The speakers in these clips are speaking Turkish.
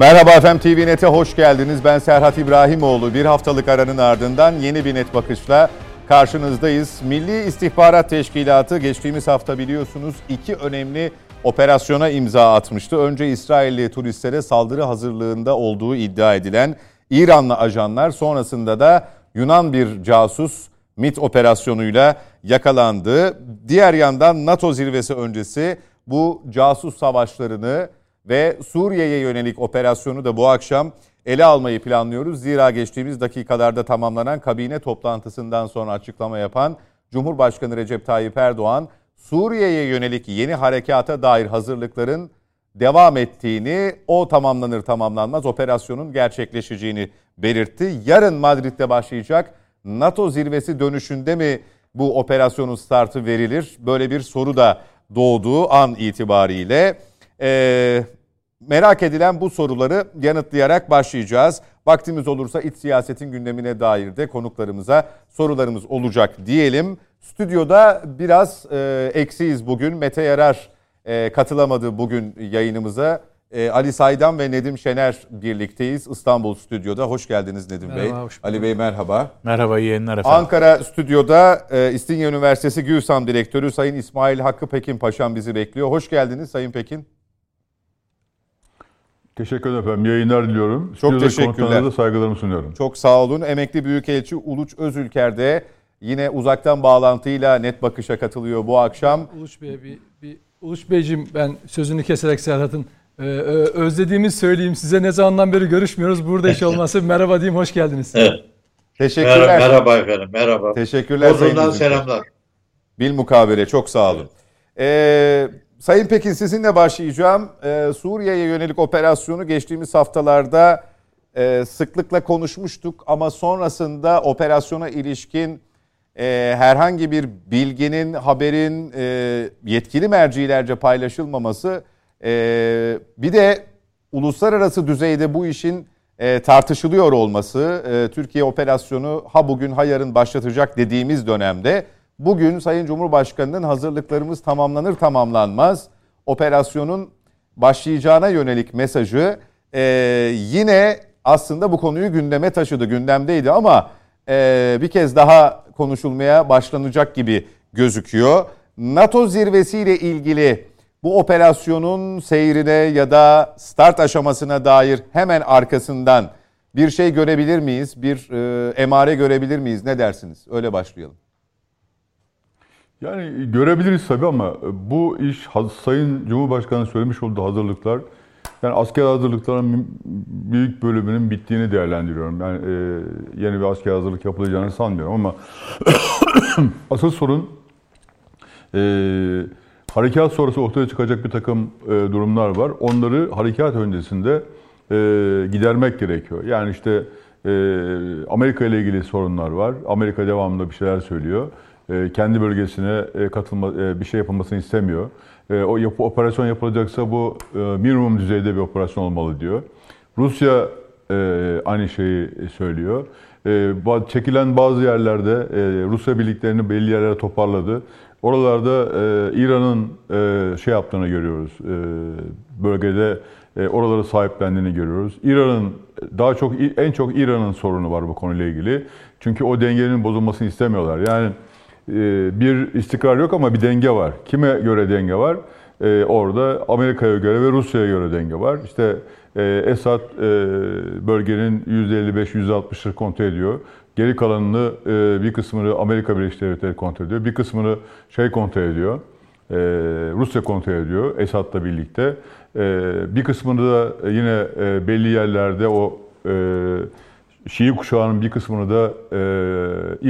Merhaba efendim TV Net'e hoş geldiniz. Ben Serhat İbrahimoğlu. Bir haftalık aranın ardından yeni bir net bakışla karşınızdayız. Milli İstihbarat Teşkilatı geçtiğimiz hafta biliyorsunuz iki önemli operasyona imza atmıştı. Önce İsrailli turistlere saldırı hazırlığında olduğu iddia edilen İranlı ajanlar sonrasında da Yunan bir casus MIT operasyonuyla yakalandı. Diğer yandan NATO zirvesi öncesi bu casus savaşlarını ve Suriye'ye yönelik operasyonu da bu akşam ele almayı planlıyoruz. Zira geçtiğimiz dakikalarda tamamlanan kabine toplantısından sonra açıklama yapan Cumhurbaşkanı Recep Tayyip Erdoğan, Suriye'ye yönelik yeni harekata dair hazırlıkların devam ettiğini, o tamamlanır tamamlanmaz operasyonun gerçekleşeceğini belirtti. Yarın Madrid'de başlayacak NATO zirvesi dönüşünde mi bu operasyonun startı verilir? Böyle bir soru da doğduğu an itibariyle. Ee, merak edilen bu soruları yanıtlayarak başlayacağız. Vaktimiz olursa iç siyasetin gündemine dair de konuklarımıza sorularımız olacak diyelim. Stüdyoda biraz e, eksiyiz bugün. Mete Yarar e, katılamadı bugün yayınımıza. E, Ali Saydan ve Nedim Şener birlikteyiz İstanbul Stüdyo'da. Hoş geldiniz Nedim merhaba, Bey. Hoş Ali Bey merhaba. Merhaba iyi yayınlar efendim. Ankara Stüdyo'da e, İstinye Üniversitesi GÜSAM Direktörü Sayın İsmail Hakkı Pekin Paşam bizi bekliyor. Hoş geldiniz Sayın Pekin. Teşekkür ederim efendim. Yayınlar diliyorum. Çok teşekkürler. da saygılarımı sunuyorum. Çok sağ olun. Emekli Büyükelçi Uluç Özülker de yine uzaktan bağlantıyla net bakışa katılıyor bu akşam. Uluç Bey bir, bir Uluç Beyciğim ben sözünü keserek Serhat'ın ee, özlediğimi söyleyeyim size ne zamandan beri görüşmüyoruz. Burada iş olması merhaba diyeyim hoş geldiniz. Evet. Teşekkürler. Merhaba, merhaba efendim merhaba. Teşekkürler. Bozum'dan selamlar. Bil mukabele çok sağ olun. Ee, Sayın Pekin sizinle başlayacağım. Ee, Suriye'ye yönelik operasyonu geçtiğimiz haftalarda e, sıklıkla konuşmuştuk ama sonrasında operasyona ilişkin e, herhangi bir bilginin, haberin e, yetkili mercilerce paylaşılmaması e, bir de uluslararası düzeyde bu işin e, tartışılıyor olması, e, Türkiye operasyonu ha bugün ha yarın başlatacak dediğimiz dönemde bugün Sayın Cumhurbaşkanı'nın hazırlıklarımız tamamlanır tamamlanmaz operasyonun başlayacağına yönelik mesajı e, yine aslında bu konuyu gündeme taşıdı, gündemdeydi ama e, bir kez daha konuşulmaya başlanacak gibi gözüküyor. NATO zirvesiyle ilgili bu operasyonun seyrine ya da start aşamasına dair hemen arkasından bir şey görebilir miyiz? Bir e, emare görebilir miyiz? Ne dersiniz? Öyle başlayalım. Yani görebiliriz tabii ama bu iş Sayın Cumhurbaşkanı söylemiş olduğu hazırlıklar yani asker hazırlıkların büyük bölümünün bittiğini değerlendiriyorum. Yani e, yeni bir asker hazırlık yapılacağını sanmıyorum ama asıl sorun e, harekat sonrası ortaya çıkacak bir takım e, durumlar var. Onları harekat öncesinde e, gidermek gerekiyor. Yani işte e, Amerika ile ilgili sorunlar var. Amerika devamlı bir şeyler söylüyor. E, kendi bölgesine e, katılma, e, bir şey yapılmasını istemiyor. O yapı, operasyon yapılacaksa bu minimum düzeyde bir operasyon olmalı diyor. Rusya aynı şeyi söylüyor. Çekilen bazı yerlerde Rusya birliklerini belli yerlere toparladı. Oralarda İran'ın şey yaptığını görüyoruz. Bölgede oraları sahiplendiğini görüyoruz. İran'ın daha çok en çok İran'ın sorunu var bu konuyla ilgili. Çünkü o dengenin bozulmasını istemiyorlar. Yani bir istikrar yok ama bir denge var. Kime göre denge var? E, orada Amerika'ya göre ve Rusya'ya göre denge var. İşte e, Esad e, bölgenin %55-%60'ını kontrol ediyor. Geri kalanını e, bir kısmını Amerika Birleşik Devletleri kontrol ediyor. Bir kısmını şey kontrol ediyor. E, Rusya kontrol ediyor Esad'la birlikte. Bir kısmını da yine belli yerlerde o Şii kuşağının bir kısmını da e,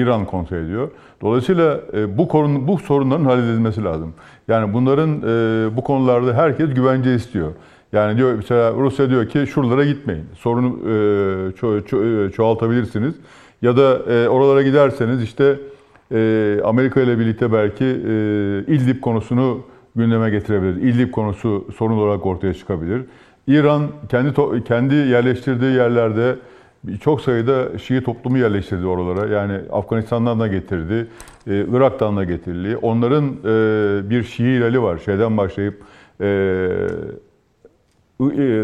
İran kontrol ediyor. Dolayısıyla e, bu, korun, bu sorunların halledilmesi lazım. Yani bunların e, bu konularda herkes güvence istiyor. Yani diyor mesela Rusya diyor ki şuralara gitmeyin. Sorunu e, ço- ço- e, çoğaltabilirsiniz. Ya da e, oralara giderseniz işte e, Amerika ile birlikte belki e, İdlib konusunu gündeme getirebilir. İdlib konusu sorun olarak ortaya çıkabilir. İran kendi kendi yerleştirdiği yerlerde çok sayıda Şii toplumu yerleştirdi oralara. Yani Afganistan'dan da getirdi, e, Irak'tan da getirdi. Onların e, bir Şii ilali var. Şeyden başlayıp e,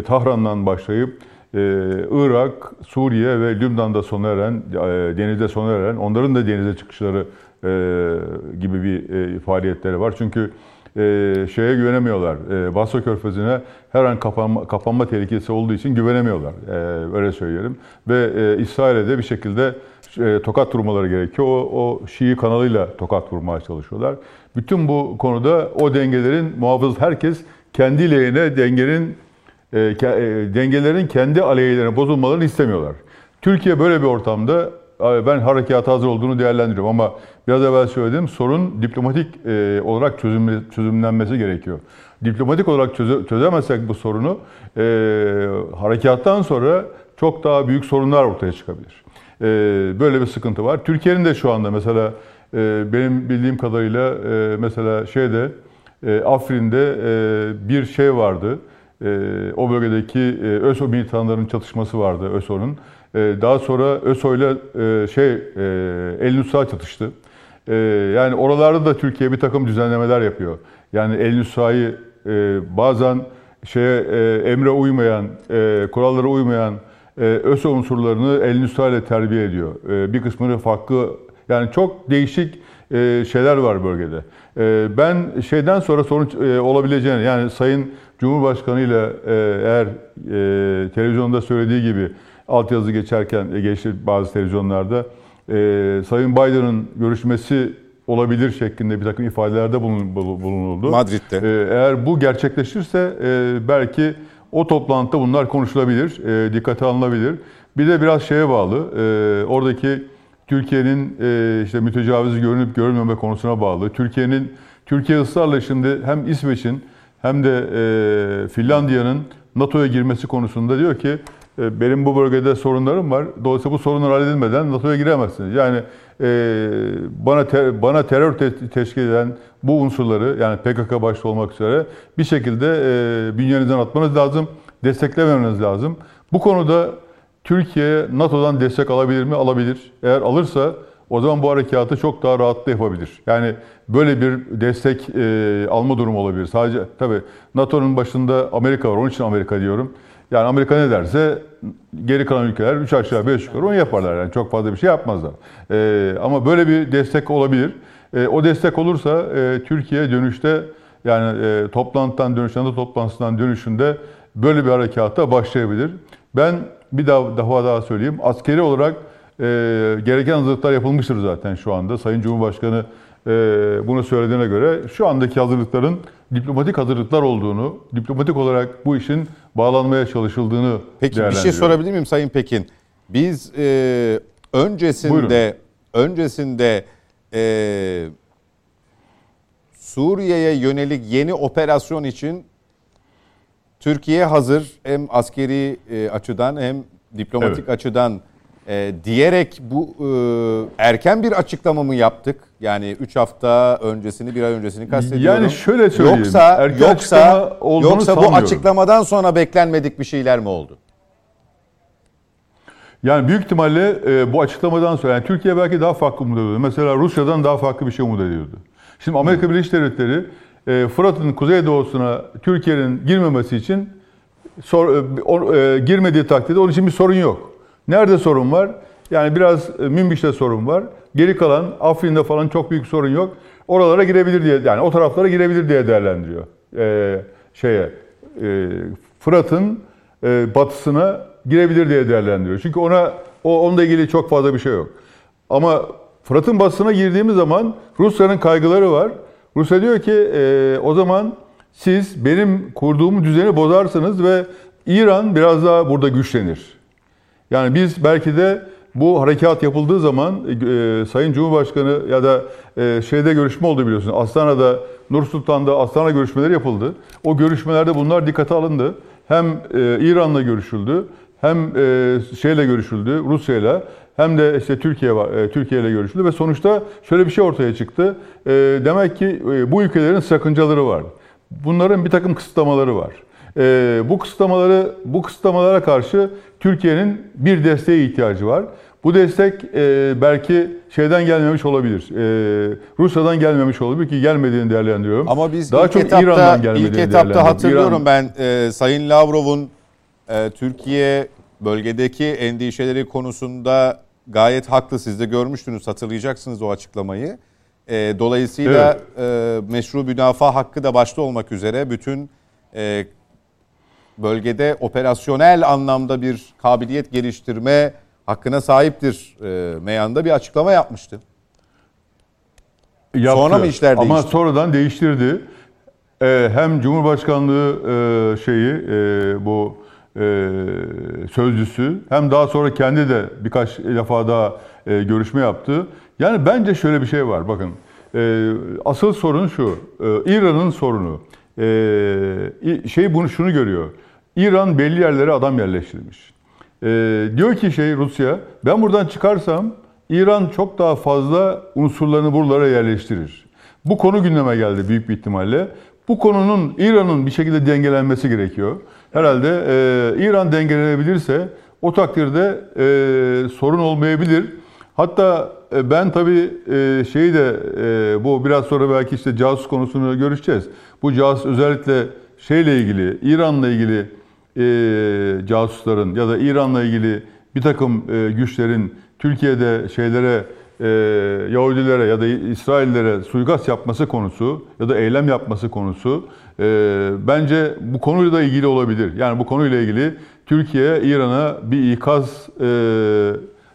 Tahran'dan başlayıp Irak, Suriye ve Lübnan'da sona eren, denizde sona eren, onların da denize çıkışları gibi bir faaliyetleri var. Çünkü e, şeye güvenemiyorlar. E, Basra Körfezi'ne her an kapanma, kapanma tehlikesi olduğu için güvenemiyorlar. E, öyle söyleyelim. Ve e, İsrail'e de bir şekilde e, tokat vurmaları gerekiyor. O, o Şii kanalıyla tokat vurmaya çalışıyorlar. Bütün bu konuda o dengelerin muhafız herkes kendi lehine dengenin e, e, dengelerin kendi aleyhlerine bozulmalarını istemiyorlar. Türkiye böyle bir ortamda ben harekata hazır olduğunu değerlendiriyorum ama biraz evvel söylediğim sorun diplomatik e, olarak çözüm, çözümlenmesi gerekiyor. Diplomatik olarak çöze, çözemezsek bu sorunu e, harekattan sonra çok daha büyük sorunlar ortaya çıkabilir. E, böyle bir sıkıntı var. Türkiye'nin de şu anda mesela benim bildiğim kadarıyla mesela şeyde e, Afrin'de bir şey vardı. O bölgedeki ÖSO militanların çatışması vardı ÖSO'nun. E, daha sonra ÖSO ile e, şey e, El Nusra çatıştı. E, yani oralarda da Türkiye bir takım düzenlemeler yapıyor. Yani El Nusra'yı e, bazen şeye emre uymayan, kurallara uymayan ÖSO unsurlarını El Nusra ile terbiye ediyor. Bir kısmını farklı yani çok değişik şeyler var bölgede. Ben şeyden sonra sorun olabileceğini yani Sayın Cumhurbaşkanı ile eğer televizyonda söylediği gibi altyazı geçerken e, geçti bazı televizyonlarda e, Sayın Biden'ın görüşmesi olabilir şeklinde bir takım ifadelerde bulun- bulun- bulunuldu. Madrid'de. E, eğer bu gerçekleşirse e, belki o toplantıda bunlar konuşulabilir, e, dikkate alınabilir. Bir de biraz şeye bağlı, e, oradaki Türkiye'nin e, işte mütecaviz görünüp görünmeme konusuna bağlı. Türkiye'nin Türkiye ısrarla şimdi hem İsveç'in hem de e, Finlandiya'nın NATO'ya girmesi konusunda diyor ki benim bu bölgede sorunlarım var. Dolayısıyla bu sorunlar halledilmeden NATO'ya giremezsiniz. Yani e, bana ter- bana terör te- teşkil eden bu unsurları yani PKK başta olmak üzere bir şekilde e, bünyenizden atmanız lazım, desteklememeniz lazım. Bu konuda Türkiye NATO'dan destek alabilir mi? Alabilir. Eğer alırsa o zaman bu harekatı çok daha rahatlı yapabilir. Yani böyle bir destek e, alma durumu olabilir. Sadece tabii NATO'nun başında Amerika var. Onun için Amerika diyorum. Yani Amerika ne derse geri kalan ülkeler 3 aşağı 5 yukarı onu yaparlar. Yani çok fazla bir şey yapmazlar. E, ama böyle bir destek olabilir. E, o destek olursa e, Türkiye dönüşte yani e, toplantıdan dönüşünde toplantısından dönüşünde böyle bir harekata başlayabilir. Ben bir daha defa daha söyleyeyim. Askeri olarak e, gereken hazırlıklar yapılmıştır zaten şu anda. Sayın Cumhurbaşkanı bunu söylediğine göre şu andaki hazırlıkların diplomatik hazırlıklar olduğunu, diplomatik olarak bu işin bağlanmaya çalışıldığını Peki bir şey sorabilir miyim Sayın Pekin? Biz e, öncesinde öncesinde e, Suriye'ye yönelik yeni operasyon için Türkiye hazır hem askeri e, açıdan hem diplomatik Evet. açıdan e, diyerek bu e, erken bir açıklama mı yaptık? Yani 3 hafta öncesini, bir ay öncesini kastediyorum. Yani şöyle söyleyeyim, Yoksa erken yoksa yoksa bu açıklamadan sonra beklenmedik bir şeyler mi oldu? Yani büyük ihtimalle e, bu açıklamadan sonra yani Türkiye belki daha farklı umut ediyordu. Mesela Rusya'dan daha farklı bir şey umut ediyordu. Şimdi Amerika Birleşik Devletleri e, Fırat'ın kuzeydoğusuna Türkiye'nin girmemesi için sor, e, o- e, girmediği takdirde onun için bir sorun yok. Nerede sorun var? Yani biraz e, Münbiş'te sorun var. Geri kalan Afrin'de falan çok büyük sorun yok. Oralara girebilir diye yani o taraflara girebilir diye değerlendiriyor. E, şeye e, Fırat'ın e, batısına girebilir diye değerlendiriyor. Çünkü ona o onunla ilgili çok fazla bir şey yok. Ama Fırat'ın batısına girdiğimiz zaman Rusya'nın kaygıları var. Rusya diyor ki e, o zaman siz benim kurduğum düzeni bozarsınız ve İran biraz daha burada güçlenir. Yani biz belki de bu harekat yapıldığı zaman e, Sayın Cumhurbaşkanı ya da e, şeyde görüşme oldu biliyorsunuz. Astana'da, Nur Sultan'da Astana görüşmeleri yapıldı. O görüşmelerde bunlar dikkate alındı. Hem e, İran'la görüşüldü, hem e, şeyle görüşüldü, Rusya'yla, hem de işte Türkiye e, Türkiye ile görüşüldü ve sonuçta şöyle bir şey ortaya çıktı. E, demek ki e, bu ülkelerin sakıncaları var. Bunların bir takım kısıtlamaları var. Ee, bu kısıtlamaları bu kısıtlamalara karşı Türkiye'nin bir desteğe ihtiyacı var. Bu destek e, belki şeyden gelmemiş olabilir. E, Rusya'dan gelmemiş olabilir ki gelmediğini değerlendiriyorum. Ama biz Daha ilk çok etapta, İran'dan gelmediğini ilk etapta hatırlıyorum İran- ben e, Sayın Lavrov'un e, Türkiye bölgedeki endişeleri konusunda gayet haklı. Siz de görmüştünüz hatırlayacaksınız o açıklamayı. E, dolayısıyla e, meşru müdafaa hakkı da başta olmak üzere bütün e, bölgede operasyonel anlamda bir kabiliyet geliştirme hakkına sahiptir e, meyanda bir açıklama yapmıştı. Yaptı. Sonra mı işler Ama değişti? sonradan değiştirdi. Ee, hem Cumhurbaşkanlığı e, şeyi e, bu e, sözcüsü hem daha sonra kendi de birkaç defa daha e, görüşme yaptı. Yani bence şöyle bir şey var bakın. E, asıl sorun şu. e, İran'ın sorunu. E, şey bunu şunu görüyor. İran belli yerlere adam yerleştirmiş. E, diyor ki şey Rusya ben buradan çıkarsam İran çok daha fazla unsurlarını buralara yerleştirir. Bu konu gündeme geldi büyük bir ihtimalle. Bu konunun İran'ın bir şekilde dengelenmesi gerekiyor. Herhalde e, İran dengelenebilirse o takdirde e, sorun olmayabilir. Hatta e, ben tabii e, şeyi de e, bu biraz sonra belki işte casus konusunu görüşeceğiz. Bu casus özellikle şeyle ilgili, İran'la ilgili e, casusların ya da İran'la ilgili bir takım e, güçlerin Türkiye'de şeylere e, Yahudilere ya da İsraillere suikast yapması konusu ya da eylem yapması konusu e, bence bu konuyla da ilgili olabilir. Yani bu konuyla ilgili Türkiye İran'a bir ikaz e,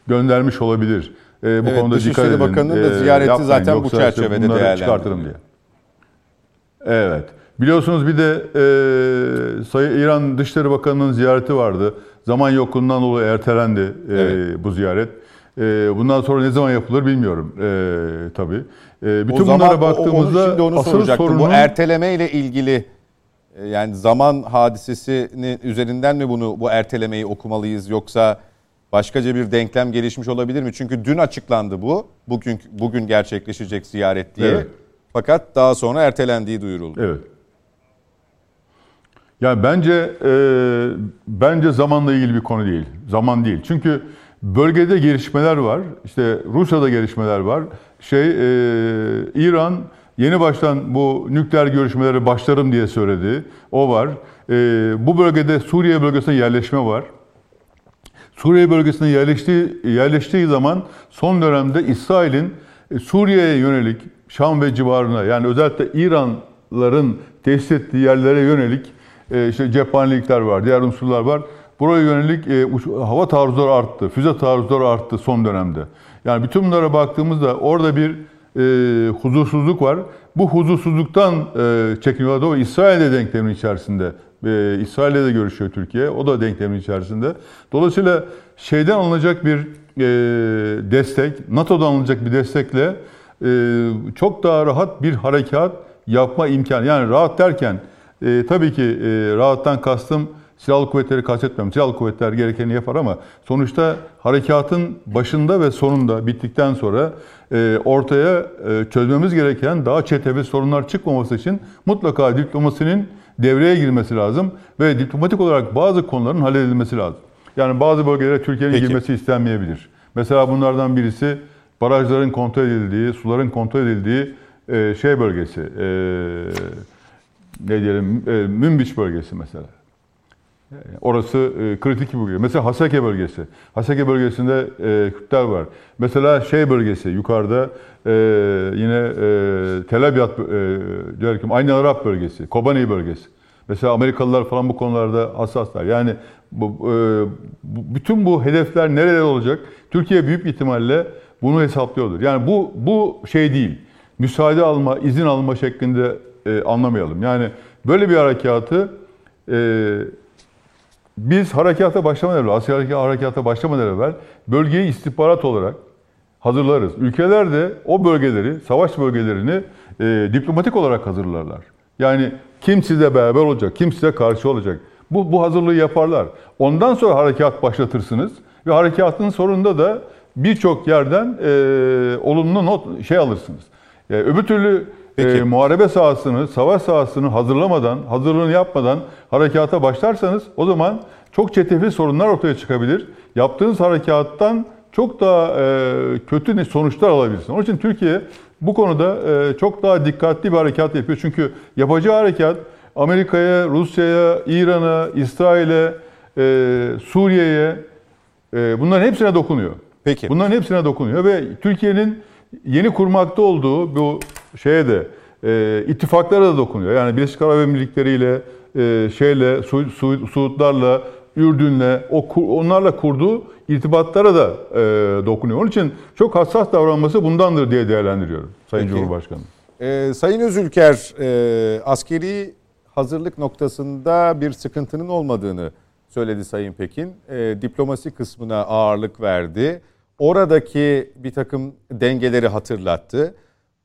göndermiş olabilir. E, bu Evet, konuda Dışişleri dikkat edin. Bakanı'nın da E, ziyareti yapmayın, zaten bu çerçevede değerlendirildi. çıkartırım diye. Evet. Biliyorsunuz bir de e, Sayın İran Dışişleri Bakanı'nın ziyareti vardı. Zaman yokluğundan dolayı ertelendi e, Evet. bu ziyaret. E, bundan sonra ne zaman yapılır bilmiyorum e, tabii. E, bütün o zaman bunlara baktığımızda onu şimdi onu asıl sorunun... Bu erteleme ile ilgili e, yani zaman hadisesinin üzerinden mi bunu bu ertelemeyi okumalıyız yoksa başkaca bir denklem gelişmiş olabilir mi? Çünkü dün açıklandı bu. Bugün bugün gerçekleşecek ziyaret diye. Evet. Fakat daha sonra ertelendiği duyuruldu. Evet. Yani bence e, bence zamanla ilgili bir konu değil. Zaman değil. Çünkü bölgede gelişmeler var. İşte Rusya'da gelişmeler var. Şey e, İran yeni baştan bu nükleer görüşmeleri başlarım diye söyledi. O var. E, bu bölgede Suriye bölgesine yerleşme var. Suriye bölgesine yerleştiği, yerleştiği zaman son dönemde İsrail'in e, Suriye'ye yönelik Şam ve civarına yani özellikle İranların tesis ettiği yerlere yönelik e, işte cephanelikler var, diğer unsurlar var. Buraya yönelik e, uç- hava taarruzları arttı, füze taarruzları arttı son dönemde. Yani bütün bunlara baktığımızda orada bir e, huzursuzluk var. Bu huzursuzluktan e, çekiniyorlar. Doğru İsrail de denklemin içerisinde. E, İsrail'le de görüşüyor Türkiye. O da denklemin içerisinde. Dolayısıyla şeyden alınacak bir e, destek, NATO'dan alınacak bir destekle e, çok daha rahat bir harekat yapma imkanı. Yani rahat derken e, tabii ki e, rahattan kastım silahlı kuvvetleri kastetmiyorum. Silahlı kuvvetler gerekeni yapar ama sonuçta harekatın başında ve sonunda bittikten sonra e, ortaya e, çözmemiz gereken daha çetevi sorunlar çıkmaması için mutlaka diplomasinin devreye girmesi lazım ve diplomatik olarak bazı konuların halledilmesi lazım. Yani bazı bölgelere Türkiye'nin girmesi istenmeyebilir. Mesela bunlardan birisi barajların kontrol edildiği, suların kontrol edildiği e, şey bölgesi, e, ne diyelim, e, Münbiç bölgesi mesela. Yani Orası e, kritik bir bölge. Mesela Haseke bölgesi. Haseke bölgesinde e, Kürtler var. Mesela şey bölgesi yukarıda e, yine e, Tel Abyad, e? Aynı Arap bölgesi, Kobani bölgesi. Mesela Amerikalılar falan bu konularda hassaslar. Yani bu, e, bu- bütün bu hedefler nerede olacak? Türkiye büyük ihtimalle bunu hesaplıyordur. Yani bu bu şey değil. Müsaade alma, izin alma şeklinde e, anlamayalım. Yani böyle bir harekatı e, biz harekata başlamadan evvel, askeri harekata başlamadan evvel bölgeyi istihbarat olarak hazırlarız. Ülkeler de o bölgeleri, savaş bölgelerini e, diplomatik olarak hazırlarlar. Yani kim size beraber olacak, kim size karşı olacak. Bu, bu hazırlığı yaparlar. Ondan sonra harekat başlatırsınız ve harekatın sonunda da birçok yerden e, olumlu not şey alırsınız. E, öbür türlü Peki. e, muharebe sahasını, savaş sahasını hazırlamadan, hazırlığını yapmadan harekata başlarsanız o zaman çok çetrefilli sorunlar ortaya çıkabilir. Yaptığınız harekattan çok daha e, kötü sonuçlar alabilirsin. Onun için Türkiye bu konuda e, çok daha dikkatli bir harekat yapıyor. Çünkü yapacağı harekat Amerika'ya, Rusya'ya, İran'a, İsrail'e, e, Suriye'ye e, bunların hepsine dokunuyor. Peki. Bunların hepsine dokunuyor ve Türkiye'nin yeni kurmakta olduğu bu şeye de e, ittifaklara da dokunuyor. Yani Birleşik Arap Emirlikleri ile e, şeyle Su, Su, Suudlarla Ürdün'le o onlarla kurduğu irtibatlara da e, dokunuyor. Onun için çok hassas davranması bundandır diye değerlendiriyorum Sayın Peki. Cumhurbaşkanı. Ee, Sayın Özülker, e, askeri hazırlık noktasında bir sıkıntının olmadığını söyledi Sayın Pekin. E, diplomasi kısmına ağırlık verdi. Oradaki bir takım dengeleri hatırlattı.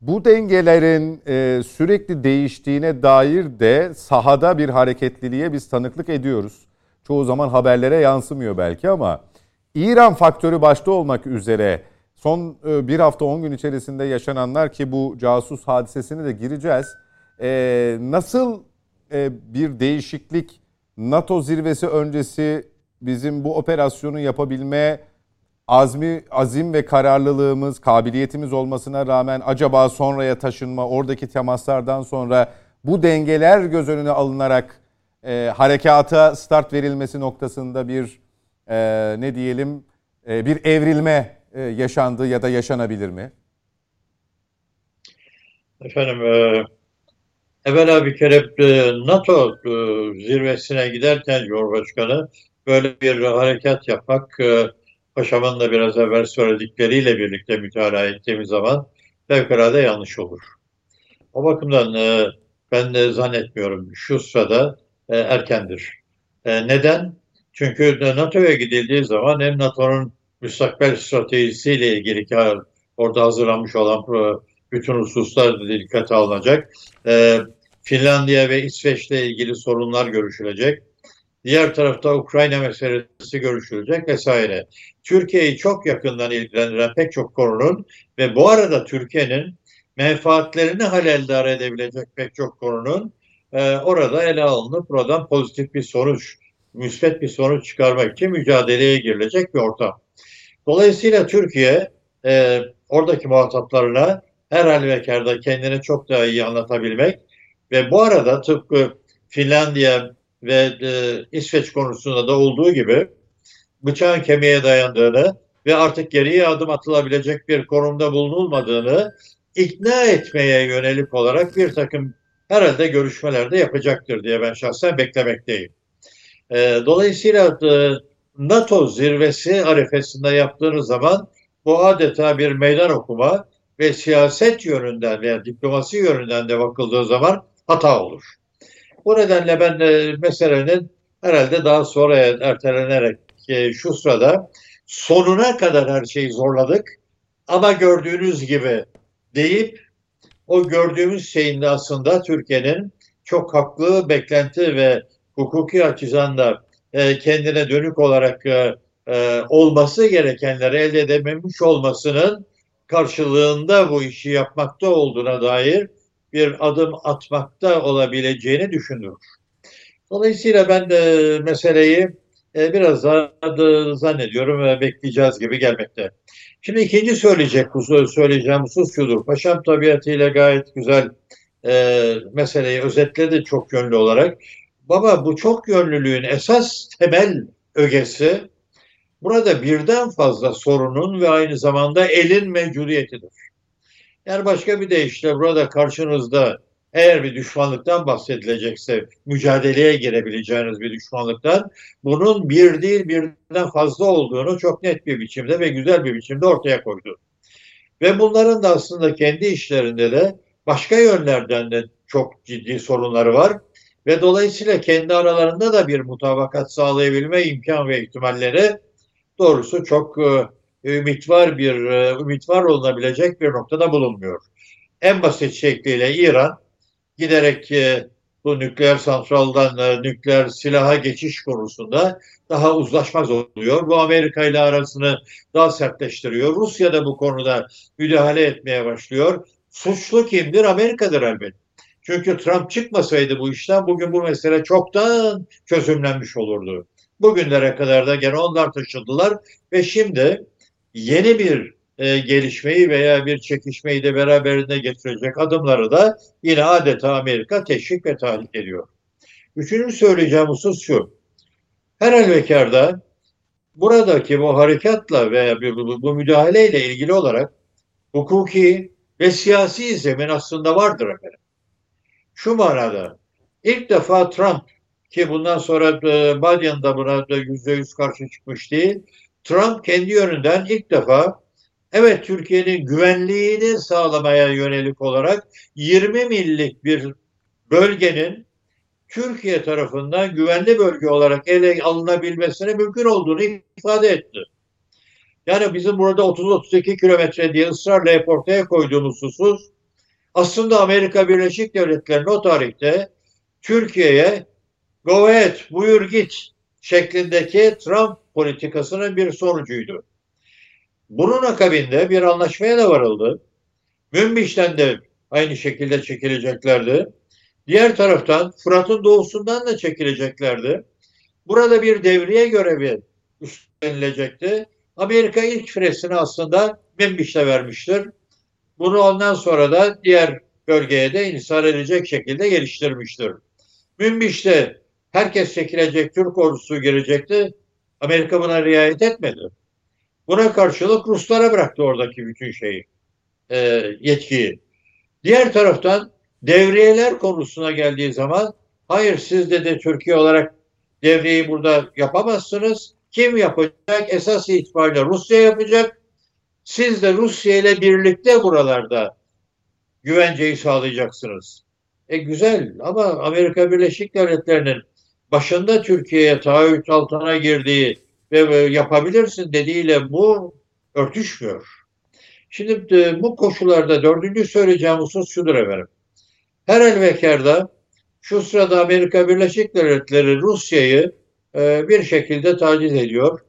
Bu dengelerin e, sürekli değiştiğine dair de sahada bir hareketliliğe biz tanıklık ediyoruz. Çoğu zaman haberlere yansımıyor belki ama İran faktörü başta olmak üzere son e, bir hafta 10 gün içerisinde yaşananlar ki bu casus hadisesine de gireceğiz. E, nasıl e, bir değişiklik NATO zirvesi öncesi bizim bu operasyonu yapabilme azmi, azim ve kararlılığımız, kabiliyetimiz olmasına rağmen acaba sonraya taşınma, oradaki temaslardan sonra bu dengeler göz önüne alınarak e, harekata start verilmesi noktasında bir e, ne diyelim e, bir evrilme e, yaşandı ya da yaşanabilir mi? Efendim, e, evvela bir kere e, NATO e, zirvesine giderken Cumhurbaşkanı böyle bir harekat yapmak e, paşamın da biraz evvel söyledikleriyle birlikte mütalaa ettiğimiz zaman fevkalade yanlış olur. O bakımdan e, ben de zannetmiyorum şu sırada e, erkendir. E, neden? Çünkü NATO'ya gidildiği zaman hem NATO'nun müstakbel stratejisiyle ilgili ki orada hazırlanmış olan bütün hususlar dikkate alınacak. E, Finlandiya ve İsveç'le ilgili sorunlar görüşülecek. Diğer tarafta Ukrayna meselesi görüşülecek vesaire. Türkiye'yi çok yakından ilgilendiren pek çok konunun ve bu arada Türkiye'nin menfaatlerini halelde edebilecek pek çok konunun e, orada ele alınıp buradan pozitif bir sonuç, müsbet bir sonuç çıkarmak için mücadeleye girilecek bir ortam. Dolayısıyla Türkiye e, oradaki muhataplarına her halükarda kendini çok daha iyi anlatabilmek ve bu arada tıpkı Finlandiya ve e, İsveç konusunda da olduğu gibi bıçağın kemiğe dayandığını ve artık geriye adım atılabilecek bir konumda bulunulmadığını ikna etmeye yönelik olarak bir takım herhalde görüşmelerde yapacaktır diye ben şahsen beklemekteyim. E, dolayısıyla e, NATO zirvesi arifesinde yaptığınız zaman bu adeta bir meydan okuma ve siyaset yönünden veya diplomasi yönünden de bakıldığı zaman hata olur. Bu nedenle ben e, meselenin herhalde daha sonra ertelenerek e, şu sırada sonuna kadar her şeyi zorladık. Ama gördüğünüz gibi deyip o gördüğümüz şeyin de aslında Türkiye'nin çok haklı beklenti ve hukuki açıdan da e, kendine dönük olarak e, e, olması gerekenleri elde edememiş olmasının karşılığında bu işi yapmakta olduğuna dair bir adım atmakta olabileceğini düşünürüm. Dolayısıyla ben de meseleyi e, biraz daha da zannediyorum ve bekleyeceğiz gibi gelmekte. Şimdi ikinci söyleyecek söyleyeceğim husus şudur. Paşam tabiatıyla gayet güzel e, meseleyi özetledi çok yönlü olarak. Baba bu çok yönlülüğün esas temel ögesi burada birden fazla sorunun ve aynı zamanda elin mevcudiyetidir. Yani başka bir deyişle burada karşınızda eğer bir düşmanlıktan bahsedilecekse mücadeleye girebileceğiniz bir düşmanlıktan bunun bir değil birden fazla olduğunu çok net bir biçimde ve güzel bir biçimde ortaya koydu. Ve bunların da aslında kendi işlerinde de başka yönlerden de çok ciddi sorunları var ve dolayısıyla kendi aralarında da bir mutabakat sağlayabilme imkan ve ihtimalleri doğrusu çok e, ümit var bir e, ümit var olunabilecek bir noktada bulunmuyor. En basit şekliyle İran giderek e, bu nükleer santraldan e, nükleer silaha geçiş konusunda daha uzlaşmaz oluyor. Bu Amerika ile arasını daha sertleştiriyor. Rusya da bu konuda müdahale etmeye başlıyor. Suçlu kimdir? Amerika'dır elbette. Çünkü Trump çıkmasaydı bu işten bugün bu mesele çoktan çözümlenmiş olurdu. Bugünlere kadar da gene onlar taşıdılar ve şimdi yeni bir e, gelişmeyi veya bir çekişmeyi de beraberinde getirecek adımları da yine adeta Amerika teşvik ve tahrik ediyor. Üçüncü söyleyeceğim husus şu. Her halükarda buradaki bu harekatla veya bu, bu müdahaleyle ilgili olarak hukuki ve siyasi zemin aslında vardır efendim. Şu manada ilk defa Trump ki bundan sonra e, Biden da buna yüzde yüz karşı çıkmış değil. Trump kendi yönünden ilk defa evet Türkiye'nin güvenliğini sağlamaya yönelik olarak 20 millik bir bölgenin Türkiye tarafından güvenli bölge olarak ele alınabilmesine mümkün olduğunu ifade etti. Yani bizim burada 30-32 kilometre diye ısrarla ortaya koyduğumuz husus aslında Amerika Birleşik Devletleri'nin o tarihte Türkiye'ye go ahead, buyur git şeklindeki Trump politikasının bir sonucuydu. Bunun akabinde bir anlaşmaya da varıldı. Münbiş'ten de aynı şekilde çekileceklerdi. Diğer taraftan Fırat'ın doğusundan da çekileceklerdi. Burada bir devriye görevi üstlenilecekti. Amerika ilk fresini aslında Münbiş'te vermiştir. Bunu ondan sonra da diğer bölgeye de insan edecek şekilde geliştirmiştir. Münbiş'te herkes çekilecek Türk ordusu girecekti. Amerika buna riayet etmedi. Buna karşılık Ruslara bıraktı oradaki bütün şeyi, e, yetkiyi. Diğer taraftan devriyeler konusuna geldiği zaman hayır siz de de Türkiye olarak devriyeyi burada yapamazsınız. Kim yapacak? Esas itibariyle Rusya yapacak. Siz de Rusya ile birlikte buralarda güvenceyi sağlayacaksınız. E güzel ama Amerika Birleşik Devletleri'nin başında Türkiye'ye taahhüt altına girdiği ve yapabilirsin dediğiyle bu örtüşmüyor. Şimdi e, bu koşullarda dördüncü söyleyeceğim husus şudur efendim. Her elvekarda şu sırada Amerika Birleşik Devletleri Rusya'yı e, bir şekilde taciz ediyor,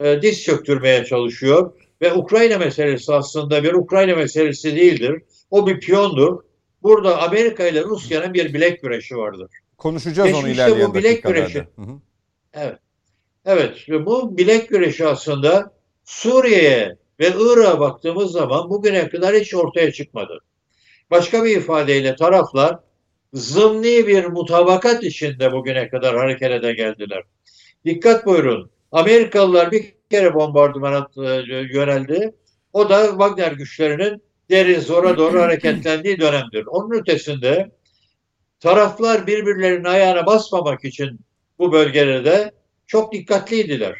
e, diz çöktürmeye çalışıyor ve Ukrayna meselesi aslında bir Ukrayna meselesi değildir. O bir piyondur. Burada Amerika ile Rusya'nın bir bilek güreşi vardır. Konuşacağız Geçmişte onu ilerleyen bu bilek güreşi. Hı hı. Evet. Evet. Bu bilek güreşi aslında Suriye'ye ve Irak'a baktığımız zaman bugüne kadar hiç ortaya çıkmadı. Başka bir ifadeyle taraflar zımni bir mutabakat içinde bugüne kadar harekete geldiler. Dikkat buyurun. Amerikalılar bir kere bombardımana e, yöneldi. O da Wagner güçlerinin deri zora doğru hareketlendiği dönemdir. Onun ötesinde taraflar birbirlerinin ayağına basmamak için bu bölgelerde çok dikkatliydiler.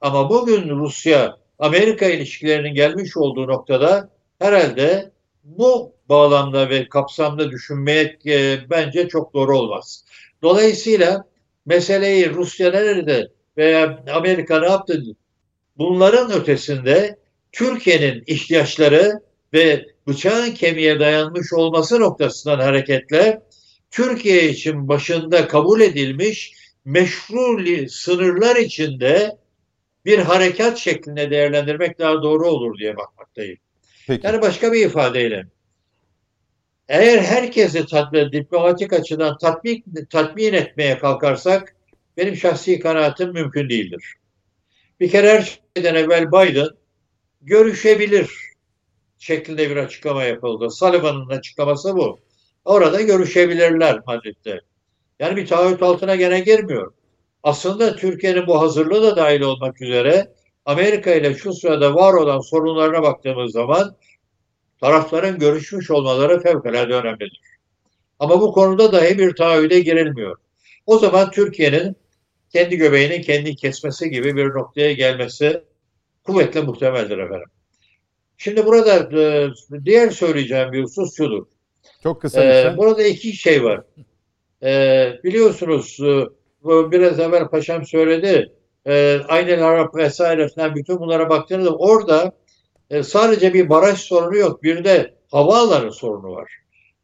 Ama bugün Rusya Amerika ilişkilerinin gelmiş olduğu noktada herhalde bu bağlamda ve kapsamda düşünmek e, bence çok doğru olmaz. Dolayısıyla meseleyi Rusya nerede veya Amerika ne yaptı? Bunların ötesinde Türkiye'nin ihtiyaçları ve bıçağın kemiğe dayanmış olması noktasından hareketle Türkiye için başında kabul edilmiş meşru sınırlar içinde bir harekat şeklinde değerlendirmek daha doğru olur diye bakmaktayım. Peki. Yani başka bir ifadeyle eğer herkesi tatmin, diplomatik açıdan tatmin, tatmin etmeye kalkarsak benim şahsi kanaatim mümkün değildir. Bir kere her şeyden evvel Biden görüşebilir şeklinde bir açıklama yapıldı. Sullivan'ın açıklaması bu. Orada görüşebilirler Madrid'de. Yani bir taahhüt altına gene girmiyor. Aslında Türkiye'nin bu hazırlığı da dahil olmak üzere Amerika ile şu sırada var olan sorunlarına baktığımız zaman tarafların görüşmüş olmaları fevkalade önemlidir. Ama bu konuda dahi bir taahhüde girilmiyor. O zaman Türkiye'nin kendi göbeğinin kendi kesmesi gibi bir noktaya gelmesi kuvvetle muhtemeldir efendim. Şimdi burada e, diğer söyleyeceğim bir husus şudur. Çok kısa ee, Burada iki şey var. Ee, biliyorsunuz e, biraz evvel paşam söyledi. E, Aynel Arap vesaire falan bütün bunlara baktığınızda orada e, sadece bir baraj sorunu yok. Bir de havaalanı sorunu var.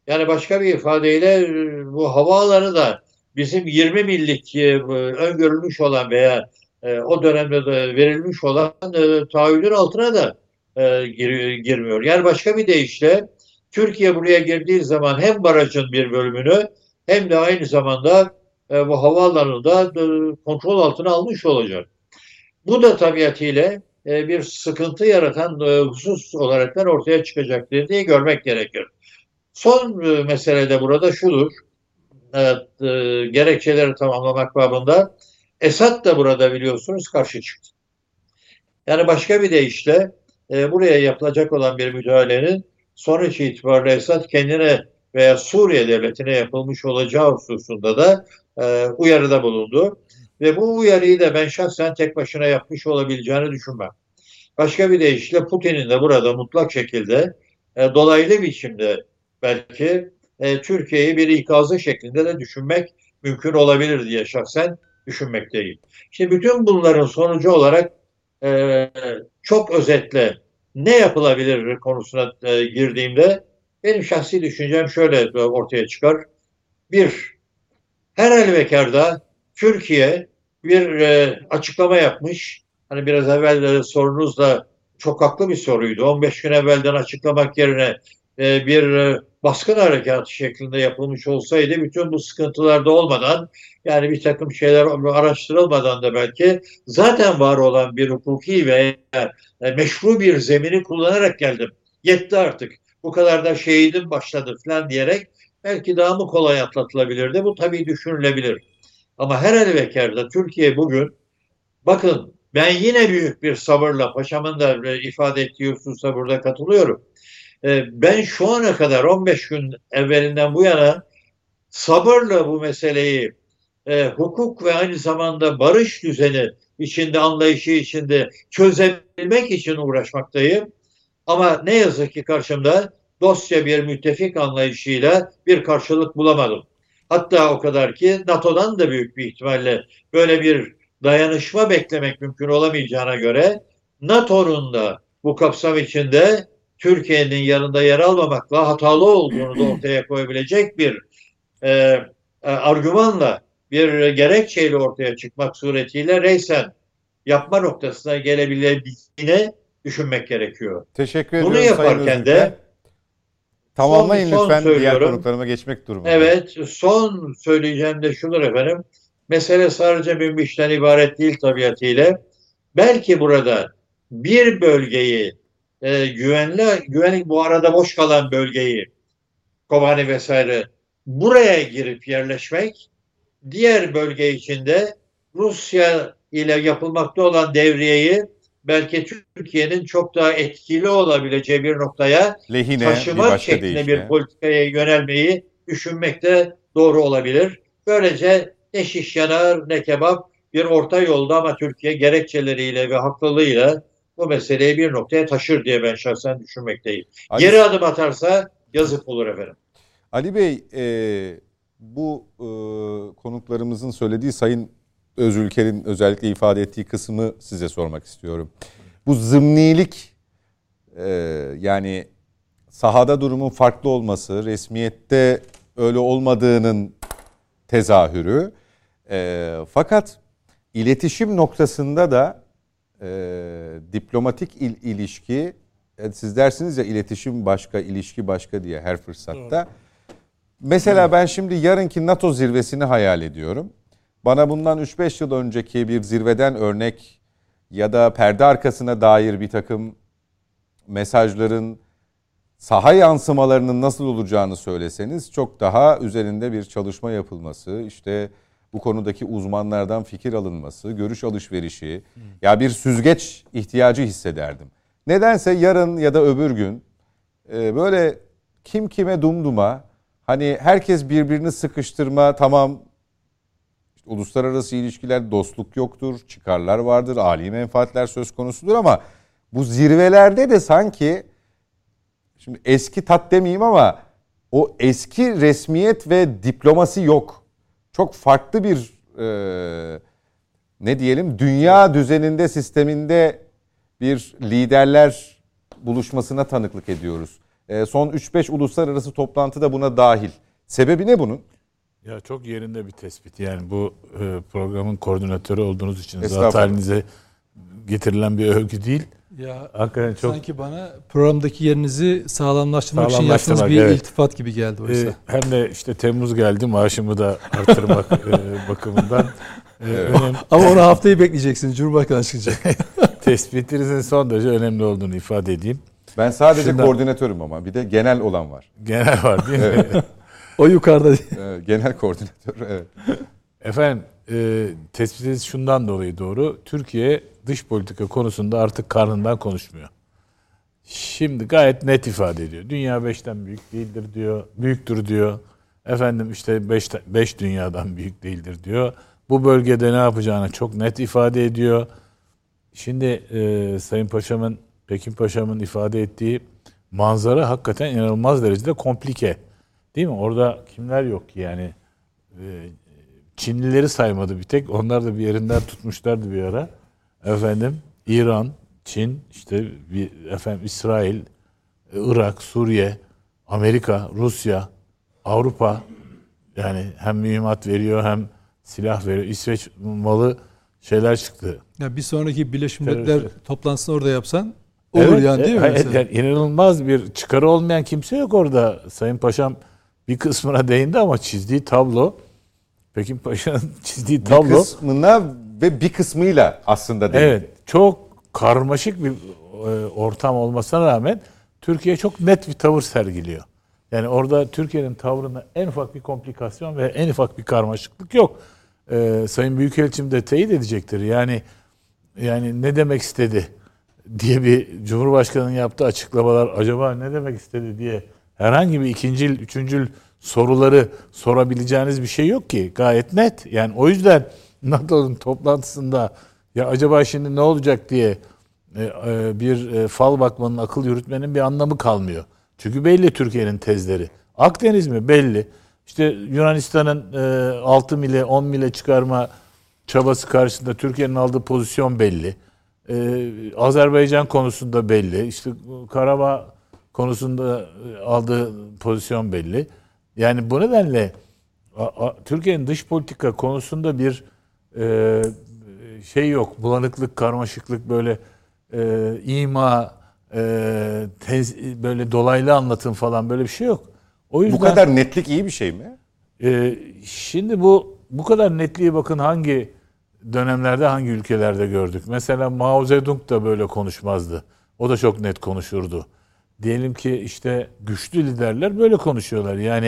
Yani başka bir ifadeyle e, bu havaalanı da bizim 20 millik e, öngörülmüş olan veya e, o dönemde de verilmiş olan e, taahhüdün altına da e, gir, girmiyor. Yani başka bir deyişle Türkiye buraya girdiği zaman hem barajın bir bölümünü hem de aynı zamanda e, bu havaalanını da e, kontrol altına almış olacak. Bu da tabiatıyla e, bir sıkıntı yaratan e, husus olaraktan ortaya çıkacaktır diye görmek gerekir. Son e, mesele de burada şudur. Evet, e, gerekçeleri tamamlamak babında Esad da burada biliyorsunuz karşı çıktı. Yani başka bir deyişle e, buraya yapılacak olan bir müdahalenin sonuç itibariyle Esad kendine veya Suriye devletine yapılmış olacağı hususunda da e, uyarıda bulundu. Ve bu uyarıyı da ben şahsen tek başına yapmış olabileceğini düşünmem. Başka bir deyişle Putin'in de burada mutlak şekilde e, dolaylı biçimde belki e, Türkiye'yi bir ikazı şeklinde de düşünmek mümkün olabilir diye şahsen düşünmekteyim. Şimdi bütün bunların sonucu olarak e, çok özetle ne yapılabilir konusuna e, girdiğimde benim şahsi düşüncem şöyle ortaya çıkar. Bir, her elbekarda Türkiye bir e, açıklama yapmış. Hani biraz evvel de sorunuz da çok haklı bir soruydu. 15 gün evvelden açıklamak yerine e, bir e, baskın harekatı şeklinde yapılmış olsaydı bütün bu sıkıntılarda olmadan yani bir takım şeyler araştırılmadan da belki zaten var olan bir hukuki ve e, meşru bir zemini kullanarak geldim. Yetti artık. Bu kadar da şehidim başladı falan diyerek belki daha mı kolay atlatılabilirdi? Bu tabii düşünülebilir. Ama her elbekarda Türkiye bugün bakın ben yine büyük bir sabırla paşamın da ifade ettiği hususa burada katılıyorum. Ee, ben şu ana kadar 15 gün evvelinden bu yana sabırla bu meseleyi e, hukuk ve aynı zamanda barış düzeni içinde anlayışı içinde çözebilmek için uğraşmaktayım. Ama ne yazık ki karşımda dosya bir müttefik anlayışıyla bir karşılık bulamadım. Hatta o kadar ki NATO'dan da büyük bir ihtimalle böyle bir dayanışma beklemek mümkün olamayacağına göre NATO'nun da bu kapsam içinde Türkiye'nin yanında yer almamakla hatalı olduğunu da ortaya koyabilecek bir e, e, argümanla bir gerekçeyle ortaya çıkmak suretiyle reysen yapma noktasına gelebileceğini düşünmek gerekiyor. Teşekkür Bunu ediyorum yaparken de Tamamlayın son, son lütfen diğer söylüyorum. konuklarıma geçmek durumunda. Evet, son söyleyeceğim de şudur efendim. Mesele sadece Münbiş'ten ibaret değil tabiatıyla. Belki burada bir bölgeyi e, güvenli, güvenlik bu arada boş kalan bölgeyi Kobani vesaire buraya girip yerleşmek diğer bölge içinde Rusya ile yapılmakta olan devriyeyi belki Türkiye'nin çok daha etkili olabileceği bir noktaya Lehine bir taşımak başka şeklinde deyişle. bir politikaya yönelmeyi düşünmek de doğru olabilir. Böylece ne şiş yanar ne kebap bir orta yolda ama Türkiye gerekçeleriyle ve haklılığıyla bu meseleyi bir noktaya taşır diye ben şahsen düşünmekteyim. Ali, Geri adım atarsa yazık olur efendim. Ali Bey e, bu e, konuklarımızın söylediği Sayın Özülker'in özellikle ifade ettiği kısmı size sormak istiyorum. Bu zımnilik e, yani sahada durumun farklı olması, resmiyette öyle olmadığının tezahürü. E, fakat iletişim noktasında da e, diplomatik il, ilişki, e, siz dersiniz ya iletişim başka, ilişki başka diye her fırsatta. Mesela ben şimdi yarınki NATO zirvesini hayal ediyorum. Bana bundan 3-5 yıl önceki bir zirveden örnek ya da perde arkasına dair bir takım mesajların saha yansımalarının nasıl olacağını söyleseniz çok daha üzerinde bir çalışma yapılması, işte bu konudaki uzmanlardan fikir alınması, görüş alışverişi, ya bir süzgeç ihtiyacı hissederdim. Nedense yarın ya da öbür gün e, böyle kim kime dumduma hani herkes birbirini sıkıştırma tamam işte uluslararası ilişkiler dostluk yoktur, çıkarlar vardır, âli menfaatler söz konusudur ama bu zirvelerde de sanki şimdi eski tat demeyeyim ama o eski resmiyet ve diplomasi yok. Çok farklı bir e, ne diyelim dünya düzeninde sisteminde bir liderler buluşmasına tanıklık ediyoruz. E, son 3-5 uluslararası toplantı da buna dahil. Sebebi ne bunun? Ya çok yerinde bir tespit. Yani bu e, programın koordinatörü olduğunuz için zat Estağfurullah. halinize getirilen bir övgü değil. Ya Hakikaten çok sanki bana programdaki yerinizi sağlamlaştırmak için Sağlamlaştırmak, yaptığınız bir evet. iltifat gibi geldi oysa. e, hem de işte Temmuz geldi maaşımı da artırmak e, bakımından e, önem, Ama onu haftayı bekleyeceksiniz Cumhurbaşkanı çıkacak. tespitinizin son derece önemli olduğunu ifade edeyim. Ben sadece Şundan- koordinatörüm ama bir de genel olan var. Genel var değil mi? O yukarıda. Ee, genel koordinatör evet. Efendim e, tespitiniz şundan dolayı doğru. Türkiye dış politika konusunda artık karnından konuşmuyor. Şimdi gayet net ifade ediyor. Dünya beşten büyük değildir diyor. Büyüktür diyor. Efendim işte beş, beş dünyadan büyük değildir diyor. Bu bölgede ne yapacağını çok net ifade ediyor. Şimdi e, Sayın Paşam'ın, Pekin Paşam'ın ifade ettiği manzara hakikaten inanılmaz derecede komplike. Değil mi? Orada kimler yok ki yani? E, Çinlileri saymadı bir tek. Onlar da bir yerinden tutmuşlardı bir ara. Efendim İran, Çin, işte bir, efendim İsrail, e, Irak, Suriye, Amerika, Rusya, Avrupa yani hem mühimmat veriyor hem silah veriyor. İsveç malı şeyler çıktı. Ya bir sonraki Birleşmiş Milletler toplantısını orada yapsan olur Evet, yani değil mi? e, mesela? yani inanılmaz bir çıkarı olmayan kimse yok orada. Sayın Paşam bir kısmına değindi ama çizdiği tablo Pekin Paşa'nın çizdiği Bir tablo kısmına ve bir kısmıyla aslında değil. Evet, çok karmaşık bir e, ortam olmasına rağmen Türkiye çok net bir tavır sergiliyor. Yani orada Türkiye'nin tavrında en ufak bir komplikasyon ve en ufak bir karmaşıklık yok. E, Sayın Büyükelçim de teyit edecektir. Yani yani ne demek istedi diye bir Cumhurbaşkanı'nın yaptığı açıklamalar acaba ne demek istedi diye herhangi bir ikincil, üçüncül soruları sorabileceğiniz bir şey yok ki. Gayet net. Yani o yüzden NATO'nun toplantısında ya acaba şimdi ne olacak diye e, e, bir e, fal bakmanın, akıl yürütmenin bir anlamı kalmıyor. Çünkü belli Türkiye'nin tezleri. Akdeniz mi? Belli. İşte Yunanistan'ın e, 6 mile, 10 mile çıkarma çabası karşısında Türkiye'nin aldığı pozisyon belli. Azerbaycan konusunda belli. İşte Karabağ konusunda aldığı pozisyon belli. Yani bu nedenle Türkiye'nin dış politika konusunda bir e, şey yok. Bulanıklık, karmaşıklık böyle e, ima, e, tez, böyle dolaylı anlatım falan böyle bir şey yok. O yüzden Bu kadar netlik iyi bir şey mi? ee, şimdi bu bu kadar netliği bakın hangi dönemlerde hangi ülkelerde gördük. Mesela Mao Zedong da böyle konuşmazdı. O da çok net konuşurdu. Diyelim ki işte güçlü liderler böyle konuşuyorlar. Yani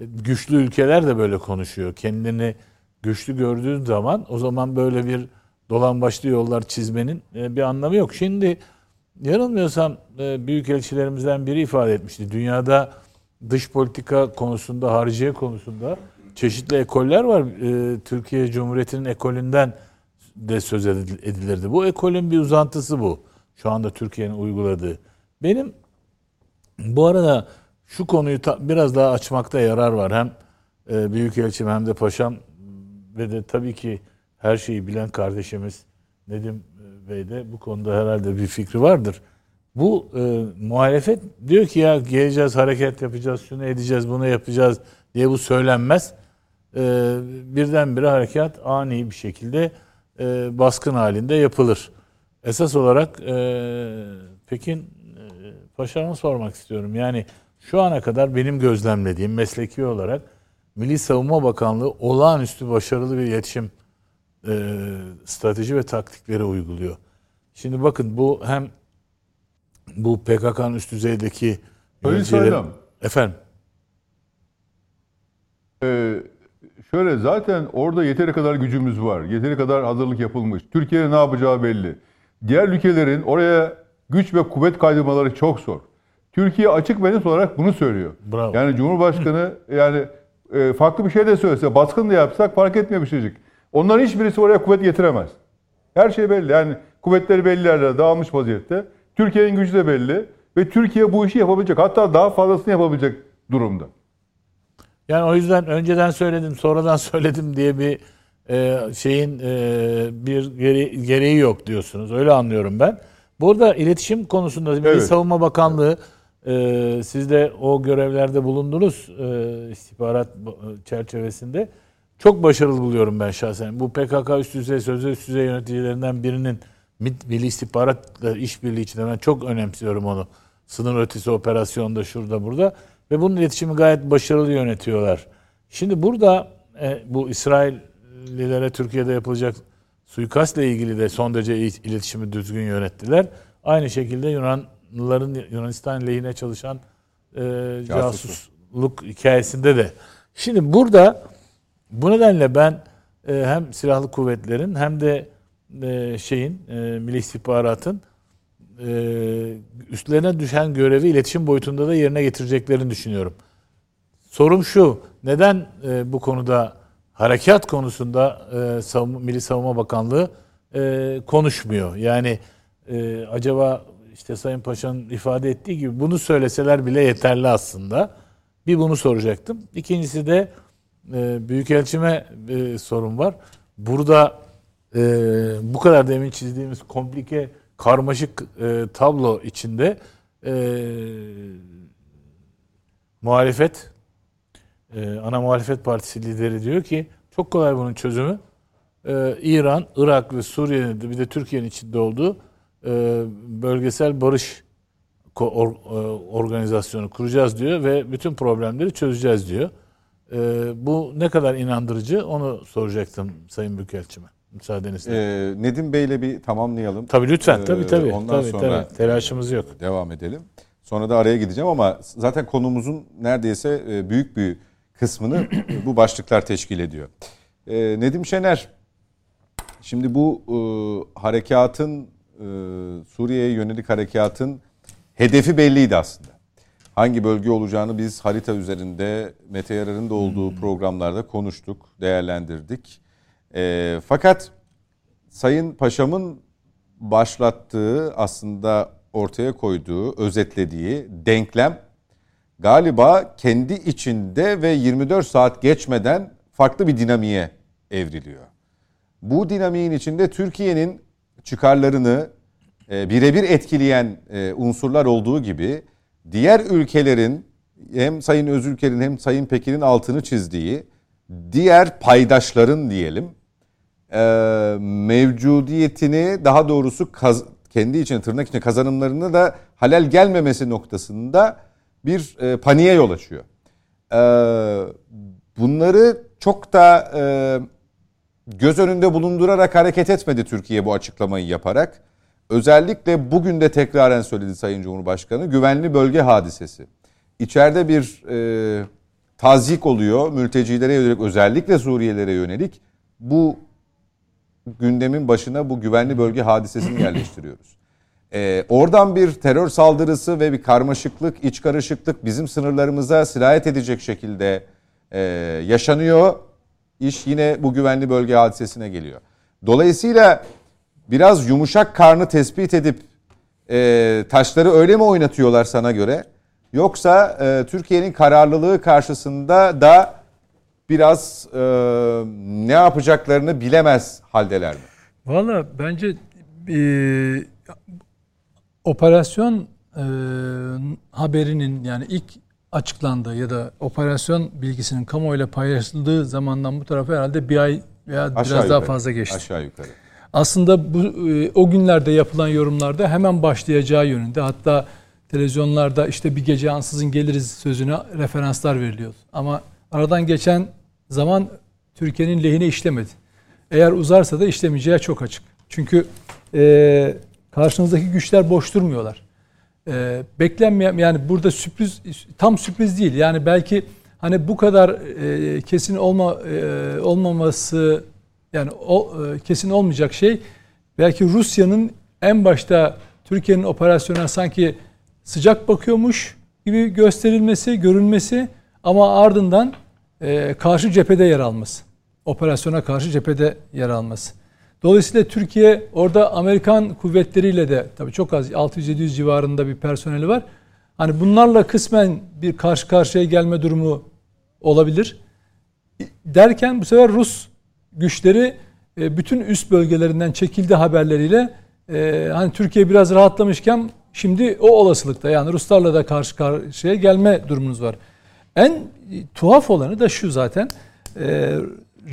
e, güçlü ülkeler de böyle konuşuyor. Kendini güçlü gördüğün zaman o zaman böyle bir dolan başlı yollar çizmenin e, bir anlamı yok. Şimdi yanılmıyorsam e, büyükelçilerimizden biri ifade etmişti. Dünyada dış politika konusunda, hariciye konusunda çeşitli ekoller var. E, Türkiye Cumhuriyeti'nin ekolünden de söz edil- edilirdi. Bu ekolün bir uzantısı bu. Şu anda Türkiye'nin uyguladığı. Benim bu arada şu konuyu biraz daha açmakta yarar var. Hem Büyükelçim hem de Paşam ve de tabii ki her şeyi bilen kardeşimiz Nedim e, Bey de bu konuda herhalde bir fikri vardır. Bu e, muhalefet diyor ki ya geleceğiz, hareket yapacağız, şunu edeceğiz, bunu yapacağız diye bu söylenmez. E, birdenbire harekat ani bir şekilde e, baskın halinde yapılır. Esas olarak e, Pekin e, Paşa'ma sormak istiyorum. Yani şu ana kadar benim gözlemlediğim mesleki olarak Milli Savunma Bakanlığı olağanüstü başarılı bir iletişim e, strateji ve taktikleri uyguluyor. Şimdi bakın bu hem bu PKK'nın üst düzeydeki yöneticilerin- Saydam. Efendim. Ee, şöyle zaten orada yeteri kadar gücümüz var. Yeteri kadar hazırlık yapılmış. Türkiye'nin ne yapacağı belli. Diğer ülkelerin oraya güç ve kuvvet kaydırmaları çok zor. Türkiye açık ve net olarak bunu söylüyor. Bravo. Yani Cumhurbaşkanı yani e, farklı bir şey de söylese, baskın da yapsak fark etmiyor bir şeycik. Onların hiçbirisi oraya kuvvet getiremez. Her şey belli. Yani kuvvetleri belli yerlere dağılmış vaziyette. Türkiye'nin gücü de belli. Ve Türkiye bu işi yapabilecek. Hatta daha fazlasını yapabilecek durumda. Yani o yüzden önceden söyledim, sonradan söyledim diye bir e, şeyin e, bir gere- gereği yok diyorsunuz. Öyle anlıyorum ben. Burada iletişim konusunda Milli Evet. Savunma Bakanlığı e, siz de o görevlerde bulundunuz e, istihbarat e, çerçevesinde. Çok başarılı buluyorum ben şahsen. Bu PKK üst düzey, sözde üst düzey yöneticilerinden birinin MİT- Milli İstihbaratla işbirliği içinde ben çok önemsiyorum onu. Sınır ötesi operasyonda şurada burada. Ve bunun iletişimi gayet başarılı yönetiyorlar. Şimdi burada e, bu İsraillilere Türkiye'de yapılacak suikastla ilgili de son derece iletişimi düzgün yönettiler. Aynı şekilde Yunanlıların Yunanistan lehine çalışan e, casusluk hikayesinde de. Şimdi burada bu nedenle ben e, hem silahlı kuvvetlerin hem de e, şeyin e, Milli İstihbarat'ın e, üstlerine düşen görevi iletişim boyutunda da yerine getireceklerini düşünüyorum. Sorum şu, neden e, bu konuda harekat konusunda e, Savunma, Milli Savunma Bakanlığı e, konuşmuyor? Yani e, acaba işte Sayın Paşa'nın ifade ettiği gibi bunu söyleseler bile yeterli aslında. Bir bunu soracaktım. İkincisi de e, Büyükelçime e, sorun var. Burada e, bu kadar demin çizdiğimiz komplike, karmaşık e, tablo içinde e, muhalefet, e, ana muhalefet partisi lideri diyor ki çok kolay bunun çözümü. E, İran, Irak ve Suriye'nin bir de Türkiye'nin içinde olduğu bölgesel barış e, organizasyonu kuracağız diyor ve bütün problemleri çözeceğiz diyor. E, bu ne kadar inandırıcı onu soracaktım Sayın Büyükelçime. Müsaadenizle. Ee, Nedim Bey'le bir tamamlayalım. Tabii lütfen. Tabii tabii. Ondan tabii, sonra tabii. Telaşımız yok. Devam edelim. Sonra da araya gideceğim ama zaten konumuzun neredeyse e, büyük bir kısmını bu başlıklar teşkil ediyor. Nedim Şener, şimdi bu e, harekatın, e, Suriye'ye yönelik harekatın hedefi belliydi aslında. Hangi bölge olacağını biz harita üzerinde Mete Yarar'ın da olduğu hmm. programlarda konuştuk, değerlendirdik. E, fakat Sayın Paşam'ın başlattığı aslında ortaya koyduğu, özetlediği denklem galiba kendi içinde ve 24 saat geçmeden farklı bir dinamiğe evriliyor. Bu dinamiğin içinde Türkiye'nin çıkarlarını e, birebir etkileyen e, unsurlar olduğu gibi diğer ülkelerin hem Sayın Özülker'in hem Sayın Pekin'in altını çizdiği diğer paydaşların diyelim e, mevcudiyetini daha doğrusu kaz, kendi için tırnak içinde kazanımlarını da halel gelmemesi noktasında bir e, paniğe yol açıyor. E, bunları çok da e, göz önünde bulundurarak hareket etmedi Türkiye bu açıklamayı yaparak. Özellikle bugün de tekraren söyledi Sayın Cumhurbaşkanı güvenli bölge hadisesi. İçeride bir e, tazik oluyor mültecilere yönelik özellikle Suriyelilere yönelik. Bu gündemin başına bu güvenli bölge hadisesini yerleştiriyoruz. Ee, oradan bir terör saldırısı ve bir karmaşıklık, iç karışıklık bizim sınırlarımıza sirayet edecek şekilde e, yaşanıyor. İş yine bu güvenli bölge hadisesine geliyor. Dolayısıyla biraz yumuşak karnı tespit edip e, taşları öyle mi oynatıyorlar sana göre? Yoksa e, Türkiye'nin kararlılığı karşısında da biraz e, ne yapacaklarını bilemez haldeler mi? Valla bence e, operasyon e, haberinin yani ilk açıklandığı ya da operasyon bilgisinin kamuoyuyla paylaşıldığı zamandan bu tarafa herhalde bir ay veya Aşağı biraz yukarı. daha fazla geçti. Aşağı yukarı. Aslında bu e, o günlerde yapılan yorumlarda hemen başlayacağı yönünde hatta televizyonlarda işte bir gece ansızın geliriz sözüne referanslar veriliyor. Ama aradan geçen zaman Türkiye'nin lehine işlemedi. Eğer uzarsa da işlemeyeceği çok açık. Çünkü e, karşınızdaki güçler boş durmuyorlar. E, beklenmeyen yani burada sürpriz tam sürpriz değil. Yani belki hani bu kadar e, kesin olma e, olmaması yani o e, kesin olmayacak şey belki Rusya'nın en başta Türkiye'nin operasyona sanki sıcak bakıyormuş gibi gösterilmesi, görünmesi ama ardından e, karşı cephede yer alması. Operasyona karşı cephede yer alması. Dolayısıyla Türkiye orada Amerikan kuvvetleriyle de tabii çok az 600-700 civarında bir personeli var. Hani bunlarla kısmen bir karşı karşıya gelme durumu olabilir. Derken bu sefer Rus güçleri e, bütün üst bölgelerinden çekildi haberleriyle e, hani Türkiye biraz rahatlamışken şimdi o olasılıkta yani Ruslarla da karşı karşıya gelme durumunuz var. En tuhaf olanı da şu zaten. E,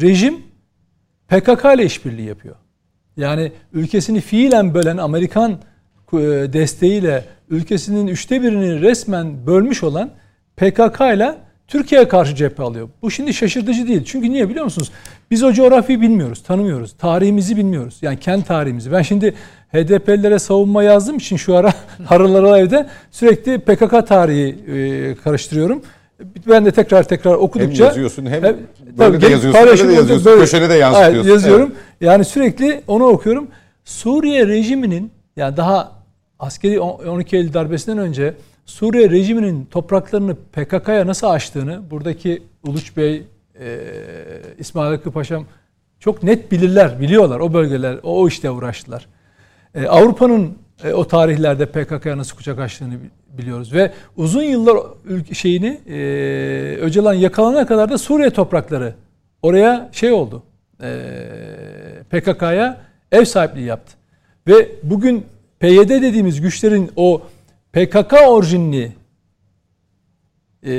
rejim PKK ile işbirliği yapıyor. Yani ülkesini fiilen bölen Amerikan e, desteğiyle ülkesinin üçte birini resmen bölmüş olan PKK ile Türkiye'ye karşı cephe alıyor. Bu şimdi şaşırtıcı değil. Çünkü niye biliyor musunuz? Biz o coğrafyayı bilmiyoruz, tanımıyoruz. Tarihimizi bilmiyoruz. Yani kendi tarihimizi. Ben şimdi HDP'lilere savunma yazdığım için şu ara harılara evde sürekli PKK tarihi e, karıştırıyorum. Ben de tekrar tekrar okudukça... Hem yazıyorsun hem, hem böyle de yazıyorsun, böyle de yazıyorsun. Böyle, köşene de yansıtıyorsun. Evet, yazıyorum. Evet. Yani sürekli onu okuyorum. Suriye rejiminin yani daha askeri 12 Eylül darbesinden önce Suriye rejiminin topraklarını PKK'ya nasıl açtığını buradaki Uluç Bey, e, İsmail Hakkı Paşam çok net bilirler, biliyorlar. O bölgeler, o, o işte uğraştılar. E, Avrupa'nın e, o tarihlerde PKK'ya nasıl kucak açtığını biliyoruz. Ve uzun yıllar şeyini e, Öcalan yakalanana kadar da Suriye toprakları oraya şey oldu. E, PKK'ya ev sahipliği yaptı. Ve bugün PYD dediğimiz güçlerin o PKK orijinli e,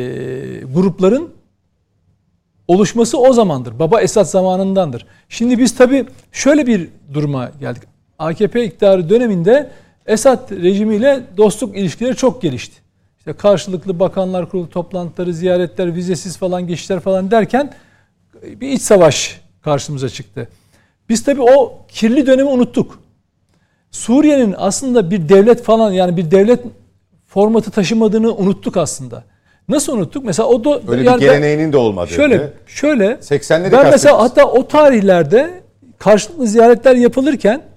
grupların oluşması o zamandır. Baba Esad zamanındandır. Şimdi biz tabi şöyle bir duruma geldik. AKP iktidarı döneminde Esad rejimiyle dostluk ilişkileri çok gelişti. İşte karşılıklı bakanlar kurulu toplantıları, ziyaretler, vizesiz falan geçişler falan derken bir iç savaş karşımıza çıktı. Biz tabi o kirli dönemi unuttuk. Suriye'nin aslında bir devlet falan yani bir devlet formatı taşımadığını unuttuk aslında. Nasıl unuttuk? Mesela o da Öyle yani bir geleneğinin de olmadı. Şöyle şöyle 80'leri Ben mesela hatta o tarihlerde karşılıklı ziyaretler yapılırken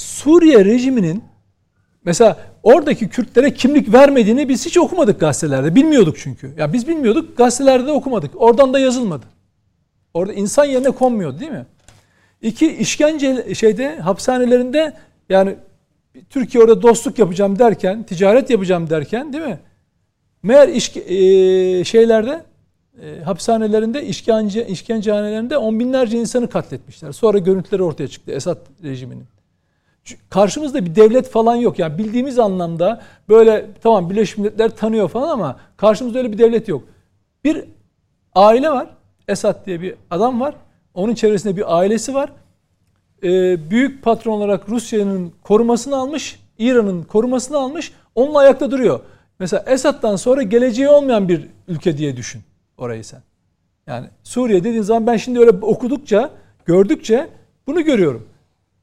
Suriye rejiminin mesela oradaki Kürtlere kimlik vermediğini biz hiç okumadık gazetelerde. Bilmiyorduk çünkü. Ya biz bilmiyorduk, gazetelerde de okumadık. Oradan da yazılmadı. Orada insan yerine konmuyordu değil mi? İki işkence şeyde hapishanelerinde yani Türkiye orada dostluk yapacağım derken, ticaret yapacağım derken değil mi? Meğer işke, e, şeylerde e, hapishanelerinde işkence işkencehanelerinde on binlerce insanı katletmişler. Sonra görüntüleri ortaya çıktı Esad rejiminin. Karşımızda bir devlet falan yok. Yani bildiğimiz anlamda böyle tamam Birleşmiş Milletler tanıyor falan ama karşımızda öyle bir devlet yok. Bir aile var. Esad diye bir adam var. Onun çevresinde bir ailesi var. Ee, büyük patron olarak Rusya'nın korumasını almış. İran'ın korumasını almış. Onunla ayakta duruyor. Mesela Esad'dan sonra geleceği olmayan bir ülke diye düşün orayı sen. Yani Suriye dediğin zaman ben şimdi öyle okudukça, gördükçe bunu görüyorum.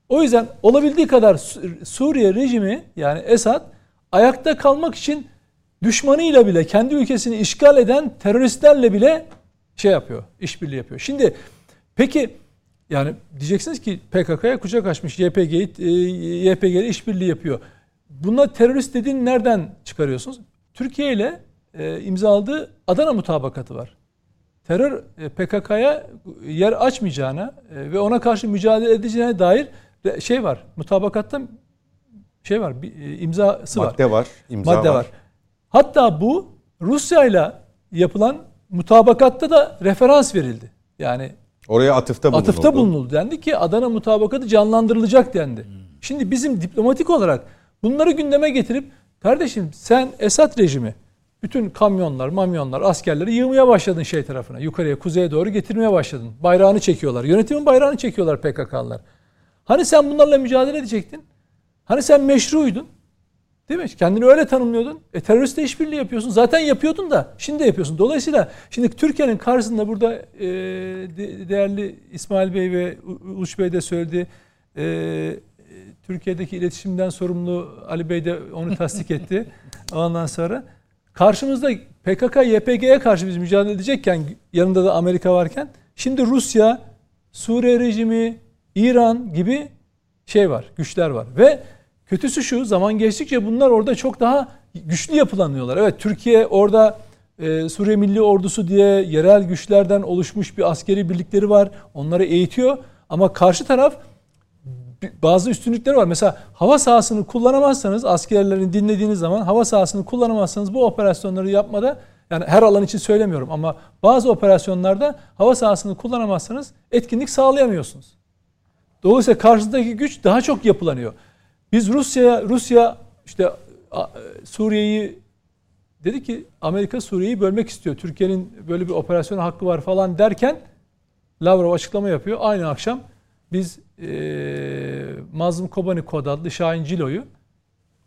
O yüzden olabildiği kadar Suriye rejimi yani Esad ayakta kalmak için düşmanıyla bile kendi ülkesini işgal eden teröristlerle bile şey yapıyor, işbirliği yapıyor. Şimdi peki yani diyeceksiniz ki PKK'ya kucak açmış, YPG'yi e, YPG'yle işbirliği yapıyor. Bunlar terörist dediğin nereden çıkarıyorsunuz? Türkiye ile e, imzaladığı Adana mutabakatı var. Terör e, PKK'ya yer açmayacağına e, ve ona karşı mücadele edeceğine dair şey var. Mutabakatta şey var, bir e, imzası Madde var. var imza Madde var. var. Hatta bu Rusya ile yapılan mutabakatta da referans verildi. Yani oraya atıfta bulunuldu. Atıfta bulunuldu. Dendi ki Adana mutabakatı canlandırılacak dendi. Hmm. Şimdi bizim diplomatik olarak bunları gündeme getirip kardeşim sen Esad rejimi bütün kamyonlar, mamyonlar, askerleri yığmaya başladın şey tarafına. Yukarıya, kuzeye doğru getirmeye başladın. Bayrağını çekiyorlar. Yönetimin bayrağını çekiyorlar PKK'lılar. Hani sen bunlarla mücadele edecektin? Hani sen meşruydun? Değil mi? Kendini öyle tanımlıyordun. E teröristle işbirliği yapıyorsun. Zaten yapıyordun da şimdi de yapıyorsun. Dolayısıyla şimdi Türkiye'nin karşısında burada e, değerli İsmail Bey ve Uluç Bey de söyledi. E, Türkiye'deki iletişimden sorumlu Ali Bey de onu tasdik etti. Ondan sonra karşımızda PKK, YPG'ye karşı biz mücadele edecekken yanında da Amerika varken şimdi Rusya, Suriye rejimi, İran gibi şey var, güçler var. Ve kötüsü şu zaman geçtikçe bunlar orada çok daha güçlü yapılanıyorlar. Evet Türkiye orada e, Suriye Milli Ordusu diye yerel güçlerden oluşmuş bir askeri birlikleri var. Onları eğitiyor. Ama karşı taraf bazı üstünlükleri var. Mesela hava sahasını kullanamazsanız askerlerini dinlediğiniz zaman hava sahasını kullanamazsanız bu operasyonları yapmada yani her alan için söylemiyorum ama bazı operasyonlarda hava sahasını kullanamazsanız etkinlik sağlayamıyorsunuz. Dolayısıyla karşısındaki güç daha çok yapılanıyor. Biz Rusya Rusya işte Suriye'yi dedi ki Amerika Suriye'yi bölmek istiyor. Türkiye'nin böyle bir operasyon hakkı var falan derken Lavrov açıklama yapıyor. Aynı akşam biz e, Mazlum Kobani Kod adlı Şahin Cilo'yu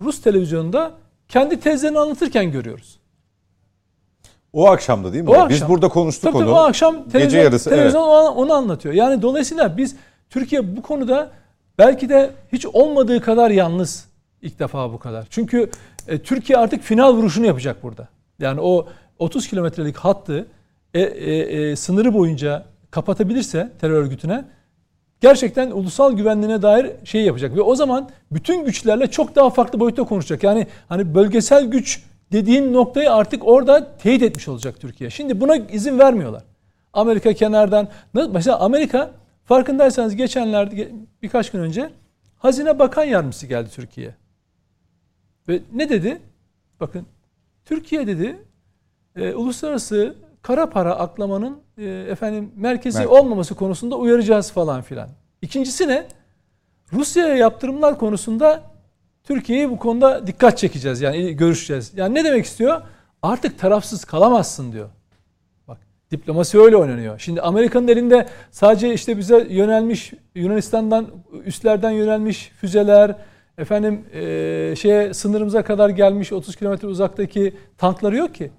Rus televizyonunda kendi tezlerini anlatırken görüyoruz. O akşamda değil mi? O Biz akşam. burada konuştuk Tabii onu. tabii o akşam televizyon, Gece yarısı. televizyon evet. onu anlatıyor. Yani dolayısıyla biz Türkiye bu konuda belki de hiç olmadığı kadar yalnız ilk defa bu kadar. Çünkü e, Türkiye artık final vuruşunu yapacak burada. Yani o 30 kilometrelik hattı e, e, e, sınırı boyunca kapatabilirse terör örgütüne gerçekten ulusal güvenliğine dair şey yapacak ve o zaman bütün güçlerle çok daha farklı boyutta konuşacak. Yani hani bölgesel güç dediğin noktayı artık orada teyit etmiş olacak Türkiye. Şimdi buna izin vermiyorlar. Amerika kenardan mesela Amerika farkındaysanız geçenlerde birkaç gün önce Hazine Bakan Yardımcısı geldi Türkiye'ye. Ve ne dedi? Bakın Türkiye dedi e, uluslararası kara para aklamanın e, efendim merkezi Merkez. olmaması konusunda uyaracağız falan filan. İkincisi ne? Rusya'ya yaptırımlar konusunda Türkiye'yi bu konuda dikkat çekeceğiz yani görüşeceğiz. Yani ne demek istiyor? Artık tarafsız kalamazsın diyor. Diplomasi öyle oynanıyor. Şimdi Amerika'nın elinde sadece işte bize yönelmiş Yunanistan'dan üstlerden yönelmiş füzeler, efendim e, şeye sınırımıza kadar gelmiş 30 kilometre uzaktaki tankları yok ki.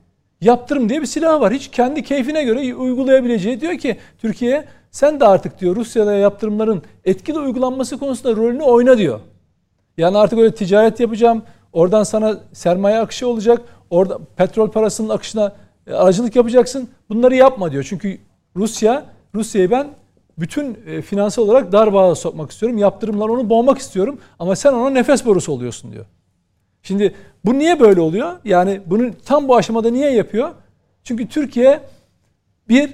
Yaptırım diye bir silah var. Hiç kendi keyfine göre uygulayabileceği diyor ki Türkiye sen de artık diyor Rusya'da yaptırımların etkili uygulanması konusunda rolünü oyna diyor. Yani artık öyle ticaret yapacağım. Oradan sana sermaye akışı olacak. Orada petrol parasının akışına aracılık yapacaksın. Bunları yapma diyor. Çünkü Rusya, Rusya'yı ben bütün e, finansal olarak dar bağa sokmak istiyorum. Yaptırımlar onu boğmak istiyorum. Ama sen ona nefes borusu oluyorsun diyor. Şimdi bu niye böyle oluyor? Yani bunu tam bu aşamada niye yapıyor? Çünkü Türkiye bir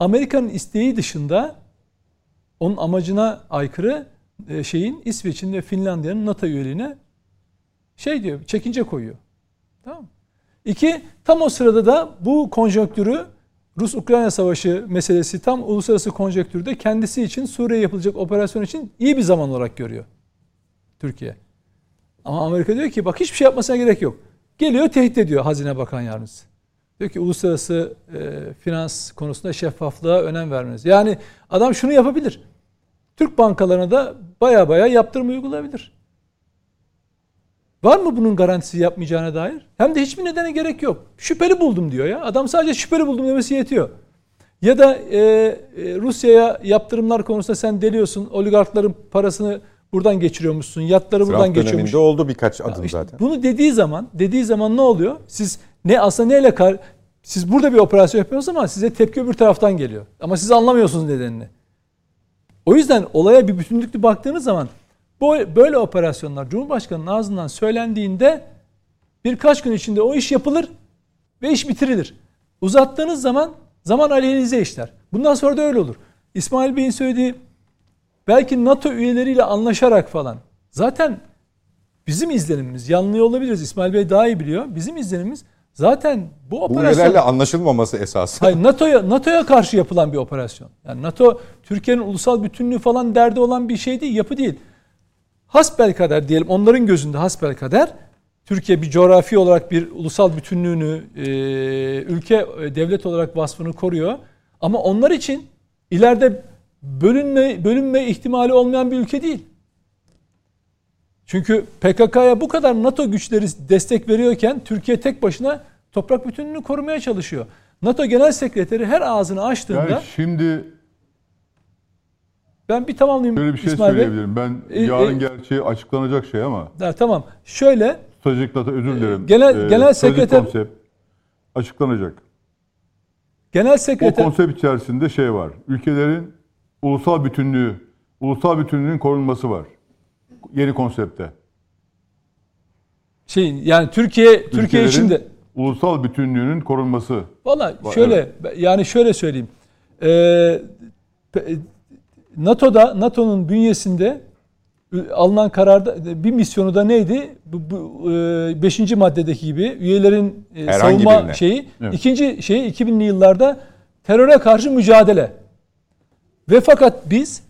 Amerika'nın isteği dışında onun amacına aykırı e, şeyin İsveç'in ve Finlandiya'nın NATO üyeliğine şey diyor, çekince koyuyor. Tamam mı? İki, tam o sırada da bu konjonktürü Rus-Ukrayna savaşı meselesi tam uluslararası konjonktürde kendisi için Suriye yapılacak operasyon için iyi bir zaman olarak görüyor Türkiye. Ama Amerika diyor ki bak hiçbir şey yapmasına gerek yok. Geliyor tehdit ediyor Hazine Bakan Yardımcısı. Diyor ki uluslararası e, finans konusunda şeffaflığa önem vermeniz. Yani adam şunu yapabilir. Türk bankalarına da baya baya yaptırım uygulayabilir. Var mı bunun garantisi yapmayacağına dair? Hem de hiçbir nedene gerek yok. Şüpheli buldum diyor ya. Adam sadece şüpheli buldum demesi yetiyor. Ya da e, e, Rusya'ya yaptırımlar konusunda sen deliyorsun. Oligarkların parasını buradan geçiriyormuşsun. Yatları Trump buradan geçiyormuş. oldu birkaç adım İşte zaten. Bunu dediği zaman, dediği zaman ne oluyor? Siz ne aslında neyle kar siz burada bir operasyon yapıyorsunuz ama size tepki öbür taraftan geliyor. Ama siz anlamıyorsunuz nedenini. O yüzden olaya bir bütünlüklü baktığınız zaman böyle operasyonlar Cumhurbaşkanı'nın ağzından söylendiğinde birkaç gün içinde o iş yapılır ve iş bitirilir. Uzattığınız zaman zaman aleyhinize işler. Bundan sonra da öyle olur. İsmail Bey'in söylediği belki NATO üyeleriyle anlaşarak falan. Zaten bizim izlenimimiz yanılıyor olabiliriz. İsmail Bey daha iyi biliyor. Bizim izlenimimiz zaten bu Bu operasyon üyelerle anlaşılmaması esası. Hayır NATO'ya NATO'ya karşı yapılan bir operasyon. Yani NATO Türkiye'nin ulusal bütünlüğü falan derdi olan bir şey değil, yapı değil. Hasbelkader diyelim onların gözünde hasbelkader Türkiye bir coğrafi olarak bir ulusal bütünlüğünü, e, ülke e, devlet olarak vasfını koruyor. Ama onlar için ileride bölünme bölünme ihtimali olmayan bir ülke değil. Çünkü PKK'ya bu kadar NATO güçleri destek veriyorken Türkiye tek başına toprak bütünlüğünü korumaya çalışıyor. NATO Genel Sekreteri her ağzını açtığında Yani şimdi ben bir tamamlayayım şöyle bir şey İsmail Bey. söyleyebilirim. Ben E, yarın e- gerçeği açıklanacak şey ama Ha, tamam. Şöyle data özür dilerim. genel- genel stratejik sekreter- konsept açıklanacak. Genel O Sekreter konsept içerisinde şey var. Ülkelerin ulusal bütünlüğü, ulusal bütünlüğün korunması var. Yeni konsepte. şey yani Türkiye Türkiye Ülkelerin içinde ulusal bütünlüğünün korunması. Valla Va- şöyle yani şöyle söyleyeyim. Ee, pe- NATO'da NATO'nun bünyesinde alınan kararda bir misyonu da neydi? Bu, bu e, beşinci maddedeki gibi üyelerin e, Herhangi savunma birine. şeyi. Evet. ikinci şeyi 2000'li yıllarda teröre karşı mücadele. Ve fakat biz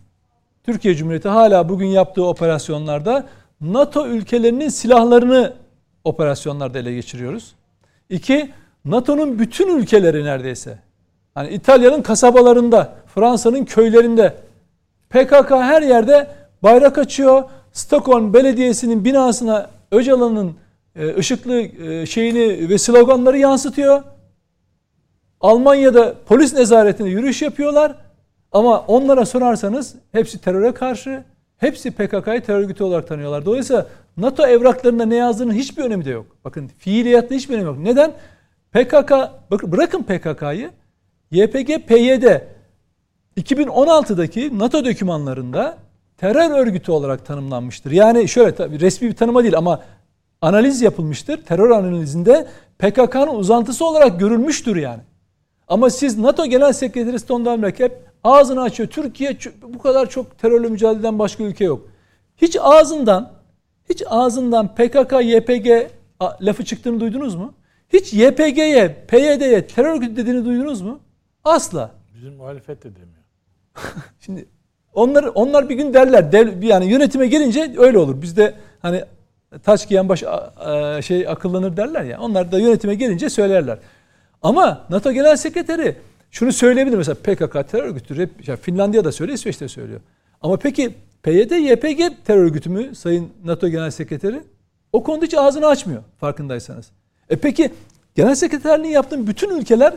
Türkiye Cumhuriyeti hala bugün yaptığı operasyonlarda NATO ülkelerinin silahlarını operasyonlarda ele geçiriyoruz. İki, NATO'nun bütün ülkeleri neredeyse. Hani İtalya'nın kasabalarında, Fransa'nın köylerinde PKK her yerde bayrak açıyor. Stockholm Belediyesi'nin binasına Öcalan'ın e, ışıklı e, şeyini ve sloganları yansıtıyor. Almanya'da polis nezaretinde yürüyüş yapıyorlar. Ama onlara sorarsanız hepsi teröre karşı, hepsi PKK'yı terör örgütü olarak tanıyorlar. Dolayısıyla NATO evraklarında ne yazdığının hiçbir önemi de yok. Bakın fiiliyatta hiçbir önemi yok. Neden? PKK, bırakın PKK'yı, YPG, PYD 2016'daki NATO dokümanlarında terör örgütü olarak tanımlanmıştır. Yani şöyle tabii resmi bir tanıma değil ama analiz yapılmıştır. Terör analizinde PKK'nın uzantısı olarak görülmüştür yani. Ama siz NATO Genel Sekreteri Stoltenberg hep ağzını açıyor. Türkiye bu kadar çok terörle mücadele eden başka ülke yok. Hiç ağzından hiç ağzından PKK, YPG lafı çıktığını duydunuz mu? Hiç YPG'ye, PYD'ye terör örgütü dediğini duydunuz mu? Asla. Bizim muhalefet de demiyor. Şimdi onlar onlar bir gün derler. Dev, yani yönetime gelince öyle olur. Bizde hani taç giyen baş şey akıllanır derler ya. Onlar da yönetime gelince söylerler. Ama NATO Genel Sekreteri şunu söyleyebilir mesela PKK terör örgütü. Yani Finlandiya da söylüyor, İsveç de söylüyor. Ama peki PYD, YPG terör örgütü mü Sayın NATO Genel Sekreteri? O konuda hiç ağzını açmıyor farkındaysanız. E peki Genel Sekreterliğini yaptığın bütün ülkeler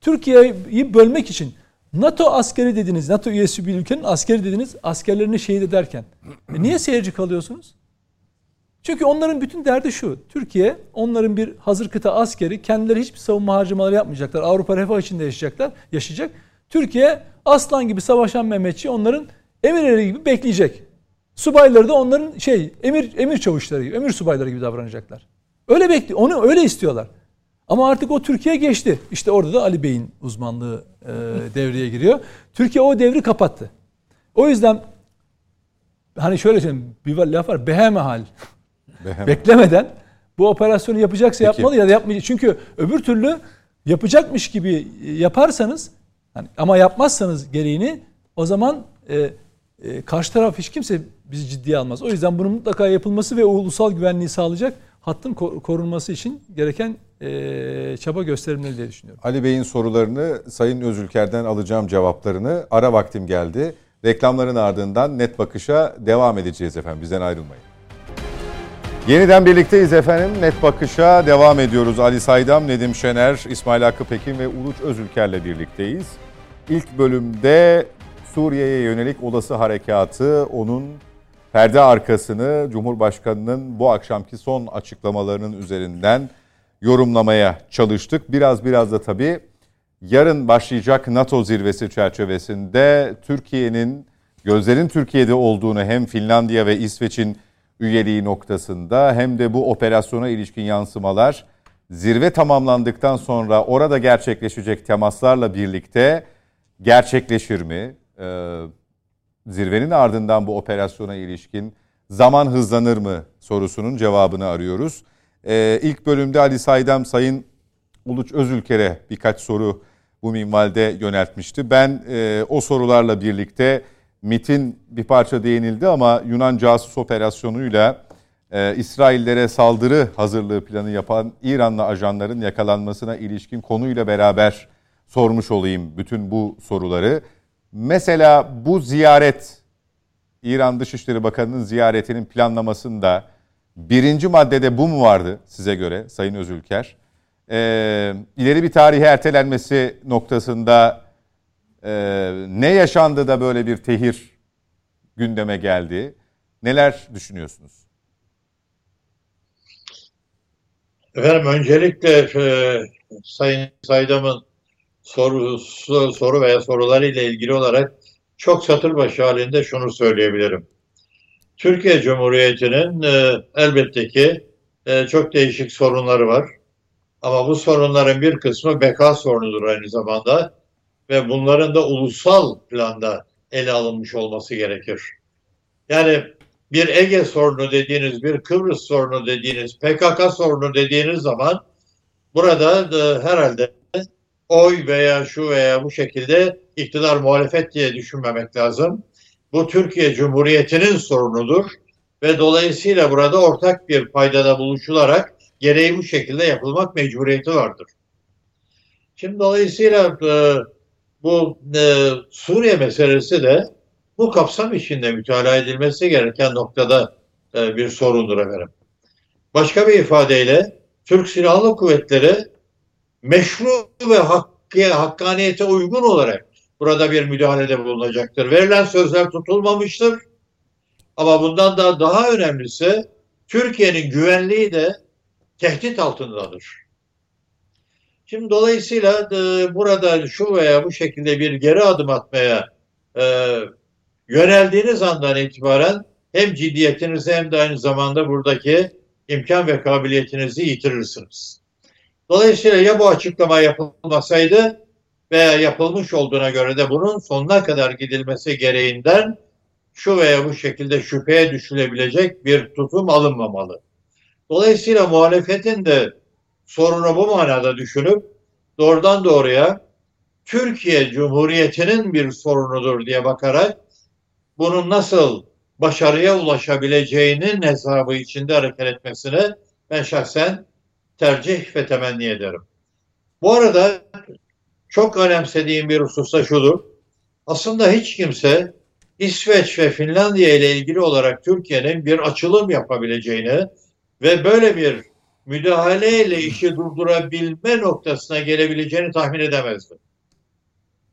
Türkiye'yi bölmek için NATO askeri dediniz, NATO üyesi bir ülkenin askeri dediniz, askerlerini şehit ederken. E niye seyirci kalıyorsunuz? Çünkü onların bütün derdi şu. Türkiye onların bir hazır kıta askeri kendileri hiçbir savunma harcamaları yapmayacaklar. Avrupa refah içinde yaşayacaklar, yaşayacak. Türkiye aslan gibi savaşan Mehmetçi onların emirleri gibi bekleyecek. Subayları da onların şey emir emir çavuşları gibi, emir subayları gibi davranacaklar. Öyle bekli, onu öyle istiyorlar. Ama artık o Türkiye geçti. İşte orada da Ali Bey'in uzmanlığı e, devreye giriyor. Türkiye o devri kapattı. O yüzden hani şöyle söyleyeyim bir laf var behemehal. Behemehal. Beklemeden bu operasyonu yapacaksa Peki. yapmalı ya da yapmayacak. Çünkü öbür türlü yapacakmış gibi yaparsanız yani ama yapmazsanız gereğini o zaman e, e, karşı taraf hiç kimse bizi ciddiye almaz. O yüzden bunun mutlaka yapılması ve ulusal güvenliği sağlayacak hattın korunması için gereken e, çaba gösterilmeli diye düşünüyorum. Ali Bey'in sorularını Sayın Özülker'den alacağım cevaplarını ara vaktim geldi. Reklamların ardından net bakışa devam edeceğiz efendim. Bizden ayrılmayın. Yeniden birlikteyiz efendim. Net Bakış'a devam ediyoruz. Ali Saydam, Nedim Şener, İsmail Hakkı Pekin ve Uluç Özülker'le birlikteyiz. İlk bölümde Suriye'ye yönelik olası harekatı, onun perde arkasını Cumhurbaşkanı'nın bu akşamki son açıklamalarının üzerinden yorumlamaya çalıştık. Biraz biraz da tabii yarın başlayacak NATO zirvesi çerçevesinde Türkiye'nin gözlerin Türkiye'de olduğunu hem Finlandiya ve İsveç'in üyeliği noktasında hem de bu operasyona ilişkin yansımalar zirve tamamlandıktan sonra orada gerçekleşecek temaslarla birlikte gerçekleşir mi? Ee, zirvenin ardından bu operasyona ilişkin zaman hızlanır mı sorusunun cevabını arıyoruz. Ee, ilk bölümde Ali Saydam Sayın Uluç Özülker'e birkaç soru bu minvalde yöneltmişti. Ben e, o sorularla birlikte MIT'in bir parça değinildi ama Yunan casus operasyonuyla e, İsraillere saldırı hazırlığı planı yapan İranlı ajanların yakalanmasına ilişkin konuyla beraber sormuş olayım bütün bu soruları. Mesela bu ziyaret İran Dışişleri Bakanı'nın ziyaretinin planlamasında birinci maddede bu mu vardı size göre Sayın Özülker? Ee, ileri bir tarihe ertelenmesi noktasında e, ne yaşandı da böyle bir tehir gündeme geldi? Neler düşünüyorsunuz? Efendim öncelikle e, Sayın Saydam'ın soru, soru veya sorularıyla ilgili olarak çok satır başı halinde şunu söyleyebilirim. Türkiye Cumhuriyeti'nin e, elbette ki e, çok değişik sorunları var. Ama bu sorunların bir kısmı beka sorunudur aynı zamanda ve bunların da ulusal planda ele alınmış olması gerekir. Yani bir Ege sorunu dediğiniz, bir Kıbrıs sorunu dediğiniz, PKK sorunu dediğiniz zaman burada da herhalde oy veya şu veya bu şekilde iktidar muhalefet diye düşünmemek lazım. Bu Türkiye Cumhuriyeti'nin sorunudur ve dolayısıyla burada ortak bir paydada buluşularak gereği bu şekilde yapılmak mecburiyeti vardır. Şimdi dolayısıyla e, bu e, Suriye meselesi de bu kapsam içinde mütalaa edilmesi gereken noktada e, bir sorundur efendim. Başka bir ifadeyle Türk Silahlı Kuvvetleri meşru ve hak, hakkı, hakkaniyete uygun olarak burada bir müdahalede bulunacaktır. Verilen sözler tutulmamıştır. Ama bundan da daha önemlisi Türkiye'nin güvenliği de tehdit altındadır. Şimdi dolayısıyla e, burada şu veya bu şekilde bir geri adım atmaya e, yöneldiğiniz andan itibaren hem ciddiyetinizi hem de aynı zamanda buradaki imkan ve kabiliyetinizi yitirirsiniz. Dolayısıyla ya bu açıklama yapılmasaydı veya yapılmış olduğuna göre de bunun sonuna kadar gidilmesi gereğinden şu veya bu şekilde şüpheye düşülebilecek bir tutum alınmamalı. Dolayısıyla muhalefetin de sorunu bu manada düşünüp doğrudan doğruya Türkiye Cumhuriyeti'nin bir sorunudur diye bakarak bunun nasıl başarıya ulaşabileceğinin hesabı içinde hareket etmesini ben şahsen tercih ve temenni ederim. Bu arada çok önemsediğim bir husus da şudur. Aslında hiç kimse İsveç ve Finlandiya ile ilgili olarak Türkiye'nin bir açılım yapabileceğini ve böyle bir müdahaleyle işi durdurabilme noktasına gelebileceğini tahmin edemezdim.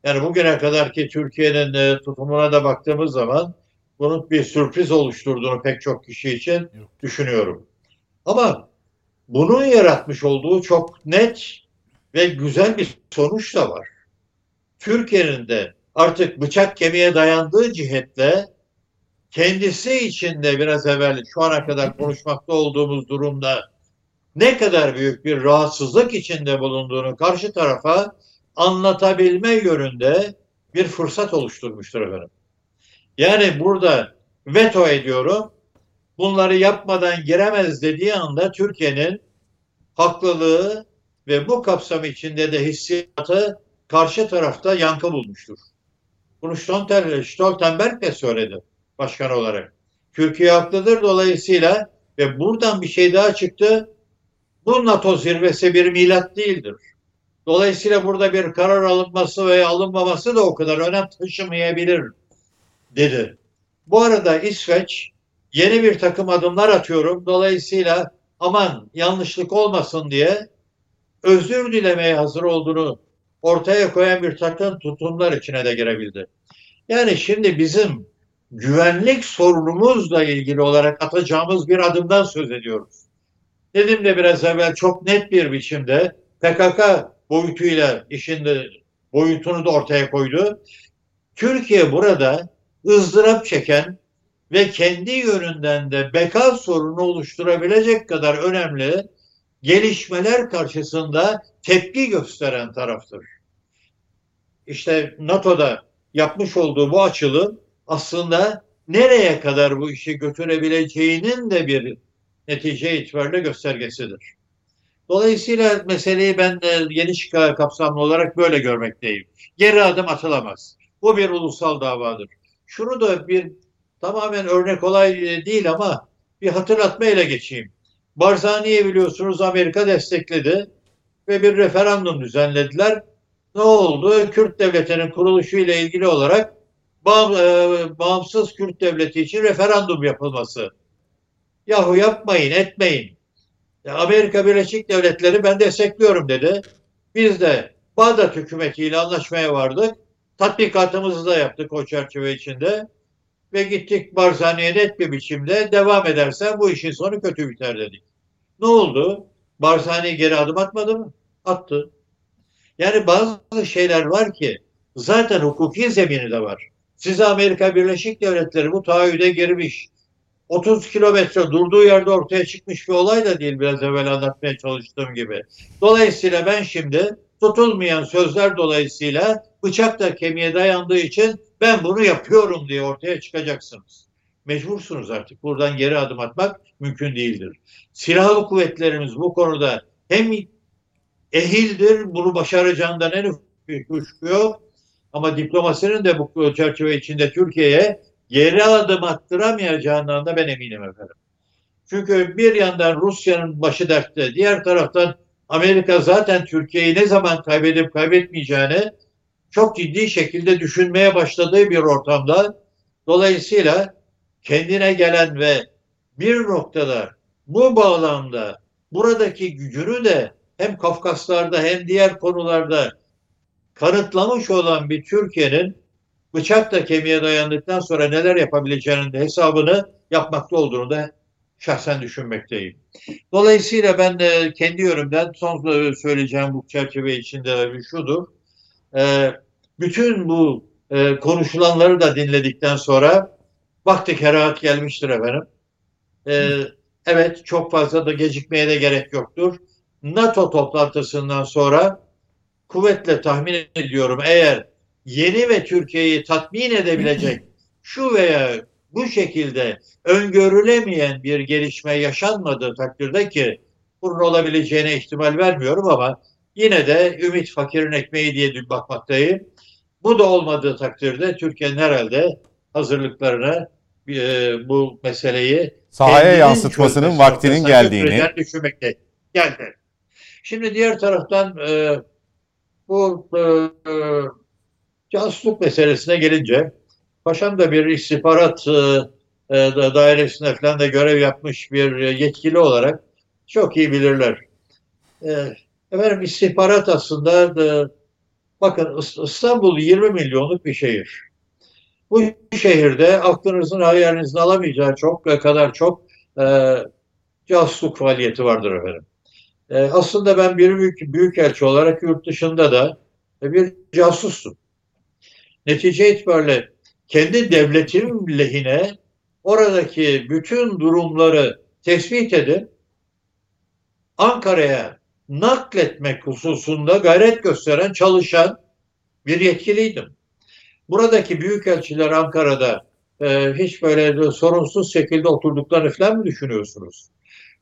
Yani bugüne kadar ki Türkiye'nin e, tutumuna da baktığımız zaman bunun bir sürpriz oluşturduğunu pek çok kişi için düşünüyorum. Ama bunun yaratmış olduğu çok net ve güzel bir sonuç da var. Türkiye'nin de artık bıçak kemiğe dayandığı cihetle kendisi içinde biraz evvel şu ana kadar konuşmakta olduğumuz durumda ne kadar büyük bir rahatsızlık içinde bulunduğunu karşı tarafa anlatabilme yönünde bir fırsat oluşturmuştur efendim. Yani burada veto ediyorum, bunları yapmadan giremez dediği anda Türkiye'nin haklılığı ve bu kapsam içinde de hissiyatı karşı tarafta yankı bulmuştur. Bunu Stoltenberg de söyledi başkan olarak. Türkiye haklıdır dolayısıyla ve buradan bir şey daha çıktı. Bu NATO zirvesi bir milat değildir. Dolayısıyla burada bir karar alınması veya alınmaması da o kadar önem taşımayabilir dedi. Bu arada İsveç yeni bir takım adımlar atıyorum. Dolayısıyla aman yanlışlık olmasın diye özür dilemeye hazır olduğunu ortaya koyan bir takım tutumlar içine de girebildi. Yani şimdi bizim güvenlik sorunumuzla ilgili olarak atacağımız bir adımdan söz ediyoruz. Dedim de biraz evvel çok net bir biçimde PKK boyutuyla işin de boyutunu da ortaya koydu. Türkiye burada ızdırap çeken ve kendi yönünden de beka sorunu oluşturabilecek kadar önemli gelişmeler karşısında tepki gösteren taraftır. İşte NATO'da yapmış olduğu bu açılım aslında nereye kadar bu işi götürebileceğinin de bir netice itibariyle göstergesidir. Dolayısıyla meseleyi ben geniş kapsamlı olarak böyle görmekteyim. Geri adım atılamaz. Bu bir ulusal davadır. Şunu da bir tamamen örnek olay değil ama bir hatırlatma ile geçeyim. Barzani'yi biliyorsunuz Amerika destekledi ve bir referandum düzenlediler. Ne oldu? Kürt devletinin kuruluşu ile ilgili olarak e, bağımsız Kürt devleti için referandum yapılması. Yahu yapmayın, etmeyin. Amerika Birleşik Devletleri ben destekliyorum dedi. Biz de Bağdat hükümetiyle anlaşmaya vardık. Tatbikatımızı da yaptık o çerçeve içinde. Ve gittik Barzani'ye net bir biçimde devam edersen bu işin sonu kötü biter dedik. Ne oldu? Barzani geri adım atmadı mı? Attı. Yani bazı şeyler var ki zaten hukuki zemini de var. Size Amerika Birleşik Devletleri bu taahhüde girmiş. 30 kilometre durduğu yerde ortaya çıkmış bir olay da değil biraz evvel anlatmaya çalıştığım gibi. Dolayısıyla ben şimdi tutulmayan sözler dolayısıyla bıçak da kemiğe dayandığı için ben bunu yapıyorum diye ortaya çıkacaksınız. Mecbursunuz artık. Buradan geri adım atmak mümkün değildir. Silahlı kuvvetlerimiz bu konuda hem ehildir, bunu başaracağından en büyük kuşku yok. Ama diplomasinin de bu çerçeve içinde Türkiye'ye geri adım attıramayacağından da ben eminim efendim. Çünkü bir yandan Rusya'nın başı dertte, diğer taraftan Amerika zaten Türkiye'yi ne zaman kaybedip kaybetmeyeceğini çok ciddi şekilde düşünmeye başladığı bir ortamda dolayısıyla kendine gelen ve bir noktada bu bağlamda buradaki gücünü de hem Kafkaslarda hem diğer konularda kanıtlamış olan bir Türkiye'nin bıçakla kemiğe dayandıktan sonra neler yapabileceğinin de hesabını yapmakta olduğunu da şahsen düşünmekteyim. Dolayısıyla ben de kendi yorumdan son söyleyeceğim bu çerçeve içinde şudur. Ee, bütün bu e, konuşulanları da dinledikten sonra vakti kerahat gelmiştir efendim. Ee, evet çok fazla da gecikmeye de gerek yoktur. NATO toplantısından sonra kuvvetle tahmin ediyorum eğer yeni ve Türkiye'yi tatmin edebilecek şu veya bu şekilde öngörülemeyen bir gelişme yaşanmadığı takdirde ki bunun olabileceğine ihtimal vermiyorum ama yine de ümit fakirin ekmeği diye bakmaktayım. Bu da olmadığı takdirde Türkiye'nin herhalde hazırlıklarını e, bu meseleyi sahaya yansıtmasının vaktinin geldiğini düşünmekte geldi. Şimdi diğer taraftan e, bu e, e, casusluk meselesine gelince Paşam da bir istihbarat e, e, dairesinde falan da görev yapmış bir yetkili olarak çok iyi bilirler. E, efendim istihbarat aslında da, bakın İstanbul 20 milyonluk bir şehir. Bu şehirde aklınızın hayalinizin alamayacağı çok kadar çok e, casusluk faaliyeti vardır efendim. E, aslında ben bir büyük, büyük elçi olarak yurt dışında da bir casustum. Netice itibariyle kendi devletim lehine oradaki bütün durumları tespit edip Ankara'ya nakletmek hususunda gayret gösteren, çalışan bir yetkiliydim. Buradaki büyükelçiler Ankara'da e, hiç böyle sorunsuz şekilde oturduklarını falan mı düşünüyorsunuz?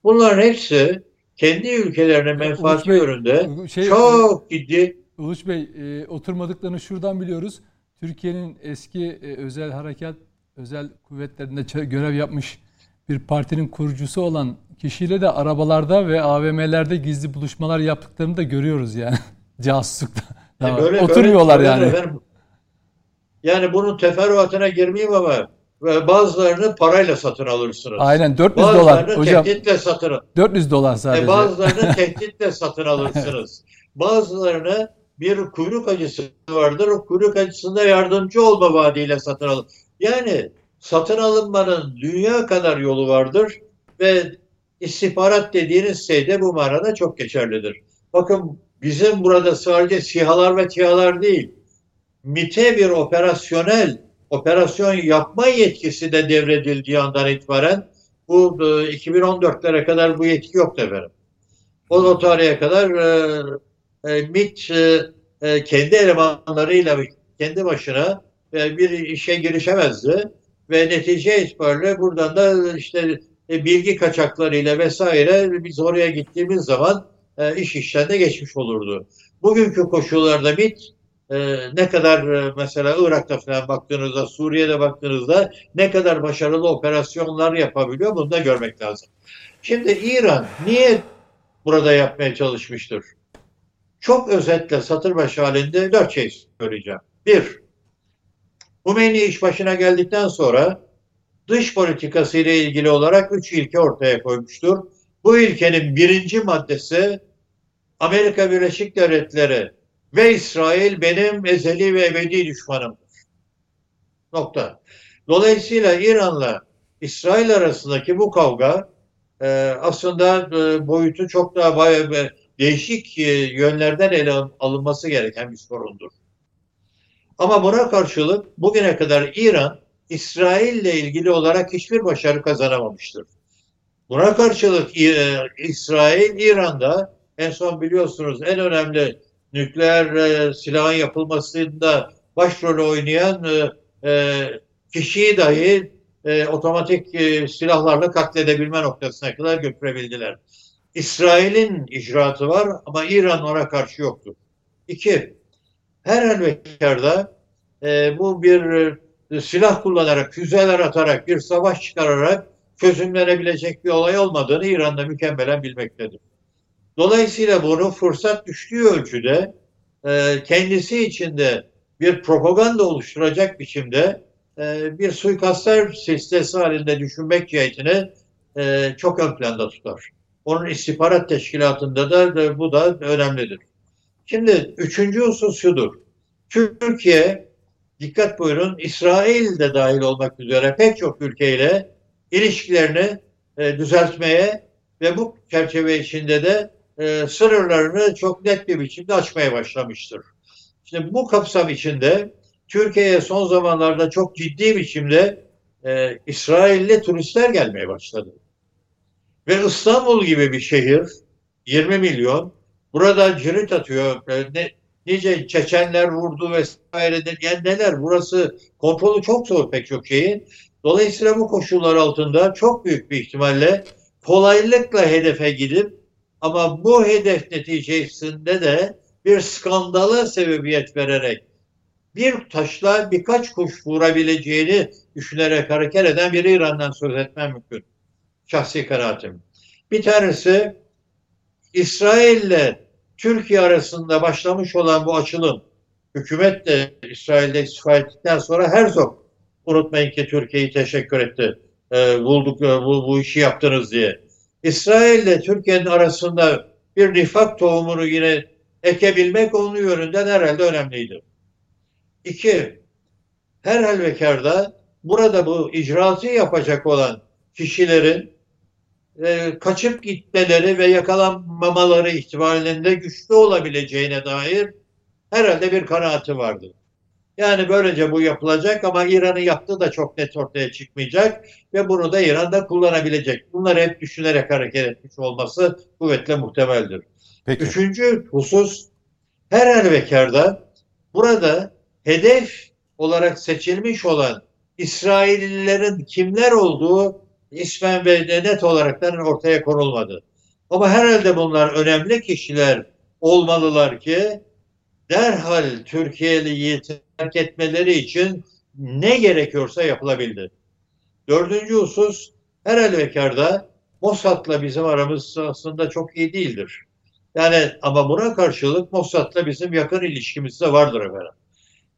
Bunların hepsi kendi ülkelerine menfaati yönünde şey, çok ciddi. Uluç Bey e, oturmadıklarını şuradan biliyoruz. Türkiye'nin eski e, özel harekat, özel kuvvetlerinde görev yapmış bir partinin kurucusu olan kişiyle de arabalarda ve AVM'lerde gizli buluşmalar yaptıklarını da görüyoruz yani. Casuslukta. Yani böyle, Oturmuyorlar böyle, yani. Böyle, yani bunun teferruatına girmeyeyim ama bazılarını parayla satın alırsınız. Aynen 400 dolar hocam. tehditle satın 400 dolar sadece. E bazılarını tehditle satın alırsınız. Bazılarını bir kuyruk acısı vardır. O kuyruk acısında yardımcı olma vaadiyle satın alın. Yani satın alınmanın dünya kadar yolu vardır ve istihbarat dediğiniz şey de bu manada çok geçerlidir. Bakın bizim burada sadece sihalar ve tihalar değil, MIT'e bir operasyonel operasyon yapma yetkisi de devredildiği andan itibaren bu 2014'lere kadar bu yetki yoktu efendim. O, o tarihe kadar e, e, MIT e, e, kendi elemanlarıyla kendi başına e, bir işe girişemezdi ve netice itibariyle buradan da işte e, bilgi kaçaklarıyla vesaire biz oraya gittiğimiz zaman e, iş işten de geçmiş olurdu. Bugünkü koşullarda MIT e, ne kadar e, mesela Irak'ta falan baktığınızda, Suriye'de baktığınızda ne kadar başarılı operasyonlar yapabiliyor bunu da görmek lazım. Şimdi İran niye burada yapmaya çalışmıştır? Çok özetle satır başı halinde dört şey söyleyeceğim. Bir, Hümeyni iş başına geldikten sonra dış politikası ile ilgili olarak üç ilke ortaya koymuştur. Bu ilkenin birinci maddesi Amerika Birleşik Devletleri ve İsrail benim ezeli ve ebedi düşmanımdır. Nokta. Dolayısıyla İran'la İsrail arasındaki bu kavga e, aslında e, boyutu çok daha bayağı değişik e, yönlerden ele alınması gereken bir sorundur. Ama buna karşılık bugüne kadar İran İsrail ile ilgili olarak hiçbir başarı kazanamamıştır. Buna karşılık e, İsrail İran'da en son biliyorsunuz en önemli nükleer e, silahın yapılmasında başrolü oynayan kişiyi dahi otomatik silahlarla katledebilme noktasına kadar götürebildiler. İsrail'in icraatı var ama İran ona karşı yoktur. İki, her halükarda e, bu bir e, silah kullanarak, füzeler atarak, bir savaş çıkararak çözümlenebilecek bir olay olmadığını İran'da mükemmelen bilmektedir. Dolayısıyla bunu fırsat düştüğü ölçüde e, kendisi içinde bir propaganda oluşturacak biçimde e, bir suikastlar silsilesi halinde düşünmek cihetini e, çok ön planda tutar. Onun istihbarat teşkilatında da bu da önemlidir. Şimdi üçüncü husus şudur. Türkiye, dikkat buyurun, İsrail de dahil olmak üzere pek çok ülkeyle ilişkilerini e, düzeltmeye ve bu çerçeve içinde de e, sınırlarını çok net bir biçimde açmaya başlamıştır. Şimdi bu kapsam içinde Türkiye'ye son zamanlarda çok ciddi biçimde e, İsrailli turistler gelmeye başladı. Ve İstanbul gibi bir şehir 20 milyon burada cirit atıyor. E, ne, nice Çeçenler vurdu vesaire yani neler burası kontrolü çok zor pek çok şeyin. Dolayısıyla bu koşullar altında çok büyük bir ihtimalle kolaylıkla hedefe gidip ama bu hedef neticesinde de bir skandala sebebiyet vererek bir taşla birkaç kuş vurabileceğini düşünerek hareket eden bir İran'dan söz etmem mümkün. Şahsi kanaatim. Bir tanesi İsrail ile Türkiye arasında başlamış olan bu açılım hükümet de İsrail'de istifa ettikten sonra Herzog unutmayın ki Türkiye'yi teşekkür etti. E, bulduk bu, bu işi yaptınız diye. İsrail ile Türkiye'nin arasında bir nifak tohumunu yine ekebilmek onun yönünden herhalde önemliydi. İki, her halvekarda burada bu icraatı yapacak olan kişilerin e, kaçıp gitmeleri ve yakalanmamaları ihtimalinde güçlü olabileceğine dair herhalde bir kanaati vardı. Yani böylece bu yapılacak ama İran'ın yaptığı da çok net ortaya çıkmayacak ve bunu da İran'da kullanabilecek. Bunları hep düşünerek hareket etmiş olması kuvvetle muhtemeldir. Peki. Üçüncü husus her halvekarda burada hedef olarak seçilmiş olan İsraillilerin kimler olduğu ismen ve net olarak ortaya konulmadı. Ama herhalde bunlar önemli kişiler olmalılar ki derhal Türkiye'liyi terk etmeleri için ne gerekiyorsa yapılabildi. Dördüncü husus her halükarda Mossad'la bizim aramız aslında çok iyi değildir. Yani ama buna karşılık Mossad'la bizim yakın ilişkimiz de vardır efendim.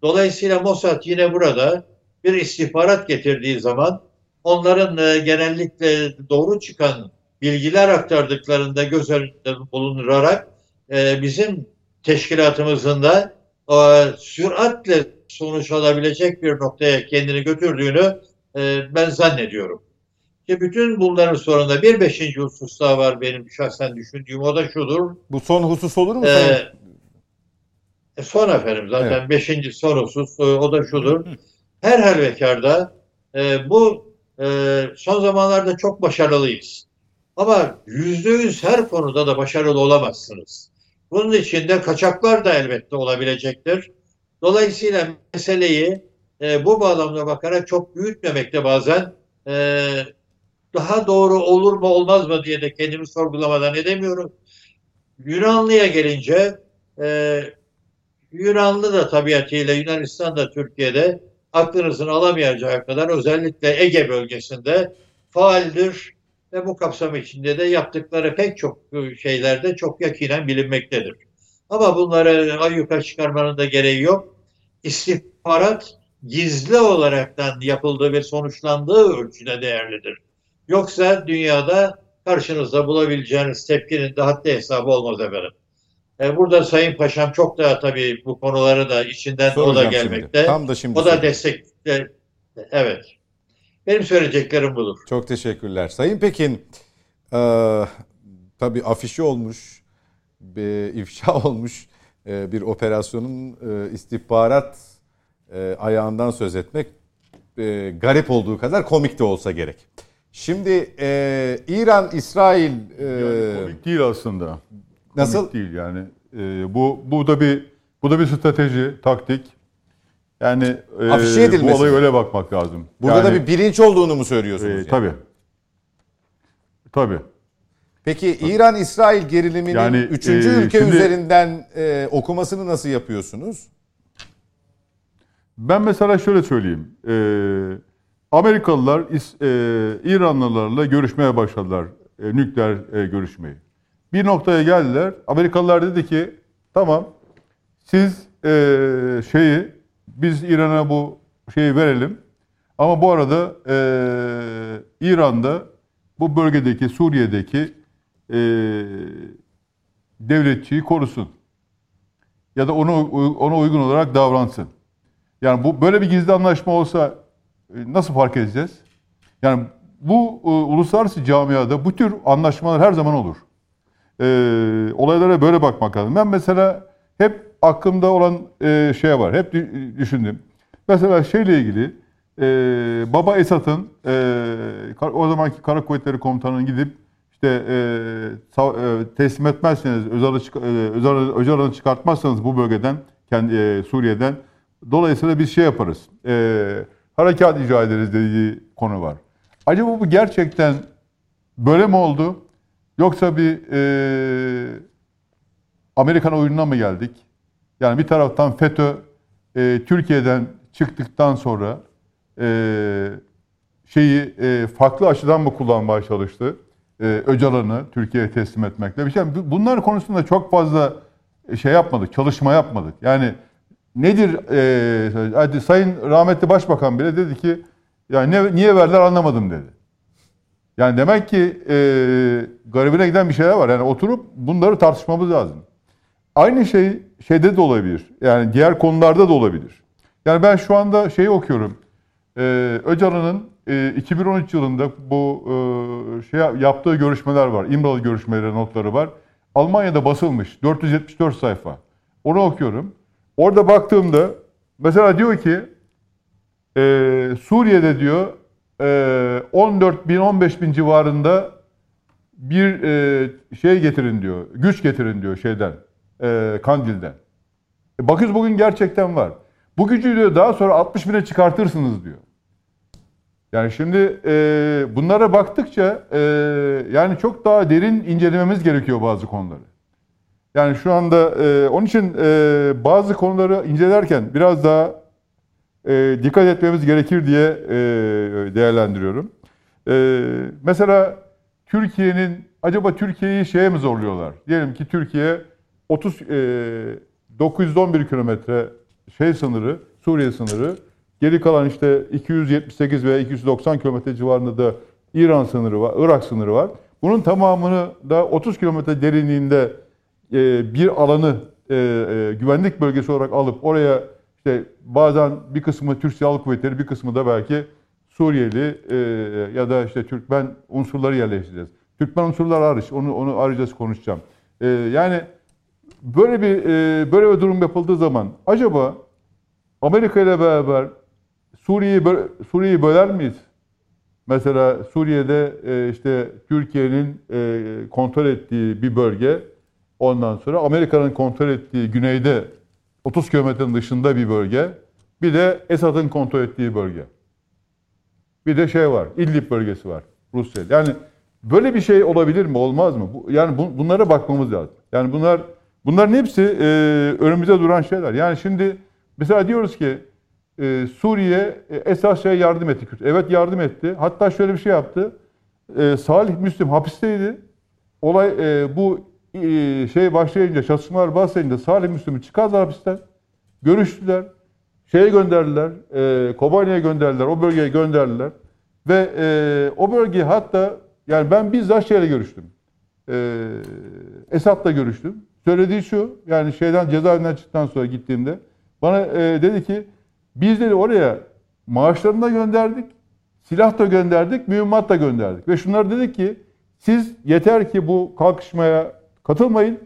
Dolayısıyla Mossad yine burada bir istihbarat getirdiği zaman onların e, genellikle doğru çıkan bilgiler aktardıklarında göz önünde bulunurarak e, bizim teşkilatımızın da e, süratle sonuç alabilecek bir noktaya kendini götürdüğünü e, ben zannediyorum. Ki bütün bunların sonunda bir beşinci husus daha var benim şahsen düşündüğüm o da şudur. Bu son husus olur mu? Ee, e, son efendim zaten evet. beşinci son husus e, o da şudur. Her halvekarda e, bu e, son zamanlarda çok başarılıyız. Ama yüzde yüz her konuda da başarılı olamazsınız. Bunun içinde kaçaklar da elbette olabilecektir. Dolayısıyla meseleyi e, bu bağlamda bakarak çok büyütmemekte bazen e, daha doğru olur mu olmaz mı diye de kendimi sorgulamadan edemiyorum. Yunanlı'ya gelince e, Yunanlı da tabiatıyla Yunanistan da Türkiye'de aklınızın alamayacağı kadar özellikle Ege bölgesinde faaldir ve bu kapsam içinde de yaptıkları pek çok şeylerde çok yakinen bilinmektedir. Ama bunları ayyuka çıkarmanın da gereği yok. İstihbarat gizli olaraktan yapıldığı ve sonuçlandığı ölçüde değerlidir. Yoksa dünyada karşınızda bulabileceğiniz tepkinin de haddi hesabı olmaz efendim. E, burada Sayın Paşam çok daha tabii bu konuları da içinden Soracağım o da gelmekte. Şimdi. Tam da şimdi o da destek evet. Benim söyleyeceklerim budur. Çok teşekkürler. Sayın Pekin, e, tabii afişi olmuş, bir ifşa olmuş e, bir operasyonun e, istihbarat e, ayağından söz etmek e, garip olduğu kadar komik de olsa gerek. Şimdi e, İran, İsrail... E, yani komik değil aslında. Nasıl? Komik değil yani. E, bu bu da bir bu da bir strateji, taktik. Yani e, bu olaya öyle bakmak lazım. Burada yani, da bir bilinç olduğunu mu söylüyorsunuz? E, yani? Tabii. Tabii. Peki İran-İsrail geriliminin yani, üçüncü e, ülke şimdi, üzerinden e, okumasını nasıl yapıyorsunuz? Ben mesela şöyle söyleyeyim. E, Amerikalılar e, İranlılarla görüşmeye başladılar. E, nükleer e, görüşmeyi. Bir noktaya geldiler. Amerikalılar dedi ki tamam siz e, şeyi biz İran'a bu şeyi verelim. Ama bu arada e, İran'da bu bölgedeki Suriye'deki e, devletçiyi korusun. ya da onu ona uygun olarak davransın. Yani bu böyle bir gizli anlaşma olsa e, nasıl fark edeceğiz? Yani bu e, uluslararası camiada bu tür anlaşmalar her zaman olur. E, olaylara böyle bakmak lazım. Ben mesela hep aklımda olan e, şey var. Hep dü- düşündüm. Mesela şeyle ilgili e, Baba Esat'ın e, o zamanki Kara Kuvvetleri Komutanı'nın gidip işte e, e, teslim etmezseniz Özal'ı çık- e, Özal'ı çıkartmazsanız bu bölgeden kendi e, Suriye'den dolayısıyla biz şey yaparız. E, harekat icra ederiz dediği konu var. Acaba bu gerçekten böyle mi oldu? Yoksa bir e, Amerikan oyununa mı geldik? Yani bir taraftan FETÖ e, Türkiye'den çıktıktan sonra e, şeyi e, farklı açıdan mı kullanmaya çalıştı? E, Öcalan'ı Türkiye'ye teslim etmekle. Bir şey. Bunlar konusunda çok fazla şey yapmadık, çalışma yapmadık. Yani nedir? E, hadi Sayın rahmetli Başbakan bile dedi ki yani ne, niye verdiler anlamadım dedi. Yani demek ki e, garibine giden bir şeyler var. Yani oturup bunları tartışmamız lazım. Aynı şey şeyde de olabilir. Yani diğer konularda da olabilir. Yani ben şu anda şeyi okuyorum. Ee, Öcalan'ın e, 2013 yılında bu e, şey yaptığı görüşmeler var. İmralı görüşmeleri notları var. Almanya'da basılmış. 474 sayfa. Onu okuyorum. Orada baktığımda mesela diyor ki e, Suriye'de diyor e, 14 bin 15 bin civarında bir e, şey getirin diyor. Güç getirin diyor şeyden. E, Kandil'den. E, bakıyoruz bugün gerçekten var. Bu gücü diyor daha sonra 60 bine çıkartırsınız diyor. Yani şimdi e, bunlara baktıkça e, yani çok daha derin incelememiz gerekiyor bazı konuları. Yani şu anda e, onun için e, bazı konuları incelerken biraz daha e, dikkat etmemiz gerekir diye e, değerlendiriyorum. E, mesela Türkiye'nin acaba Türkiye'yi şeye mi zorluyorlar? Diyelim ki Türkiye 30 e, 911 kilometre şey sınırı, Suriye sınırı. Geri kalan işte 278 veya 290 kilometre civarında da İran sınırı var, Irak sınırı var. Bunun tamamını da 30 kilometre derinliğinde e, bir alanı e, e, güvenlik bölgesi olarak alıp oraya işte bazen bir kısmı Türk Silahlı Kuvvetleri, bir kısmı da belki Suriyeli e, ya da işte Türkmen unsurları yerleştireceğiz. Türkmen unsurlar hariç, onu onu ayrıca konuşacağım. E, yani böyle bir e, böyle bir durum yapıldığı zaman acaba Amerika ile beraber Suriye'yi Suriye'yi böler miyiz? Mesela Suriye'de e, işte Türkiye'nin e, kontrol ettiği bir bölge, ondan sonra Amerika'nın kontrol ettiği güneyde 30 kilometrenin dışında bir bölge, bir de Esad'ın kontrol ettiği bölge. Bir de şey var, İdlib bölgesi var Rusya. Yani böyle bir şey olabilir mi, olmaz mı? Yani bu, bunlara bakmamız lazım. Yani bunlar bunların hepsi e, önümüzde duran şeyler. Yani şimdi mesela diyoruz ki e, Suriye e, esas şey yardım etti. Evet yardım etti. Hatta şöyle bir şey yaptı. E, Salih Müslim hapisteydi. Olay e, bu e, şey başlayınca, çatışmalar başlayınca Salih Müslim'i çıkardılar hapisten. Görüştüler. Şeye gönderdiler. E, Kobani'ye gönderdiler. O bölgeye gönderdiler. Ve e, o bölgeyi hatta yani ben bizzat şeyle görüştüm. E, Esad'la görüştüm. Söylediği şu, yani şeyden cezaevinden çıktıktan sonra gittiğimde bana e, dedi ki biz dedi oraya maaşlarını da gönderdik, silah da gönderdik, mühimmat da gönderdik. Ve şunlar dedik ki siz yeter ki bu kalkışmaya katılmayın,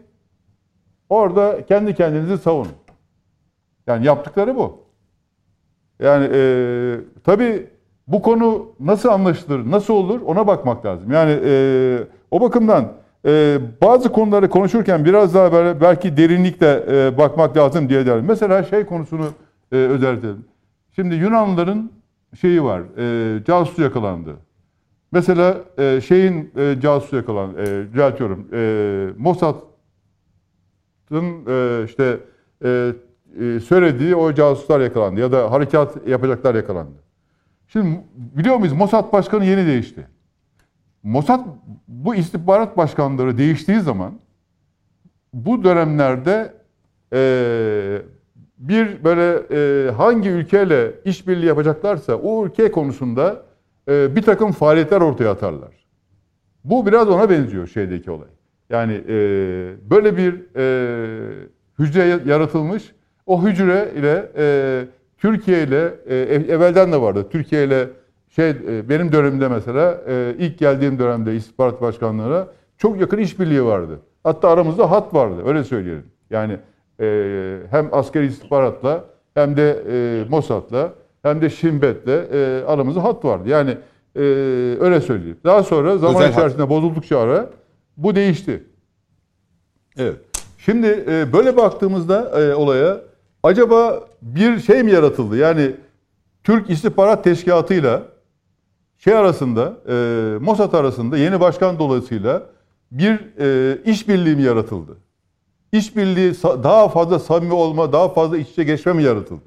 orada kendi kendinizi savunun. Yani yaptıkları bu. Yani e, tabii bu konu nasıl anlaşılır, nasıl olur ona bakmak lazım. Yani e, o bakımdan e, bazı konuları konuşurken biraz daha böyle belki derinlikle e, bakmak lazım diye derim. Mesela şey konusunu e, özellikledim. Şimdi Yunanlıların şeyi var, e, casusu yakalandı. Mesela e, şeyin e, casusu yakalandı, e, düzeltiyorum, e, Mossad'ın e, işte e, e, söylediği o casuslar yakalandı ya da harekat yapacaklar yakalandı. Şimdi biliyor muyuz Mossad başkanı yeni değişti. Mossad bu istihbarat başkanları değiştiği zaman bu dönemlerde e, bir böyle e, hangi ülkeyle işbirliği yapacaklarsa o ülke konusunda e, bir takım faaliyetler ortaya atarlar. Bu biraz ona benziyor şeydeki olay. Yani e, böyle bir e, hücre yaratılmış. O hücre ile e, Türkiye ile e, evvelden de vardı. Türkiye ile şey e, benim dönemimde mesela e, ilk geldiğim dönemde istihbarat başkanlığına çok yakın işbirliği vardı. Hatta aramızda hat vardı öyle söyleyelim. Yani e, hem askeri istihbaratla hem de Mossad'la hem de Şimbet'le aramızda hat vardı. Yani öyle söyleyeyim. Daha sonra zaman Özel hat. içerisinde bozuldukça ara bu değişti. Evet. Şimdi böyle baktığımızda olaya acaba bir şey mi yaratıldı? Yani Türk İstihbarat Teşkilatı'yla şey arasında, e, Mossad arasında yeni başkan dolayısıyla bir e, işbirliği mi yaratıldı? İşbirliği daha fazla samimi olma, daha fazla iç içe geçme mi yaratıldı?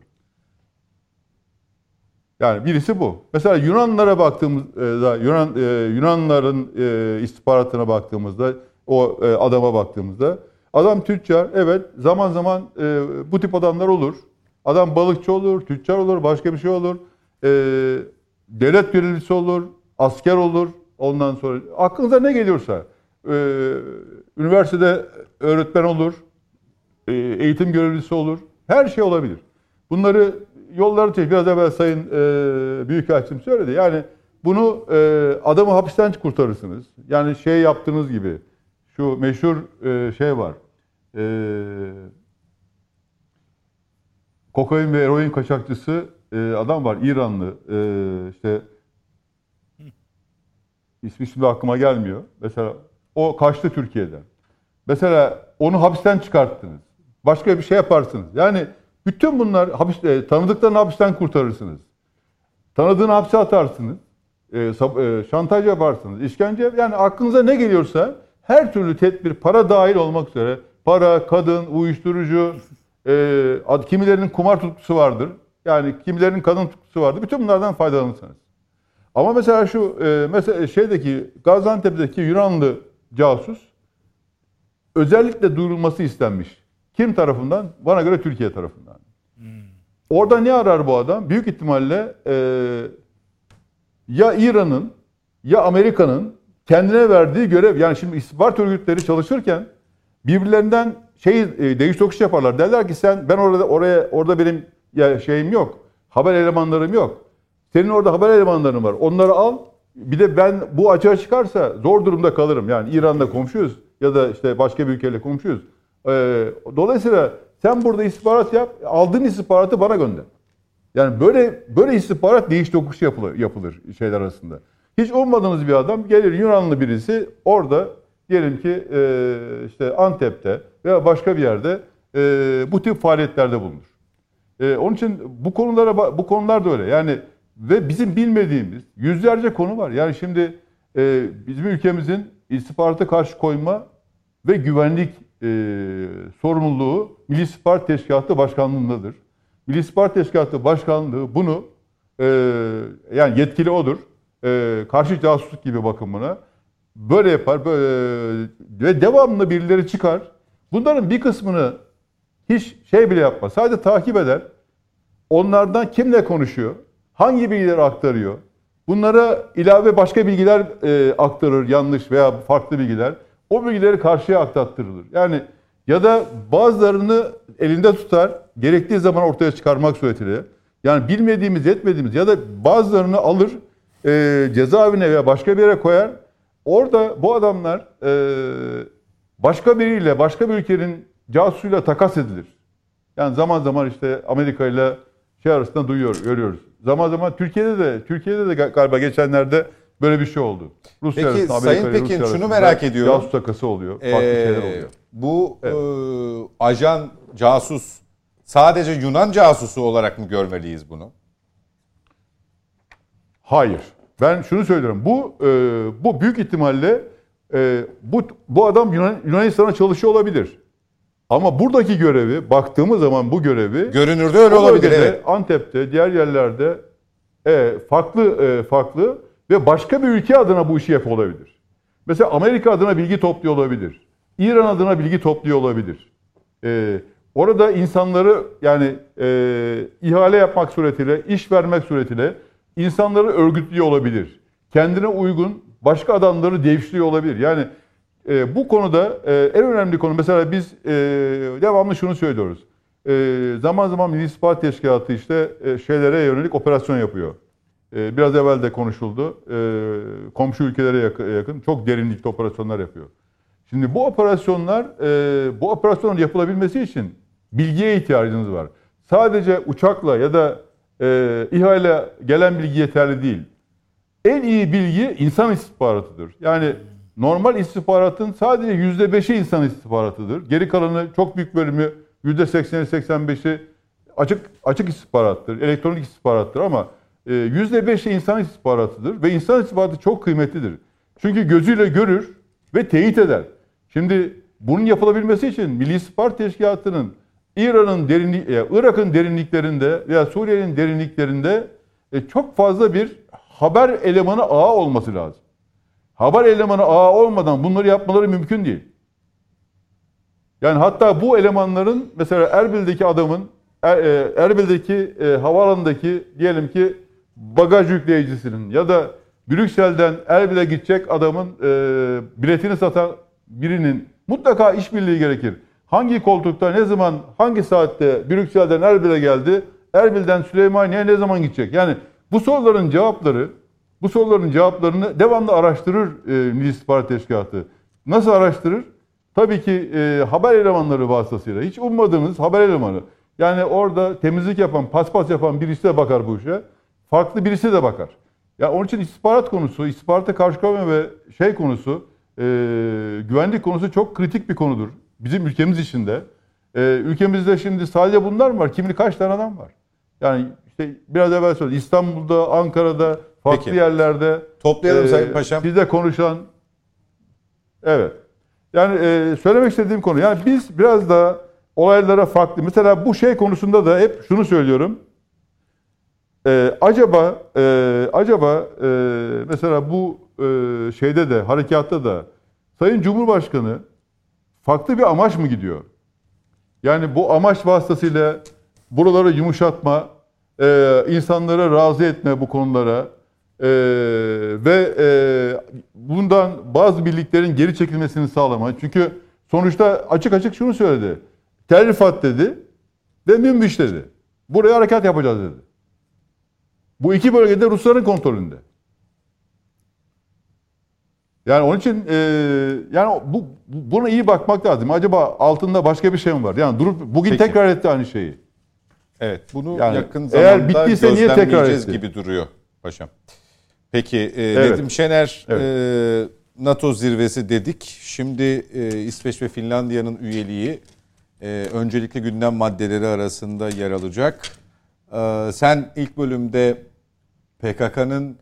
Yani birisi bu. Mesela Yunanlara baktığımızda, Yunan e, Yunanların e, istihbaratına baktığımızda, o e, adama baktığımızda, adam tüccar, evet zaman zaman e, bu tip adamlar olur. Adam balıkçı olur, tüccar olur, başka bir şey olur. E, devlet görevlisi olur, asker olur. Ondan sonra aklınıza ne geliyorsa, e, üniversitede öğretmen olur, e, eğitim görevlisi olur. Her şey olabilir. Bunları yolları çek. Biraz evvel Sayın e, Büyükelçim söyledi. Yani bunu e, adamı hapisten kurtarırsınız. Yani şey yaptığınız gibi şu meşhur e, şey var. E, kokain ve eroin kaçakçısı e, adam var. İranlı. E, işte ismi şimdi aklıma gelmiyor. Mesela o kaçtı Türkiye'den. Mesela onu hapisten çıkarttınız. Başka bir şey yaparsınız. Yani bütün bunlar hapis, e, tanıdıklarını hapisten kurtarırsınız. Tanıdığını hapse atarsınız. E, sab- e, şantaj yaparsınız. işkence yani aklınıza ne geliyorsa her türlü tedbir para dahil olmak üzere para, kadın, uyuşturucu, e, ad- kimilerinin kumar tutkusu vardır. Yani kimilerinin kadın tutkusu vardır. Bütün bunlardan faydalanırsınız. Ama mesela şu e, mesela şeydeki Gaziantep'teki Yunanlı casus özellikle duyurulması istenmiş. Kim tarafından? Bana göre Türkiye tarafından. Orada ne arar bu adam? Büyük ihtimalle e, ya İran'ın ya Amerika'nın kendine verdiği görev yani şimdi istihbarat örgütleri çalışırken birbirlerinden şey e, değiş tokuş yaparlar. Derler ki sen ben orada oraya orada benim ya şeyim yok. Haber elemanlarım yok. Senin orada haber elemanların var. Onları al. Bir de ben bu açığa çıkarsa zor durumda kalırım. Yani İran'la komşuyuz ya da işte başka bir ülkeyle komşuyuz. Ee, dolayısıyla sen burada istihbarat yap. Aldığın istihbaratı bana gönder. Yani böyle böyle istihbarat değiş tokuş yapılır, yapılır şeyler arasında. Hiç olmadığınız bir adam gelir Yunanlı birisi orada diyelim ki e, işte Antep'te veya başka bir yerde e, bu tip faaliyetlerde bulunur. E, onun için bu konulara bu konular da öyle. Yani ve bizim bilmediğimiz yüzlerce konu var. Yani şimdi e, bizim ülkemizin istihbarata karşı koyma ve güvenlik e, sorumluluğu Milli İstihbarat Teşkilatı Başkanlığındadır. Milli İstihbarat Teşkilatı Başkanlığı bunu e, yani yetkili odur. E, karşı casusluk gibi bakımına böyle yapar böyle ve devamlı birileri çıkar. Bunların bir kısmını hiç şey bile yapmaz. Sadece takip eder. Onlardan kimle konuşuyor? Hangi bilgileri aktarıyor? Bunlara ilave başka bilgiler e, aktarır, yanlış veya farklı bilgiler. O bilgileri karşıya aktattırılır. Yani ya da bazılarını elinde tutar, gerektiği zaman ortaya çıkarmak suretiyle. Yani bilmediğimiz, etmediğimiz ya da bazılarını alır, e, cezaevine veya başka bir yere koyar. Orada bu adamlar e, başka biriyle, başka bir ülkenin casusuyla takas edilir. Yani zaman zaman işte Amerika ile şey arasında duyuyor, görüyoruz. Zaman zaman Türkiye'de de Türkiye'de de galiba geçenlerde böyle bir şey oldu. Rusya Peki, arasında, Sayın ile Pekin, Rusya şunu merak ediyorum. Casus takası oluyor. Farklı Ee, şeyler oluyor. Bu Evet. e, ajan, casus sadece Yunan casusu olarak mı görmeliyiz bunu? Hayır. Ben şunu söylüyorum. Bu e, bu büyük ihtimalle e, bu bu adam Yunan, Yunanistan'a çalışıyor olabilir. Ama buradaki görevi baktığımız zaman bu görevi Görünürde öyle olabilir. bölgede, Evet. Antep'te, diğer yerlerde e, farklı e, farklı ve başka bir ülke adına bu işi yapıyor olabilir. Mesela Amerika adına bilgi topluyor olabilir. İran adına bilgi topluyor olabilir. E, orada insanları yani e, ihale yapmak suretiyle, iş vermek suretiyle insanları örgütlüyor olabilir. Kendine uygun başka adamları devşiriyor olabilir. Yani E, bu konuda e, en önemli konu mesela biz e, devamlı şunu söylüyoruz. E, zaman zaman Milli İstihbarat Teşkilatı işte e, şeylere yönelik operasyon yapıyor. E, biraz evvel de konuşuldu. E, komşu ülkelere yakın, yakın çok derinlikli operasyonlar yapıyor. Şimdi bu operasyonlar, e, bu operasyonların yapılabilmesi için bilgiye ihtiyacınız var. Sadece uçakla ya da e, İHA gelen bilgi yeterli değil. En iyi bilgi insan istihbaratıdır. Yani normal istihbaratın sadece yüzde beşi insan istihbaratıdır. Geri kalanı çok büyük bölümü yüzde sekseni seksen beşi açık açık istihbarattır, elektronik istihbarattır ama e, yüzde beşi insan istihbaratıdır ve insan istihbaratı çok kıymetlidir. Çünkü gözüyle görür ve teyit eder. Şimdi bunun yapılabilmesi için Milli İstihbarat Teşkilatı'nın İran'ın derinlik, e, Irak'ın derinliklerinde veya Suriye'nin derinliklerinde e, çok fazla bir haber elemanı ağı olması lazım. Haber elemanı ağı olmadan bunları yapmaları mümkün değil. Yani hatta bu elemanların mesela Erbil'deki adamın er, e, Erbil'deki e, havaalanındaki diyelim ki bagaj yükleyicisinin ya da Brüksel'den Erbil'e gidecek adamın e, biletini satan birinin mutlaka işbirliği gerekir. Hangi koltukta ne zaman hangi saatte Brüksel'den Erbil'e geldi? Erbil'den Süleymaniye ne zaman gidecek? Yani bu soruların cevapları bu soruların cevaplarını devamlı araştırır e, Milli İstihbarat Teşkilatı. Nasıl araştırır? Tabii ki e, haber elemanları vasıtasıyla. Hiç ummadığınız haber elemanı. Yani orada temizlik yapan, paspas yapan birisi de bakar bu işe. Farklı birisi de bakar. Ya onun için istihbarat konusu, istihbarata karşı koyma ve şey konusu, e, güvenlik konusu çok kritik bir konudur. Bizim ülkemiz içinde. E, ülkemizde şimdi sadece bunlar mı var? Kimini kaç tane adam var? Yani işte biraz evvel söyledim. İstanbul'da, Ankara'da, farklı Peki. yerlerde. Toplayalım e, Sayın Paşam. Sizde konuşan. Evet. Yani e, söylemek istediğim konu. Yani biz biraz da olaylara farklı. Mesela bu şey konusunda da hep şunu söylüyorum. E, acaba e, acaba e, mesela bu e, şeyde de harekatta da Sayın Cumhurbaşkanı farklı bir amaç mı gidiyor? Yani bu amaç vasıtasıyla buraları yumuşatma, e, insanları razı etme bu konulara e, ve e, bundan bazı birliklerin geri çekilmesini sağlama. Çünkü sonuçta açık açık şunu söyledi. Terrifat dedi ve münbiş dedi. Buraya harekat yapacağız dedi. Bu iki bölgede Rusların kontrolünde. Yani onun için e, yani bu buna iyi bakmak lazım. Acaba altında başka bir şey mi var? Yani durup bugün Peki. tekrar etti aynı şeyi. Evet, bunu Yani yakın eğer zamanda bittiyse niye tekrar etti? gibi duruyor paşam. Peki e, Evet. Nedim Şener Evet. e, NATO zirvesi dedik. Şimdi e, İsveç ve Finlandiya'nın üyeliği e, öncelikli gündem maddeleri arasında yer alacak. E, sen ilk bölümde PKK'nın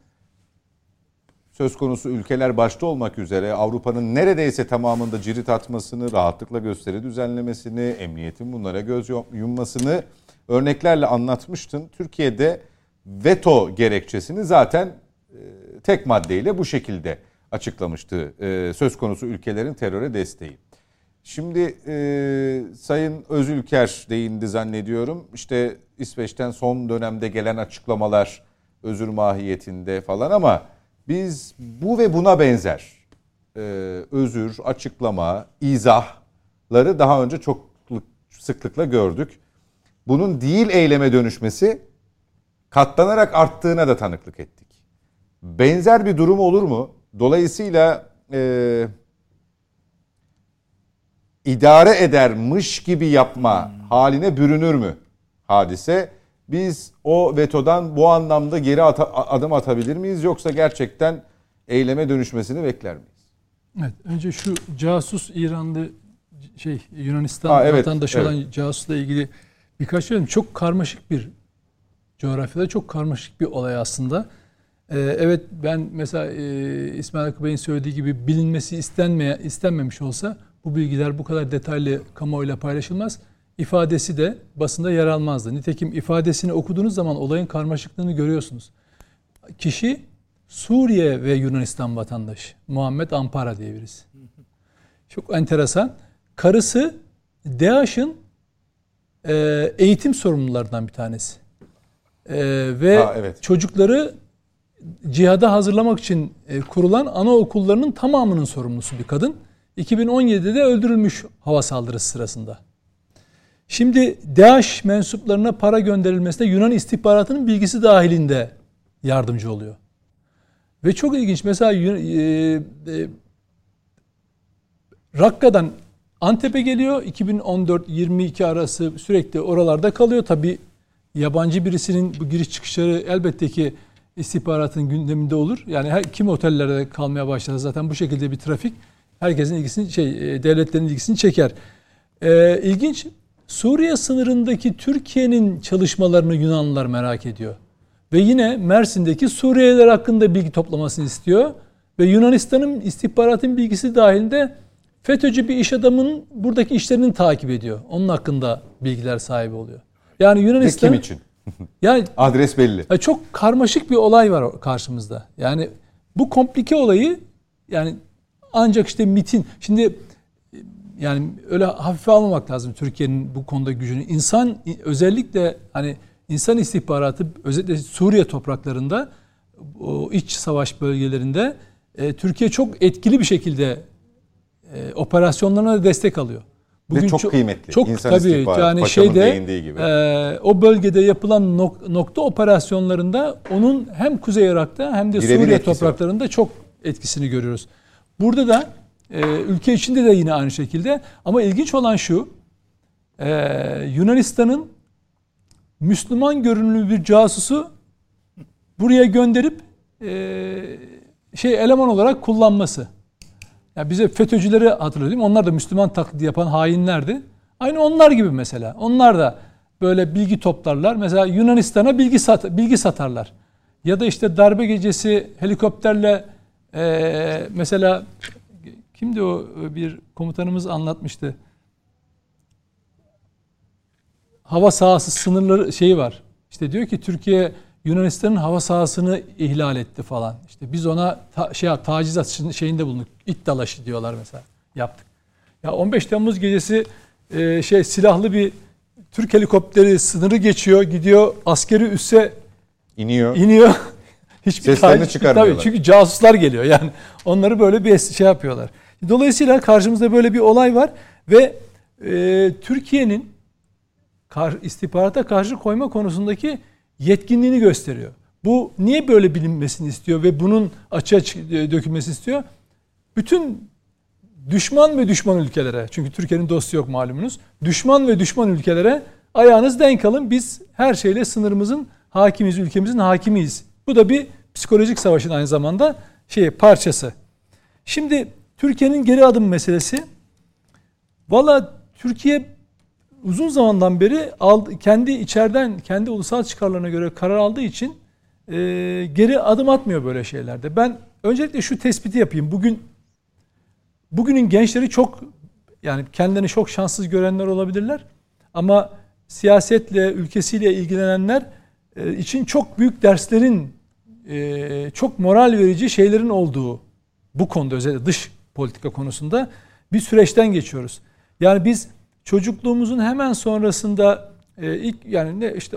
söz konusu ülkeler başta olmak üzere Avrupa'nın neredeyse tamamında cirit atmasını, rahatlıkla gösteri düzenlemesini, emniyetin bunlara göz yummasını örneklerle anlatmıştın. Türkiye'de veto gerekçesini zaten tek maddeyle bu şekilde açıklamıştı e, söz konusu ülkelerin teröre desteği. Şimdi e, Sayın Özülker değindi zannediyorum. İşte İsveç'ten son dönemde gelen açıklamalar özür mahiyetinde falan ama biz bu ve buna benzer e, özür, açıklama, izahları daha önce çok sıklıkla gördük. Bunun değil eyleme dönüşmesi katlanarak arttığına da tanıklık ettik. Benzer bir durum olur mu? Dolayısıyla e, idare edermiş gibi yapma haline bürünür mü hadise? Biz o vetodan bu anlamda geri ata- adım atabilir miyiz yoksa gerçekten eyleme dönüşmesini bekler miyiz? Evet, önce şu casus İranlı şey Yunanistan Ha, evet, vatandaşı evet. olan casusla ilgili birkaç şey Çok karmaşık bir coğrafyada çok karmaşık bir olay aslında. Ee, evet ben mesela e, İsmail Hakkı Bey'in söylediği gibi bilinmesi istenmeye istenmemiş olsa bu bilgiler bu kadar detaylı kamuoyuyla paylaşılmaz. İfadesi de basında yer almazdı. Nitekim ifadesini okuduğunuz zaman olayın karmaşıklığını görüyorsunuz. Kişi Suriye ve Yunanistan vatandaşı. Muhammed Ampara diye birisi. Çok enteresan. Karısı DAEŞ'in e, eğitim sorumlularından bir tanesi. E, ve Ha, evet. çocukları cihada hazırlamak için e, kurulan anaokullarının tamamının sorumlusu bir kadın. 2017'de öldürülmüş hava saldırısı sırasında. Şimdi DAEŞ mensuplarına para gönderilmesinde Yunan istihbaratının bilgisi dahilinde yardımcı oluyor. Ve çok ilginç mesela e, e, Rakka'dan Antep'e geliyor 2014-22 arası sürekli oralarda kalıyor. Tabi yabancı birisinin bu giriş çıkışları elbette ki istihbaratın gündeminde olur. Yani her kim otellerde kalmaya başlar zaten bu şekilde bir trafik herkesin ilgisini şey e, devletlerin ilgisini çeker. Ee, ilginç Suriye sınırındaki Türkiye'nin çalışmalarını Yunanlılar merak ediyor. Ve yine Mersin'deki Suriyeliler hakkında bilgi toplamasını istiyor. Ve Yunanistan'ın istihbaratın bilgisi dahilinde FETÖ'cü bir iş adamının buradaki işlerini takip ediyor. Onun hakkında bilgiler sahibi oluyor. Yani Yunanistan... Ve kim için? Yani Adres belli. Çok karmaşık bir olay var karşımızda. Yani bu komplike olayı yani ancak işte MIT'in... Şimdi yani öyle hafife almamak lazım Türkiye'nin bu konuda gücünü. İnsan özellikle hani insan istihbaratı özellikle Suriye topraklarında o iç savaş bölgelerinde e, Türkiye çok etkili bir şekilde e, operasyonlarına destek alıyor. Bugün Ve çok, çok kıymetli. Çok İnsan tabii yani şeyde gibi. E, o bölgede yapılan nok, nokta operasyonlarında onun hem Kuzey Irak'ta hem de Birebir Suriye topraklarında var. çok etkisini görüyoruz. Burada da e, ülke içinde de yine aynı şekilde ama ilginç olan şu e, Yunanistan'ın Müslüman görünümlü bir casusu buraya gönderip e, şey eleman olarak kullanması. Ya bize FETÖ'cüleri hatırlıyor değil mi? Onlar da Müslüman taklidi yapan hainlerdi. Aynı onlar gibi mesela. Onlar da böyle bilgi toplarlar. Mesela Yunanistan'a bilgi sat bilgi satarlar. Ya da işte darbe gecesi helikopterle e, mesela kimdi o bir komutanımız anlatmıştı. Hava sahası sınırları şeyi var. İşte diyor ki Türkiye Yunanistan'ın hava sahasını ihlal etti falan. İşte biz ona ta, şey taciz şeyinde bulunduk. İt dalaşı diyorlar mesela. Yaptık. Ya 15 Temmuz gecesi e, şey silahlı bir Türk helikopteri sınırı geçiyor, gidiyor askeri üsse iniyor. iniyor. Hiçbir Seslerini çıkarmıyorlar. Tabii çünkü casuslar geliyor yani. Onları böyle bir şey yapıyorlar. Dolayısıyla karşımızda böyle bir olay var ve e, Türkiye'nin istihbarata karşı koyma konusundaki yetkinliğini gösteriyor. Bu niye böyle bilinmesini istiyor ve bunun açığa e, dökülmesi istiyor? Bütün düşman ve düşman ülkelere, çünkü Türkiye'nin dostu yok malumunuz, düşman ve düşman ülkelere ayağınız denk alın. Biz her şeyle sınırımızın hakimiz, ülkemizin hakimiyiz. Bu da bir psikolojik savaşın aynı zamanda şey parçası. Şimdi Türkiye'nin geri adım meselesi. Valla Türkiye uzun zamandan beri aldı, kendi içeriden kendi ulusal çıkarlarına göre karar aldığı için e, geri adım atmıyor böyle şeylerde. Ben öncelikle şu tespiti yapayım. Bugün bugünün gençleri çok yani kendilerini çok şanssız görenler olabilirler. Ama siyasetle, ülkesiyle ilgilenenler e, için çok büyük derslerin, e, çok moral verici şeylerin olduğu bu konuda özellikle dış politika konusunda bir süreçten geçiyoruz. Yani biz çocukluğumuzun hemen sonrasında e, ilk yani ne işte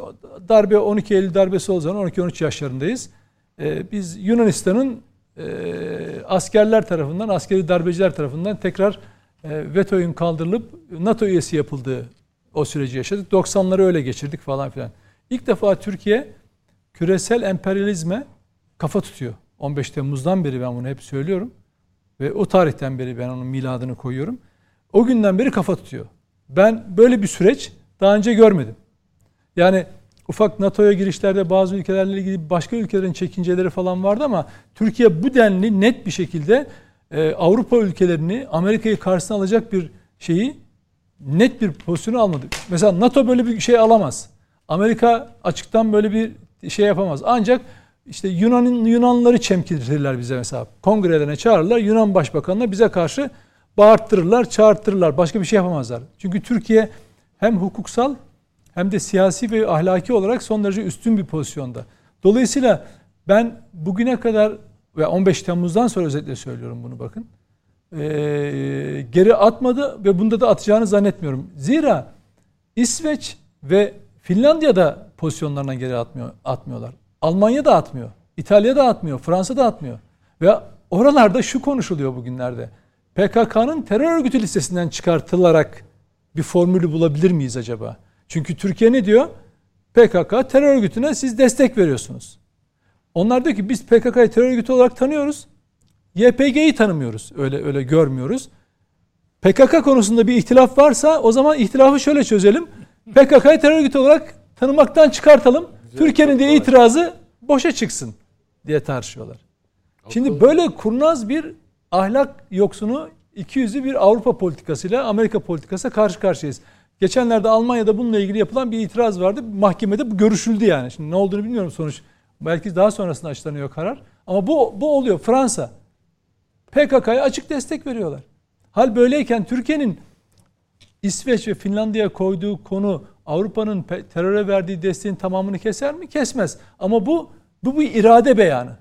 darbe 12 Eylül darbesi o zaman 12-13 yaşlarındayız. E, biz Yunanistan'ın e, askerler tarafından, askeri darbeciler tarafından tekrar e, vetoyun kaldırılıp NATO üyesi yapıldığı o süreci yaşadık. 90'ları öyle geçirdik falan filan. İlk defa Türkiye küresel emperyalizme kafa tutuyor. 15 Temmuz'dan beri ben bunu hep söylüyorum. Ve o tarihten beri ben onun miladını koyuyorum. O günden beri kafa tutuyor. Ben böyle bir süreç daha önce görmedim. Yani ufak NATO'ya girişlerde bazı ülkelerle ilgili başka ülkelerin çekinceleri falan vardı ama Türkiye bu denli net bir şekilde e, Avrupa ülkelerini Amerika'yı karşısına alacak bir şeyi net bir pozisyonu almadı. Mesela NATO böyle bir şey alamaz. Amerika açıktan böyle bir şey yapamaz. Ancak işte Yunan'ın Yunanlıları çemkirtirler bize mesela. Kongrelerine çağırırlar. Yunan Başbakanına bize karşı bağırttırırlar, çağırttırırlar. Başka bir şey yapamazlar. Çünkü Türkiye hem hukuksal hem de siyasi ve ahlaki olarak son derece üstün bir pozisyonda. Dolayısıyla ben bugüne kadar ve 15 Temmuz'dan sonra özellikle söylüyorum bunu bakın. Ee, geri atmadı ve bunda da atacağını zannetmiyorum. Zira İsveç ve Finlandiya da pozisyonlarından geri atmıyor, atmıyorlar. Almanya da atmıyor. İtalya da atmıyor. Fransa da atmıyor. Ve oralarda şu konuşuluyor bugünlerde. PKK'nın terör örgütü listesinden çıkartılarak bir formülü bulabilir miyiz acaba? Çünkü Türkiye ne diyor? PKK terör örgütüne siz destek veriyorsunuz. Onlar diyor ki biz PKK'yı terör örgütü olarak tanıyoruz. YPG'yi tanımıyoruz. Öyle öyle görmüyoruz. PKK konusunda bir ihtilaf varsa o zaman ihtilafı şöyle çözelim. PKK'yı terör örgütü olarak tanımaktan çıkartalım. Türkiye'nin de itirazı boşa çıksın diye tartışıyorlar. Şimdi böyle kurnaz bir ahlak yoksunu iki yüzlü bir Avrupa politikasıyla Amerika politikası karşı karşıyayız. Geçenlerde Almanya'da bununla ilgili yapılan bir itiraz vardı. Mahkemede bu görüşüldü yani. Şimdi ne olduğunu bilmiyorum sonuç. Belki daha sonrasında açıklanıyor karar. Ama bu, bu oluyor. Fransa PKK'ya açık destek veriyorlar. Hal böyleyken Türkiye'nin İsveç ve Finlandiya koyduğu konu Avrupa'nın teröre verdiği desteğin tamamını keser mi? Kesmez. Ama bu bu bir irade beyanı.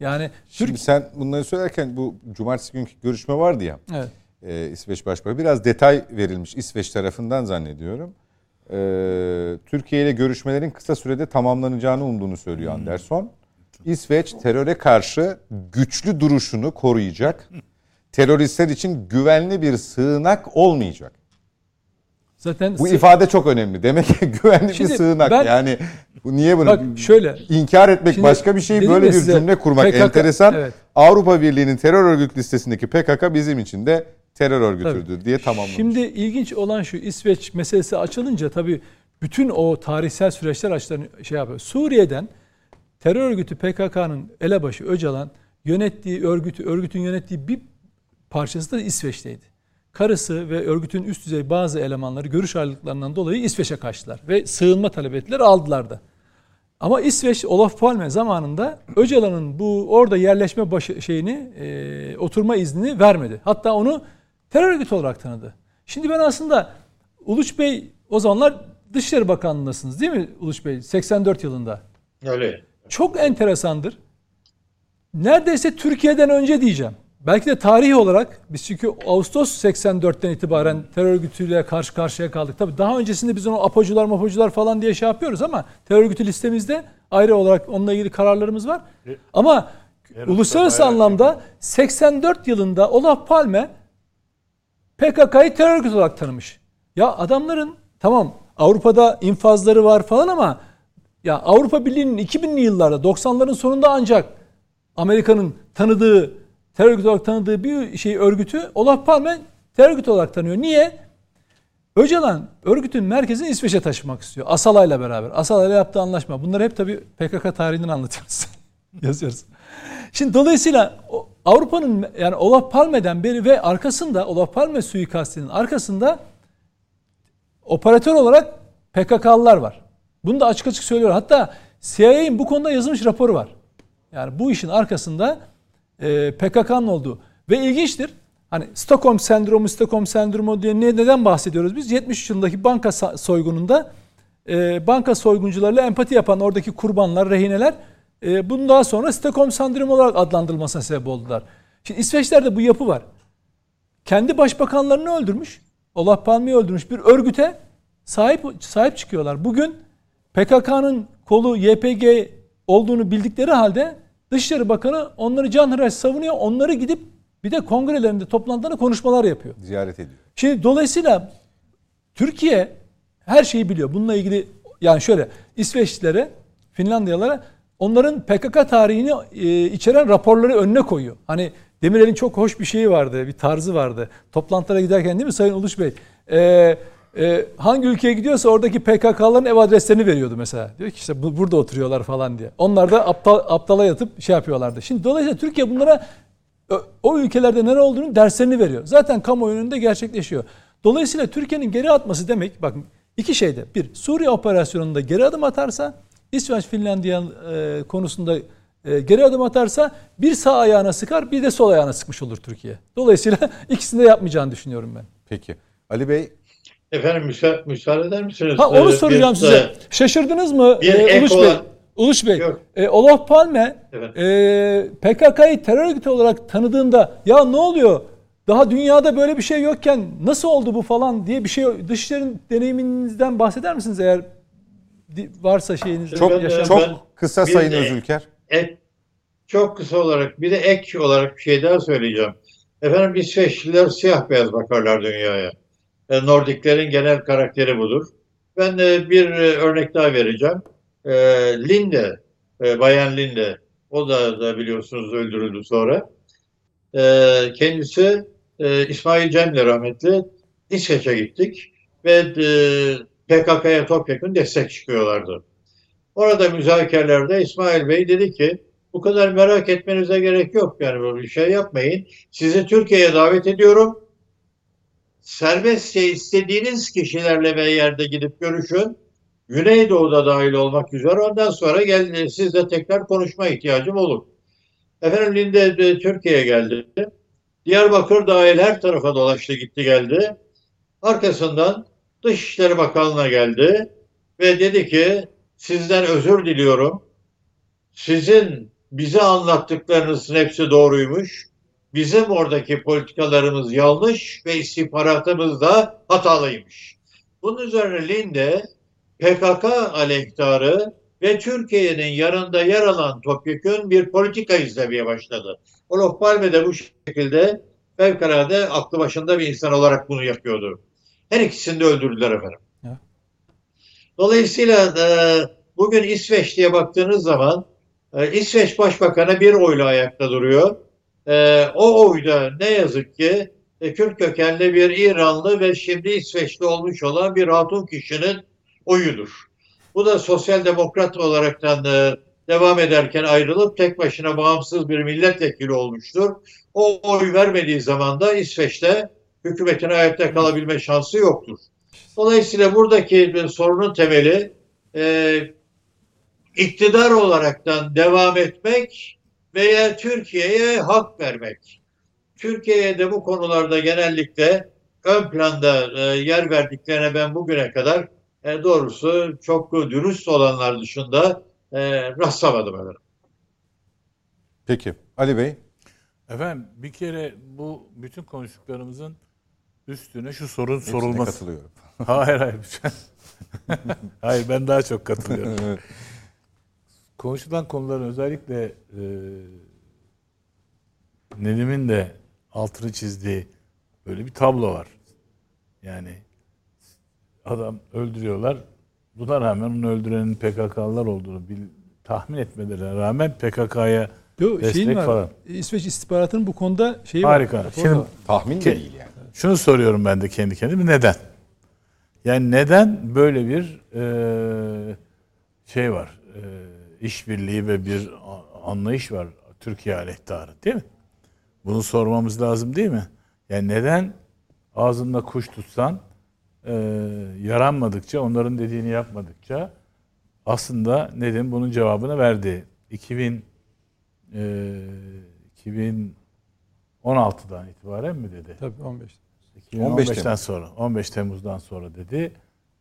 Yani Şimdi Türk... sen bunları söylerken bu cumartesi günkü görüşme vardı ya. Evet. E, İsveç Başbakanı biraz detay verilmiş İsveç tarafından zannediyorum. E, Türkiye ile görüşmelerin kısa sürede tamamlanacağını umduğunu söylüyor hmm. Anderson. İsveç teröre karşı güçlü duruşunu koruyacak. Teröristler için güvenli bir sığınak olmayacak. Zaten bu ifade çok önemli. Demek ki güvenli Şimdi bir sığınak. Ben, yani bu niye bunu bak şöyle inkar etmek Şimdi, başka bir şey böyle bir size, cümle kurmak PKK, enteresan. Evet. Avrupa Birliği'nin terör örgüt listesindeki PKK bizim için de terör örgütüdür tabii. diye tamamlamış. Şimdi ilginç olan şu İsveç meselesi açılınca tabii bütün o tarihsel süreçler açılan şey yapıyor. Suriye'den terör örgütü PKK'nın elebaşı Öcalan yönettiği örgütü, örgütün yönettiği bir parçası da İsveç'teydi. Karısı ve örgütün üst düzey bazı elemanları görüş ayrılıklarından dolayı İsveç'e kaçtılar ve sığınma talep ettiler, aldılar da. Ama İsveç Olaf Palme zamanında Öcalan'ın bu orada yerleşme başı, şeyini e, oturma iznini vermedi. Hatta onu terör örgütü olarak tanıdı. Şimdi ben aslında Uluç Bey o zamanlar Dışişleri Bakanlığı'ndasınız değil mi Uluç Bey? 84 yılında. Öyle. Çok enteresandır. Neredeyse Türkiye'den önce diyeceğim. Belki de tarihi olarak biz çünkü Ağustos 84'ten itibaren terör örgütüyle karşı karşıya kaldık. Tabii daha öncesinde biz onu apocular mapocular falan diye şey yapıyoruz ama terör örgütü listemizde ayrı olarak onunla ilgili kararlarımız var. E, ama e, uluslararası anlamda 84 yılında Olaf Palme PKK'yı terör örgütü olarak tanımış. Ya adamların tamam Avrupa'da infazları var falan ama ya Avrupa Birliği'nin 2000'li yıllarda 90'ların sonunda ancak Amerika'nın tanıdığı terör örgütü olarak tanıdığı bir şey örgütü Olaf Palme terör örgütü olarak tanıyor. Niye? Öcalan örgütün merkezini İsveç'e taşımak istiyor. Asala ile beraber. Asala ile yaptığı anlaşma. Bunları hep tabii PKK tarihinden anlatıyoruz. Yazıyoruz. Şimdi dolayısıyla Avrupa'nın yani Olaf Palme'den beri ve arkasında Olaf Palme suikastinin arkasında operatör olarak PKK'lılar var. Bunu da açık açık söylüyor. Hatta CIA'nin bu konuda yazılmış raporu var. Yani bu işin arkasında e, PKK'nın olduğu. Ve ilginçtir. Hani Stockholm sendromu, Stockholm sendromu diye ne, neden bahsediyoruz biz? 73 yılındaki banka soygununda e, banka soyguncularıyla empati yapan oradaki kurbanlar, rehineler e, bunun daha sonra Stockholm sendromu olarak adlandırılmasına sebep oldular. Şimdi İsveçlerde bu yapı var. Kendi başbakanlarını öldürmüş. Olaf Palme'yi öldürmüş bir örgüte sahip sahip çıkıyorlar. Bugün PKK'nın kolu YPG olduğunu bildikleri halde Dışişleri Bakanı onları canhıraş savunuyor. Onları gidip bir de kongrelerinde toplantılarında konuşmalar yapıyor. Ziyaret ediyor. Şimdi dolayısıyla Türkiye her şeyi biliyor. Bununla ilgili yani şöyle İsveçlilere, Finlandiyalara onların PKK tarihini e, içeren raporları önüne koyuyor. Hani Demirel'in çok hoş bir şeyi vardı, bir tarzı vardı. Toplantılara giderken değil mi Sayın Uluş Bey? Eee e, hangi ülkeye gidiyorsa oradaki PKK'ların ev adreslerini veriyordu mesela. Diyor ki işte bu, burada oturuyorlar falan diye. Onlar da aptal, aptala yatıp şey yapıyorlardı. Şimdi dolayısıyla Türkiye bunlara o ülkelerde nere olduğunu derslerini veriyor. Zaten kamuoyu önünde gerçekleşiyor. Dolayısıyla Türkiye'nin geri atması demek bakın iki şeyde. Bir Suriye operasyonunda geri adım atarsa İsveç Finlandiya e, konusunda e, geri adım atarsa bir sağ ayağına sıkar bir de sol ayağına sıkmış olur Türkiye. Dolayısıyla ikisini de yapmayacağını düşünüyorum ben. Peki. Ali Bey Efendim müsa müsaade eder misiniz? Ha onu ee, soracağım bir, size. Şaşırdınız mı bir e, Uluş Bey? Uluş Bey. E, Olaf Palme evet. e, PKK'yı terör örgütü olarak tanıdığında ya ne oluyor? Daha dünyada böyle bir şey yokken nasıl oldu bu falan diye bir şey dışişlerin deneyiminizden bahseder misiniz eğer varsa şeyiniz çok yaşam. çok kısa sayın Özülker. Ek, çok kısa olarak bir de ek olarak bir şey daha söyleyeceğim. Efendim İsveçliler siyah beyaz bakarlar dünyaya. E, Nordiklerin genel karakteri budur. Ben e, bir e, örnek daha vereceğim. Linde, Bayan Linde, o da, da biliyorsunuz öldürüldü sonra. Kendisi İsmail Cem'le rahmetli İsveç'e gittik ve PKK'ya topyekun destek çıkıyorlardı. Orada müzakerelerde İsmail Bey dedi ki bu kadar merak etmenize gerek yok yani böyle bir şey yapmayın. Sizi Türkiye'ye davet ediyorum. Serbestçe istediğiniz kişilerle ve yerde gidip görüşün. Güneydoğu'da dahil olmak üzere ondan sonra gelin sizle tekrar konuşma ihtiyacım olur. Efendim Linde de Türkiye'ye geldi. Diyarbakır dahil her tarafa dolaştı gitti geldi. Arkasından Dışişleri Bakanlığı'na geldi ve dedi ki sizden özür diliyorum. Sizin bize anlattıklarınızın hepsi doğruymuş. Bizim oradaki politikalarımız yanlış ve istihbaratımız da hatalıymış. Bunun üzerine Linde PKK aleyhtarı ve Türkiye'nin yanında yer alan topyekun bir politika izlemeye başladı. Olof Palme de bu şekilde fevkalade aklı başında bir insan olarak bunu yapıyordu. Her ikisini de öldürdüler efendim. Dolayısıyla e, bugün İsveç diye baktığınız zaman e, İsveç Başbakanı bir oyla ayakta duruyor. E, o oyda ne yazık ki e, Kürt kökenli bir İranlı ve şimdi İsveçli olmuş olan bir hatun kişinin oyudur. Bu da sosyal demokrat olaraktan e, devam ederken ayrılıp tek başına bağımsız bir milletvekili olmuştur. O oy vermediği zaman da İsveç'te hükümetin hayatta kalabilme şansı yoktur. Dolayısıyla buradaki bir sorunun temeli e, iktidar olaraktan devam etmek veya Türkiye'ye hak vermek. Türkiye'ye de bu konularda genellikle ön planda e, yer verdiklerine ben bugüne kadar e, doğrusu çok dürüst olanlar dışında e, rastlamadım efendim. Peki Ali Bey. Efendim bir kere bu bütün konuştuklarımızın üstüne şu sorun Hepsine sorulması. katılıyorum. Hayır hayır. hayır ben daha çok katılıyorum. Konuşulan konuların özellikle e, Nedim'in de altını çizdiği böyle bir tablo var. Yani adam öldürüyorlar. Buna rağmen onu öldürenin PKK'lılar olduğunu bil, tahmin etmelerine rağmen PKK'ya Yo, Destek şeyin var. falan. İsveç istihbaratının bu konuda şeyi harika. var. Şimdi var. Tahmin de değil yani. Şunu soruyorum ben de kendi kendime neden? Yani neden böyle bir e, şey var, e, işbirliği ve bir anlayış var Türkiye aleyhtarı değil mi? Bunu sormamız lazım değil mi? Yani neden ağzında kuş tutsan e, yaranmadıkça, onların dediğini yapmadıkça aslında Nedim bunun cevabını verdi. 2000 e, 2016'dan itibaren mi dedi? Tabii 15. 15 2015'ten Temmuz. sonra, 15 Temmuz'dan sonra dedi.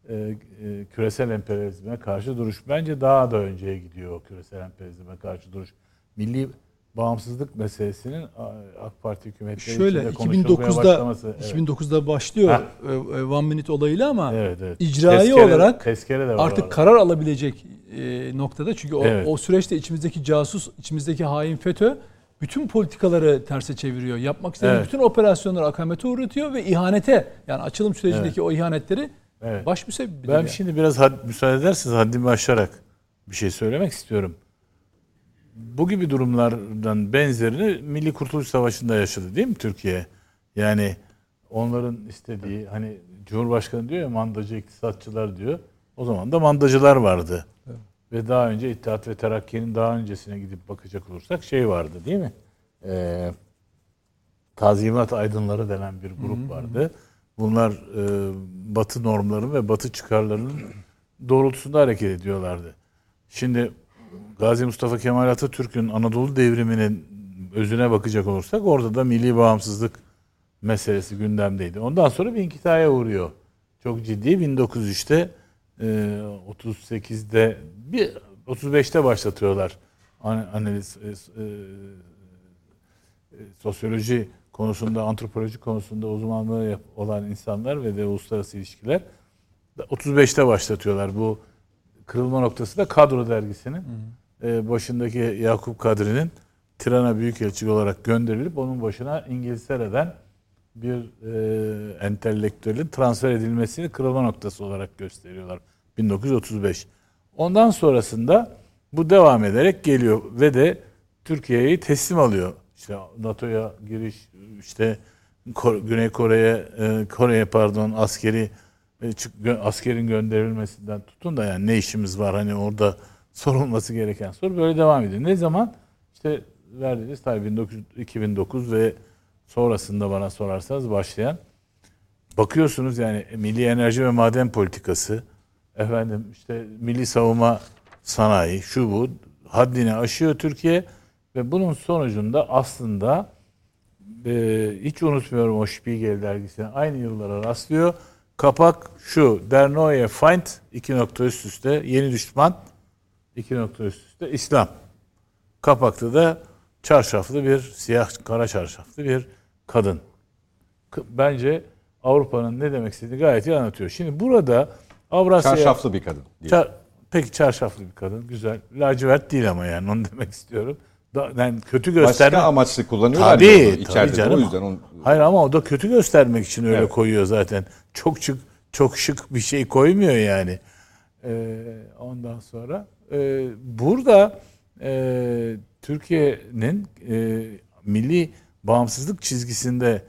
E, e, küresel emperyalizme karşı duruş. Bence daha da önceye gidiyor o küresel emperyalizme karşı duruş. Milli bağımsızlık meselesinin AK Parti hükümetleri Şöyle içinde konuşulmaya 2009'da başlaması. Evet. 2009'da başlıyor Ha. e, e, One Minute olayıyla ama evet, evet. icraî Tezkere- olarak tezkere de var artık orada. karar alabilecek e, noktada çünkü o, Evet. o süreçte içimizdeki casus, içimizdeki hain FETÖ bütün politikaları terse çeviriyor. Yapmak istediği Evet. bütün operasyonları akamete uğratıyor ve ihanete yani açılım sürecindeki o ihanetleri Evet. baş müsebbibidir. Ben yani. şimdi biraz had, müsaade ederseniz haddimi aşarak bir şey söylemek istiyorum. Bu gibi durumlardan benzerini Milli Kurtuluş Savaşı'nda yaşadı değil mi Türkiye? Yani onların istediği hani Cumhurbaşkanı diyor ya mandacı iktisatçılar diyor. O zaman da mandacılar vardı. Ve daha önce İttihat ve Terakki'nin daha öncesine gidip bakacak olursak şey vardı değil mi? Ee, Tazimat Aydınları denen bir grup vardı. Bunlar e, Batı normları ve Batı çıkarlarının doğrultusunda hareket ediyorlardı. Şimdi Gazi Mustafa Kemal Atatürk'ün Anadolu devriminin özüne bakacak olursak orada da milli bağımsızlık meselesi gündemdeydi. Ondan sonra bir inkitaya uğruyor. Çok ciddi 1903'te e, 38'de bir 35'te başlatıyorlar An- analiz e, e, sosyoloji konusunda, antropoloji konusunda uzmanlığı olan insanlar ve de uluslararası ilişkiler 35'te başlatıyorlar. Bu kırılma noktası da Kadro dergisinin e, başındaki Yakup Kadri'nin Tirana Büyükelçi olarak gönderilip onun başına İngiltere'den bir e, entelektüelin transfer edilmesini kırılma noktası olarak gösteriyorlar. 1935. Ondan sonrasında bu devam ederek geliyor ve de Türkiye'yi teslim alıyor. İşte NATO'ya giriş, işte Güney Kore'ye, e, Kore'ye pardon askeri e, askerin gönderilmesinden tutun da yani ne işimiz var hani orada sorulması gereken soru böyle devam ediyor. Ne zaman? İşte verdiğiniz tabii 2009 ve sonrasında bana sorarsanız başlayan bakıyorsunuz yani milli enerji ve maden politikası efendim işte milli savunma sanayi şu bu haddini aşıyor Türkiye ve bunun sonucunda aslında e, hiç unutmuyorum o Spiegel dergisine aynı yıllara rastlıyor. Kapak şu Der Neue Feind iki nokta üst üste yeni düşman iki nokta üst üste İslam. Kapakta da çarşaflı bir siyah kara çarşaflı bir kadın. Bence Avrupa'nın ne demek istediğini gayet iyi anlatıyor. Şimdi burada Avrasya... Çarşaflı bir kadın. Çar, peki çarşaflı bir kadın. Güzel. Lacivert değil ama yani onu demek istiyorum. Yani kötü göstermek... Başka amaçlı kullanıyorlar tabii, ya onu içeride. canım. O yüzden onu... Hayır ama o da kötü göstermek için öyle Evet. koyuyor zaten. Çok şık, çok şık bir şey koymuyor yani. Ee, ondan sonra e, burada e, Türkiye'nin e, milli bağımsızlık çizgisinde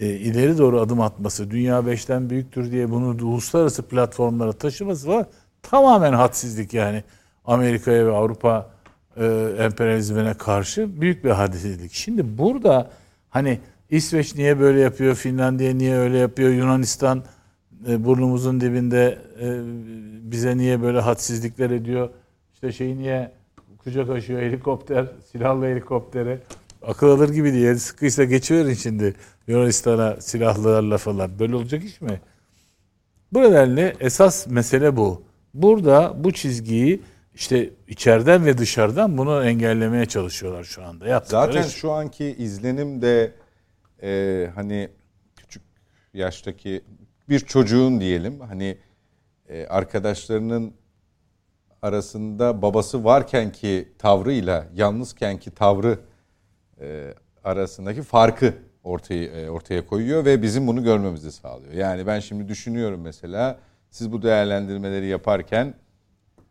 e, ileri doğru adım atması, dünya beşten büyüktür diye bunu uluslararası platformlara taşıması var. Tamamen hadsizlik yani. Amerika'ya ve Avrupa e, emperyalizmine karşı büyük bir hadisizlik. Şimdi burada hani İsveç niye böyle yapıyor, Finlandiya niye öyle yapıyor, Yunanistan e, burnumuzun dibinde e, bize niye böyle hadsizlikler ediyor, işte şeyi niye kucak açıyor helikopter, silahlı helikoptere. Akıl alır gibi diye sıkıysa geçiverin şimdi Yunanistan'a silahlarla falan. Böyle olacak iş mi? Bu nedenle esas mesele bu. Burada bu çizgiyi işte içeriden ve dışarıdan bunu engellemeye çalışıyorlar şu anda. Yaptıkları Zaten iş. şu anki izlenim de e, hani küçük yaştaki bir çocuğun diyelim hani e, arkadaşlarının arasında babası varken ki tavrıyla yalnızken ki tavrı e, arasındaki farkı ortaya e, ortaya koyuyor ve bizim bunu görmemizi sağlıyor. Yani ben şimdi düşünüyorum mesela siz bu değerlendirmeleri yaparken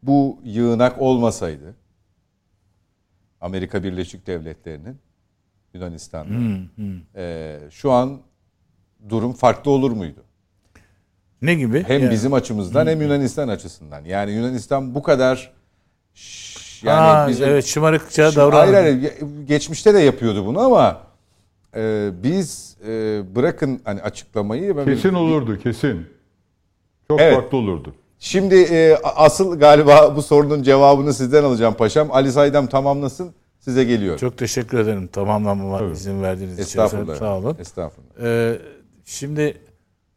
bu yığınak olmasaydı Amerika Birleşik Devletleri'nin Yunanistan'da e, şu an durum farklı olur muydu? ne gibi? Hem Yani- bizim açımızdan hem Yunanistan açısından. Yani Yunanistan bu kadar yani Aa, bizim evet şımarıkça Şimdi davran. Hayır hayır ge- geçmişte de yapıyordu bunu ama e, biz e, bırakın hani açıklamayı ben- Kesin olurdu kesin. Çok Evet. farklı olurdu. Şimdi e, asıl galiba bu sorunun cevabını sizden alacağım paşam. Ali Saydam tamamlasın size geliyor. Çok teşekkür ederim tamamlamama Evet. izin verdiğiniz için. Estağfurullah. Sağ olun. Estağfurullah. Ee, şimdi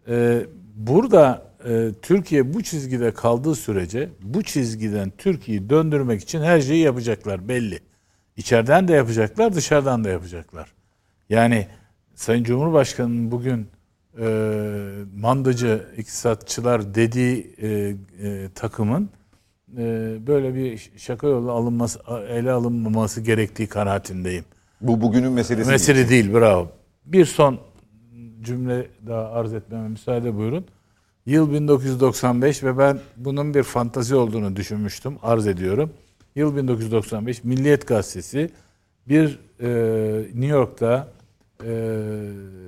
e, burada e, Türkiye bu çizgide kaldığı sürece bu çizgiden Türkiye'yi döndürmek için her şeyi yapacaklar belli. İçeriden de yapacaklar, dışarıdan da yapacaklar. Yani Sayın Cumhurbaşkanı'nın bugün e, mandacı iktisatçılar dediği e, e, takımın e, böyle bir şaka yolu alınması, ele alınmaması gerektiği kanaatindeyim. Bu bugünün meselesi. Mesele değil. değil bravo. Bir son cümle daha arz etmeme müsaade buyurun. Yıl 1995 ve ben bunun bir fantazi olduğunu düşünmüştüm. Arz ediyorum. Yıl 1995 Milliyet Gazetesi bir e, New York'ta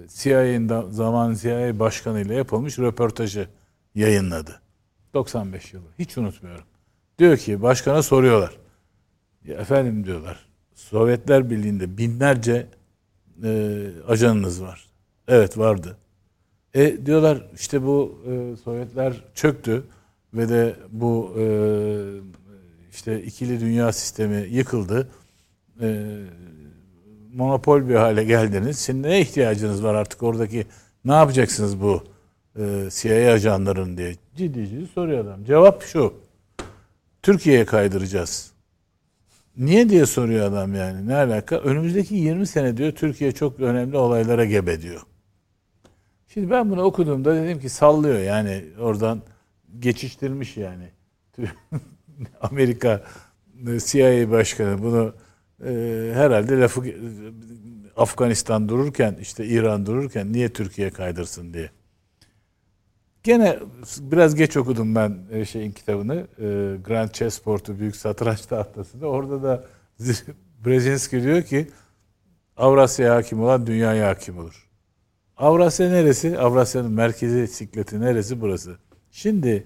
CIA'nin da- zaman CIA başkanı ile yapılmış röportajı yayınladı. 95 yılı. Hiç unutmuyorum. Diyor ki başkana soruyorlar. Ya efendim diyorlar. Sovyetler Birliği'nde binlerce e, ajanınız var. Evet vardı. E diyorlar işte bu e, Sovyetler çöktü ve de bu e, işte ikili dünya sistemi yıkıldı. E, monopol bir hale geldiniz. Şimdi ne ihtiyacınız var artık oradaki ne yapacaksınız bu e, CIA ajanların diye ciddi ciddi soruyor adam. Cevap şu. Türkiye'ye kaydıracağız. Niye diye soruyor adam yani. Ne alaka? Önümüzdeki 20 sene diyor Türkiye çok önemli olaylara gebe diyor. Şimdi ben bunu okuduğumda dedim ki sallıyor yani oradan geçiştirmiş yani. Amerika CIA başkanı bunu e, herhalde lafı Afganistan dururken işte İran dururken niye Türkiye kaydırsın diye. Gene biraz geç okudum ben e, şeyin kitabını. E, Grand Chessboard'u Büyük Satranç Tahtası'nda. Orada da Brzezinski diyor ki Avrasya'ya hakim olan dünyaya hakim olur. Avrasya neresi? Avrasya'nın merkezi sikleti neresi? Burası. Şimdi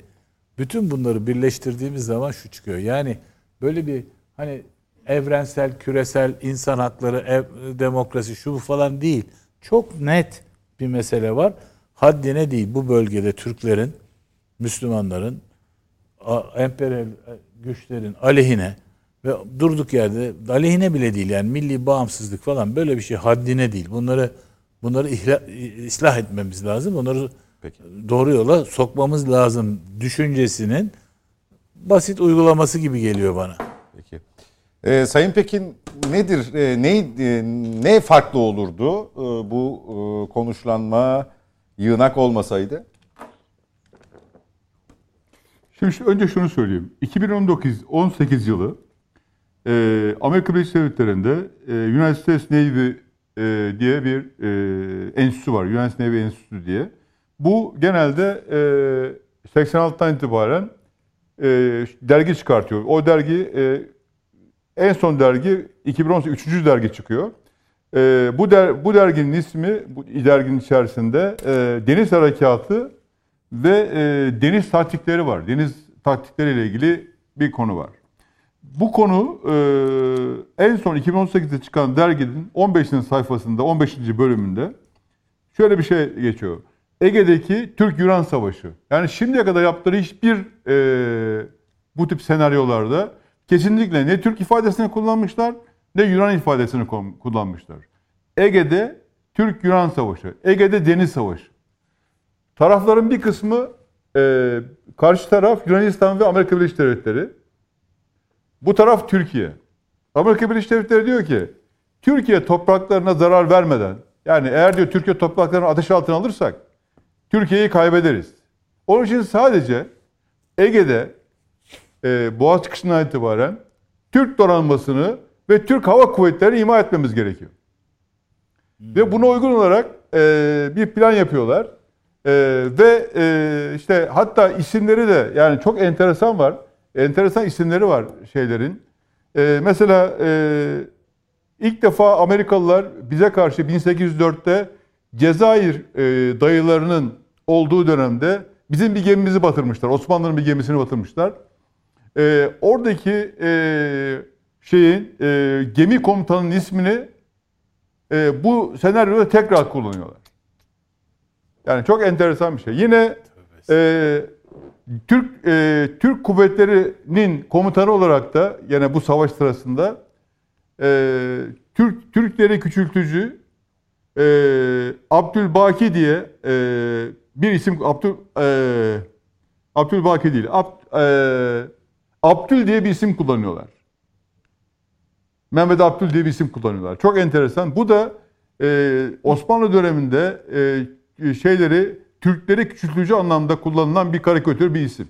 bütün bunları birleştirdiğimiz zaman şu çıkıyor. Yani böyle bir hani evrensel, küresel insan hakları, ev, demokrasi şu bu falan değil. Çok net bir mesele var. Haddine değil bu bölgede Türklerin, Müslümanların, emperyal güçlerin aleyhine ve durduk yerde aleyhine bile değil yani milli bağımsızlık falan böyle bir şey haddine değil. Bunları bunları ihla, ıslah etmemiz lazım. Bunları Peki. doğru yola sokmamız lazım düşüncesinin basit uygulaması gibi geliyor bana. Ee, Sayın Pekin nedir, e, ne, e, ne farklı olurdu e, bu e, konuşlanma yığınak olmasaydı? Şimdi önce şunu söyleyeyim. 2019-18 yılı e, Amerika Birleşik Devletleri'nde e, United States Navy e, diye bir e, enstitü var. United Navy Enstitüsü diye. Bu genelde e, 86'tan itibaren e, dergi çıkartıyor. O dergi e, en son dergi 2018 3. dergi çıkıyor. E, bu der, bu derginin ismi bu derginin içerisinde e, Deniz Harekatı ve e, deniz taktikleri var. Deniz taktikleriyle ilgili bir konu var. Bu konu e, en son 2018'de çıkan derginin 15. sayfasında 15. bölümünde şöyle bir şey geçiyor. Ege'deki Türk-Yunan Savaşı. Yani şimdiye kadar yaptığı hiçbir e, bu tip senaryolarda kesinlikle ne Türk ifadesini kullanmışlar ne Yunan ifadesini kullanmışlar. Ege'de Türk-Yunan Savaşı, Ege'de Deniz Savaşı. Tarafların bir kısmı e, karşı taraf Yunanistan ve Amerika Birleşik Devletleri. Bu taraf Türkiye. Amerika Birleşik Devletleri diyor ki Türkiye topraklarına zarar vermeden yani eğer diyor Türkiye topraklarını ateş altına alırsak Türkiye'yi kaybederiz. Onun için sadece Ege'de e, Boğaz çıkışından itibaren Türk donanmasını ve Türk Hava Kuvvetleri'ni ima etmemiz gerekiyor. Hmm. Ve buna uygun olarak e, bir plan yapıyorlar. E, ve e, işte hatta isimleri de yani çok enteresan var. Enteresan isimleri var şeylerin. E, mesela e, ilk defa Amerikalılar bize karşı 1804'te Cezayir e, dayılarının olduğu dönemde bizim bir gemimizi batırmışlar. Osmanlı'nın bir gemisini batırmışlar. E, oradaki e, şeyin e, gemi komutanının ismini e, bu senaryoda tekrar kullanıyorlar. Yani çok enteresan bir şey. Yine e, Türk e, Türk kuvvetlerinin komutanı olarak da yine bu savaş sırasında e, Türk Türkleri küçültücü e, Abdülbaki diye e, bir isim Abdül e, Abdülbaki değil. Ab, e, Abdül diye bir isim kullanıyorlar. Mehmet Abdül diye bir isim kullanıyorlar. Çok enteresan. Bu da e, Osmanlı döneminde e, şeyleri Türkleri küçültücü anlamda kullanılan bir karikatür bir isim.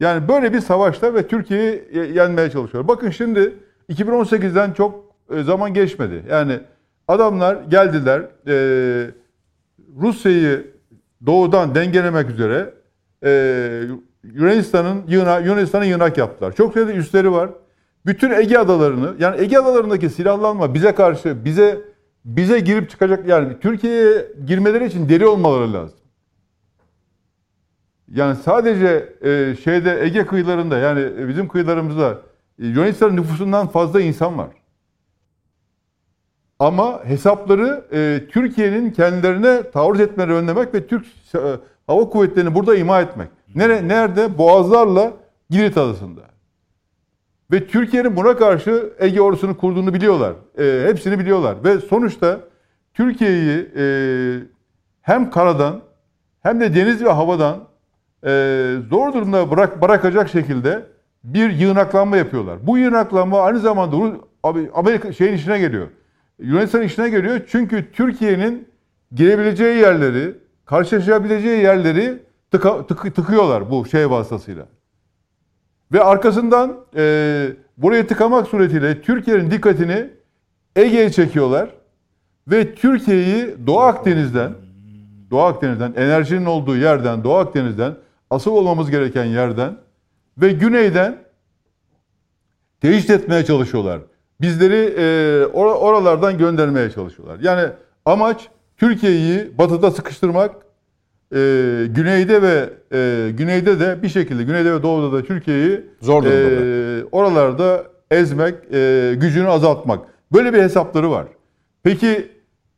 Yani böyle bir savaşta ve Türkiye'yi yenmeye çalışıyor. Bakın şimdi 2018'den çok e, zaman geçmedi. Yani adamlar geldiler e, Rusya'yı doğudan dengelemek üzere e, Yunanistan'ın yığına, Yunanistan'ın yığınak yaptılar. Çok sayıda üsleri var. Bütün Ege adalarını yani Ege adalarındaki silahlanma bize karşı bize bize girip çıkacak yani Türkiye'ye girmeleri için deri olmaları lazım. Yani sadece e, şeyde Ege kıyılarında yani bizim kıyılarımızda e, Yunanistan nüfusundan fazla insan var. Ama hesapları e, Türkiye'nin kendilerine taarruz etmeleri önlemek ve Türk e, hava kuvvetlerini burada ima etmek. Nere, nerede? Boğazlarla Girit Adası'nda. Ve Türkiye'nin buna karşı Ege ordusunu kurduğunu biliyorlar. E, hepsini biliyorlar. Ve sonuçta Türkiye'yi e, hem karadan hem de deniz ve havadan e, zor durumda bırak, bırakacak şekilde bir yığınaklanma yapıyorlar. Bu yığınaklanma aynı zamanda Amerika şeyin işine geliyor. Yunanistan işine geliyor. Çünkü Türkiye'nin girebileceği yerleri, karşılaşabileceği yerleri tıka, tık, tıkıyorlar bu şey vasıtasıyla. Ve arkasından e, buraya tıkamak suretiyle Türkiye'nin dikkatini Ege'ye çekiyorlar ve Türkiye'yi Doğu Akdeniz'den Doğu Akdeniz'den enerjinin olduğu yerden Doğu Akdeniz'den asıl olmamız gereken yerden ve güneyden tehdit etmeye çalışıyorlar. Bizleri e, or- oralardan göndermeye çalışıyorlar. Yani amaç Türkiye'yi batıda sıkıştırmak, e, güneyde ve e, güneyde de bir şekilde güneyde ve doğuda da Türkiye'yi Zor e, oralarda ezmek, e, gücünü azaltmak. Böyle bir hesapları var. Peki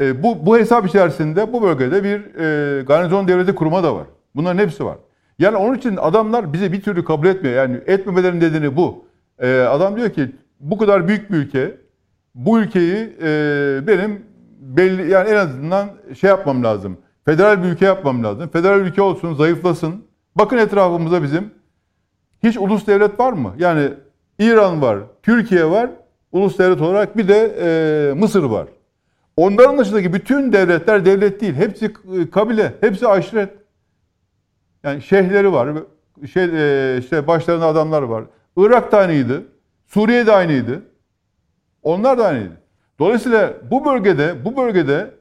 e, bu bu hesap içerisinde bu bölgede bir e, garnizon devleti kurma da var. Bunların hepsi var. Yani onun için adamlar bize bir türlü kabul etmiyor. Yani etmemelerin nedeni bu. E, adam diyor ki bu kadar büyük bir ülke, bu ülkeyi e, benim belli yani en azından şey yapmam lazım. Federal bir ülke yapmam lazım. Federal ülke olsun, zayıflasın. Bakın etrafımıza bizim hiç ulus devlet var mı? Yani İran var, Türkiye var, ulus devlet olarak bir de e, Mısır var. Onların dışındaki bütün devletler devlet değil. Hepsi e, kabile, hepsi aşiret. Yani şeyhleri var, şey, e, işte başlarında adamlar var. Irak da aynıydı, Suriye de aynıydı. Onlar da aynıydı. Dolayısıyla bu bölgede, bu bölgede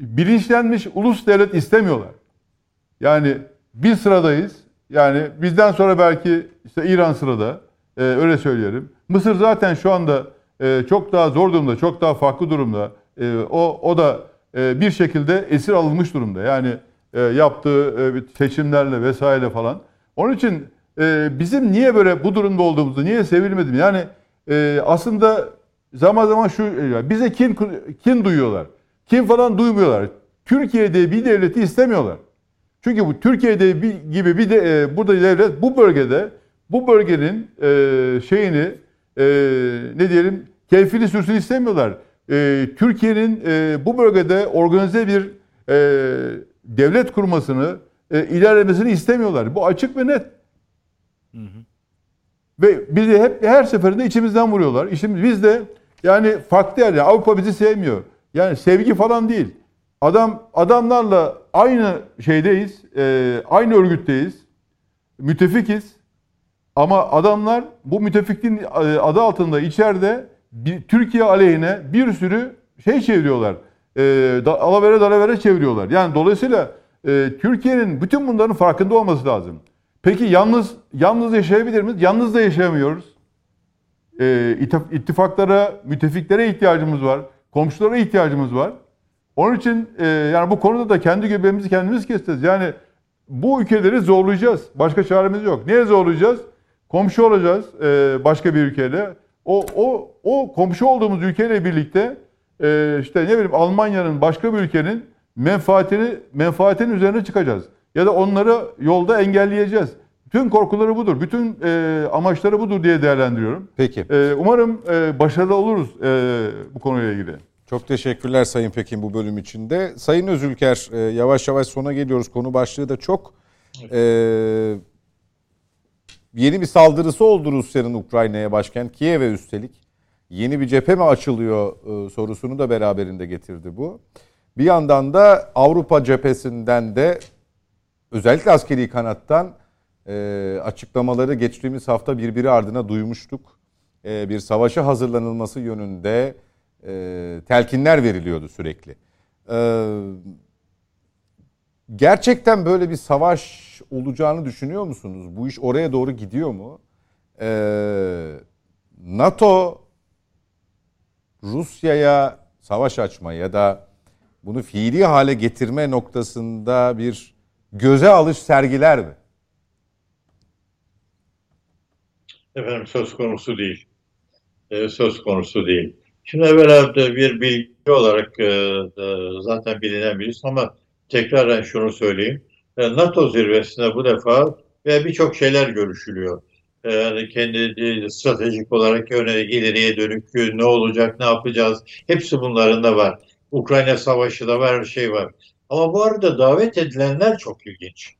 bilinçlenmiş ulus devlet istemiyorlar. Yani bir sıradayız. Yani bizden sonra belki işte İran sırada. Ee, öyle söyleyelim. Mısır zaten şu anda e, çok daha zor durumda, çok daha farklı durumda. E, o o da e, bir şekilde esir alınmış durumda. Yani e, yaptığı e, seçimlerle vesaire falan. Onun için e, bizim niye böyle bu durumda olduğumuzu, niye sevilmedim? Yani e, aslında zaman zaman şu e, bize kin kin duyuyorlar. Kin falan duymuyorlar. Türkiye'de bir devleti istemiyorlar. Çünkü bu Türkiye'de bir, gibi bir de e, burada devlet bu bölgede bu bölgenin e, şeyini e, ne diyelim keyfini sürsün istemiyorlar. E, Türkiye'nin e, bu bölgede organize bir e, devlet kurmasını, e, ilerlemesini istemiyorlar. Bu açık ve net. Ve bizi hep her seferinde içimizden vuruyorlar. İşimiz biz de yani farklı yer. yani Avrupa bizi sevmiyor. Yani sevgi falan değil. Adam adamlarla aynı şeydeyiz, e, aynı örgütteyiz, müttefikiz. Ama adamlar bu müttefikliğin e, adı altında içeride bir, Türkiye aleyhine bir sürü şey çeviriyorlar. E, da, alavere dalavere çeviriyorlar. Yani dolayısıyla e, Türkiye'nin bütün bunların farkında olması lazım. Peki yalnız yalnız yaşayabilir miyiz? Yalnız da yaşayamıyoruz. E, ittif- ittifaklara, müttefiklere ihtiyacımız var. Komşulara ihtiyacımız var. Onun için e, yani bu konuda da kendi göbeğimizi kendimiz keseceğiz. Yani bu ülkeleri zorlayacağız. Başka çaremiz yok. Niye zorlayacağız? Komşu olacağız e, başka bir ülkeyle. O, o, o komşu olduğumuz ülkeyle birlikte e, işte ne bileyim Almanya'nın başka bir ülkenin menfaatini menfaatinin üzerine çıkacağız. Ya da onları yolda engelleyeceğiz. Bütün korkuları budur. Bütün e, amaçları budur diye değerlendiriyorum. Peki. E, umarım e, başarılı oluruz e, bu konuyla ilgili. Çok teşekkürler Sayın Pekin bu bölüm içinde. Sayın Özülker e, yavaş yavaş sona geliyoruz. Konu başlığı da çok. E, yeni bir saldırısı oldu Rusya'nın Ukrayna'ya başkent Kiev'e üstelik. Yeni bir cephe mi açılıyor e, sorusunu da beraberinde getirdi bu. Bir yandan da Avrupa cephesinden de özellikle askeri kanattan e, açıklamaları geçtiğimiz hafta birbiri ardına duymuştuk. E, bir savaşa hazırlanılması yönünde e, telkinler veriliyordu sürekli. E, gerçekten böyle bir savaş olacağını düşünüyor musunuz? Bu iş oraya doğru gidiyor mu? E, NATO Rusya'ya savaş açma ya da bunu fiili hale getirme noktasında bir göze alış sergiler mi? Efendim söz konusu değil. Ee, söz konusu değil. Şimdi evvela bir bilgi olarak e, zaten bilinen birisi ama tekraren şunu söyleyeyim. E, NATO zirvesinde bu defa ve birçok şeyler görüşülüyor. E, yani kendi stratejik olarak öne, ileriye dönük ne olacak, ne yapacağız hepsi bunların var. Ukrayna Savaşı da var, her şey var. Ama bu arada davet edilenler çok ilginç.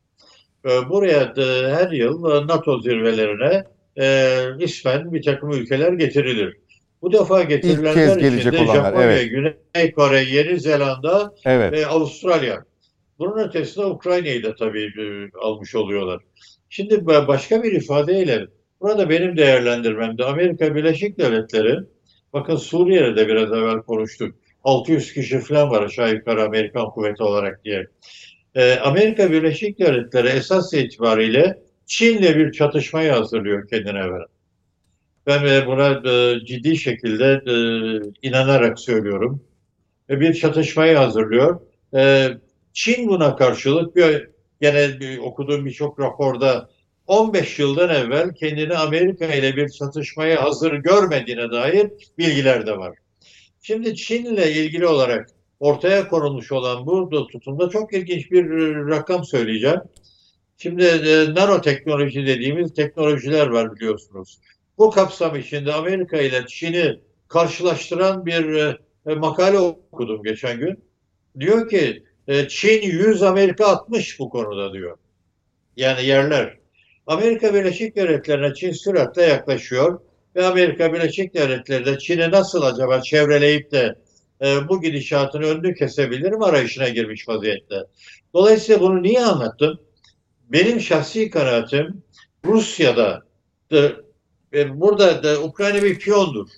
Buraya her yıl NATO zirvelerine e, ismen bir takım ülkeler getirilir. Bu defa getirilenler içinde Japonya, evet. Güney Kore, Yeni Zelanda evet. ve Avustralya. Bunun ötesinde Ukrayna'yı da tabii e, almış oluyorlar. Şimdi başka bir ifadeyle Burada benim değerlendirmemde Amerika Birleşik Devletleri, bakın Suriye'de de biraz evvel konuştuk. 600 kişi falan var aşağı yukarı Amerikan kuvveti olarak diye. Ee, Amerika Birleşik Devletleri esas itibariyle Çin'le bir çatışmayı hazırlıyor kendine göre. Ben buna e, ciddi şekilde e, inanarak söylüyorum. E, bir çatışmayı hazırlıyor. E, Çin buna karşılık bir, gene bir, okuduğum birçok raporda 15 yıldan evvel kendini Amerika ile bir çatışmaya hazır görmediğine dair bilgiler de var. Şimdi Çin ile ilgili olarak ortaya konulmuş olan bu tutumda çok ilginç bir rakam söyleyeceğim. Şimdi e, nanoteknoloji dediğimiz teknolojiler var biliyorsunuz. Bu kapsam içinde Amerika ile Çin'i karşılaştıran bir e, e makale okudum geçen gün. Diyor ki e, Çin 100 Amerika 60 bu konuda diyor. Yani yerler. Amerika Birleşik Devletleri'ne Çin süratle yaklaşıyor ve Amerika Birleşik Devletleri de Çin'i nasıl acaba çevreleyip de e, bu gidişatın önünü kesebilirim arayışına girmiş vaziyette. Dolayısıyla bunu niye anlattım? Benim şahsi kanaatim Rusya'da de, e, burada da Ukrayna bir piyondur.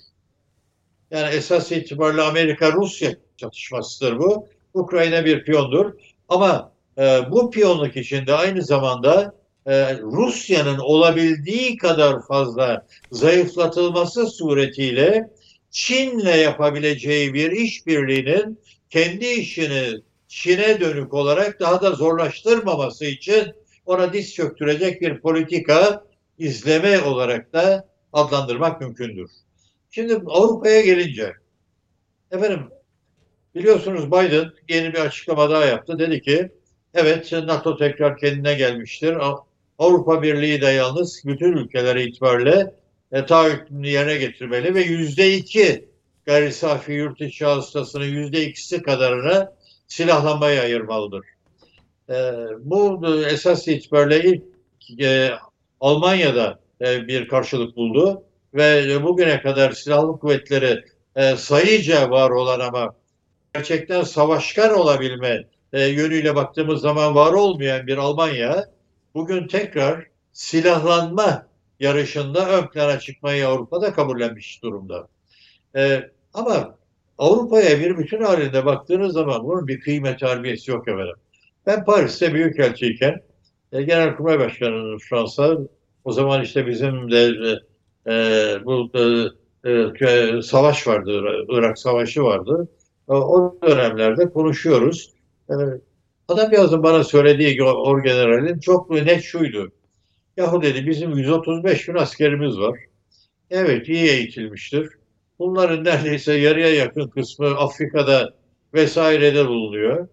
Yani esas itibariyle Amerika-Rusya çatışmasıdır bu. Ukrayna bir piyondur. Ama e, bu piyonluk içinde aynı zamanda e, Rusya'nın olabildiği kadar fazla zayıflatılması suretiyle Çin'le yapabileceği bir işbirliğinin kendi işini Çin'e dönük olarak daha da zorlaştırmaması için ona diz çöktürecek bir politika izleme olarak da adlandırmak mümkündür. Şimdi Avrupa'ya gelince efendim biliyorsunuz Biden yeni bir açıklama daha yaptı. Dedi ki evet NATO tekrar kendine gelmiştir. Avrupa Birliği de yalnız bütün ülkeleri itibariyle e, taahhütünü yerine getirmeli ve yüzde iki gayri safi yurt içi hastasının yüzde ikisi kadarını silahlanmaya ayırmalıdır. E, bu esas itibariyle ilk e, Almanya'da e, bir karşılık buldu ve bugüne kadar silahlı kuvvetleri e, sayıca var olan ama gerçekten savaşkan olabilme e, yönüyle baktığımız zaman var olmayan bir Almanya bugün tekrar silahlanma yarışında ön plana çıkmayı Avrupa'da kabullenmiş durumda. Ee, ama Avrupa'ya bir bütün halinde baktığınız zaman bunun bir kıymet harbiyesi yok efendim. Ben Paris'te büyükelçiyken e, Genelkurmay Başkanı'nın Fransa o zaman işte bizim de e, bu e, e, savaş vardı, Irak Savaşı vardı. E, o dönemlerde konuşuyoruz. E, Adam yazın bana söylediği orgeneralin çok net şuydu. Yahu dedi bizim 135 bin askerimiz var. Evet iyi eğitilmiştir. Bunların neredeyse yarıya yakın kısmı Afrika'da vesairede bulunuyor.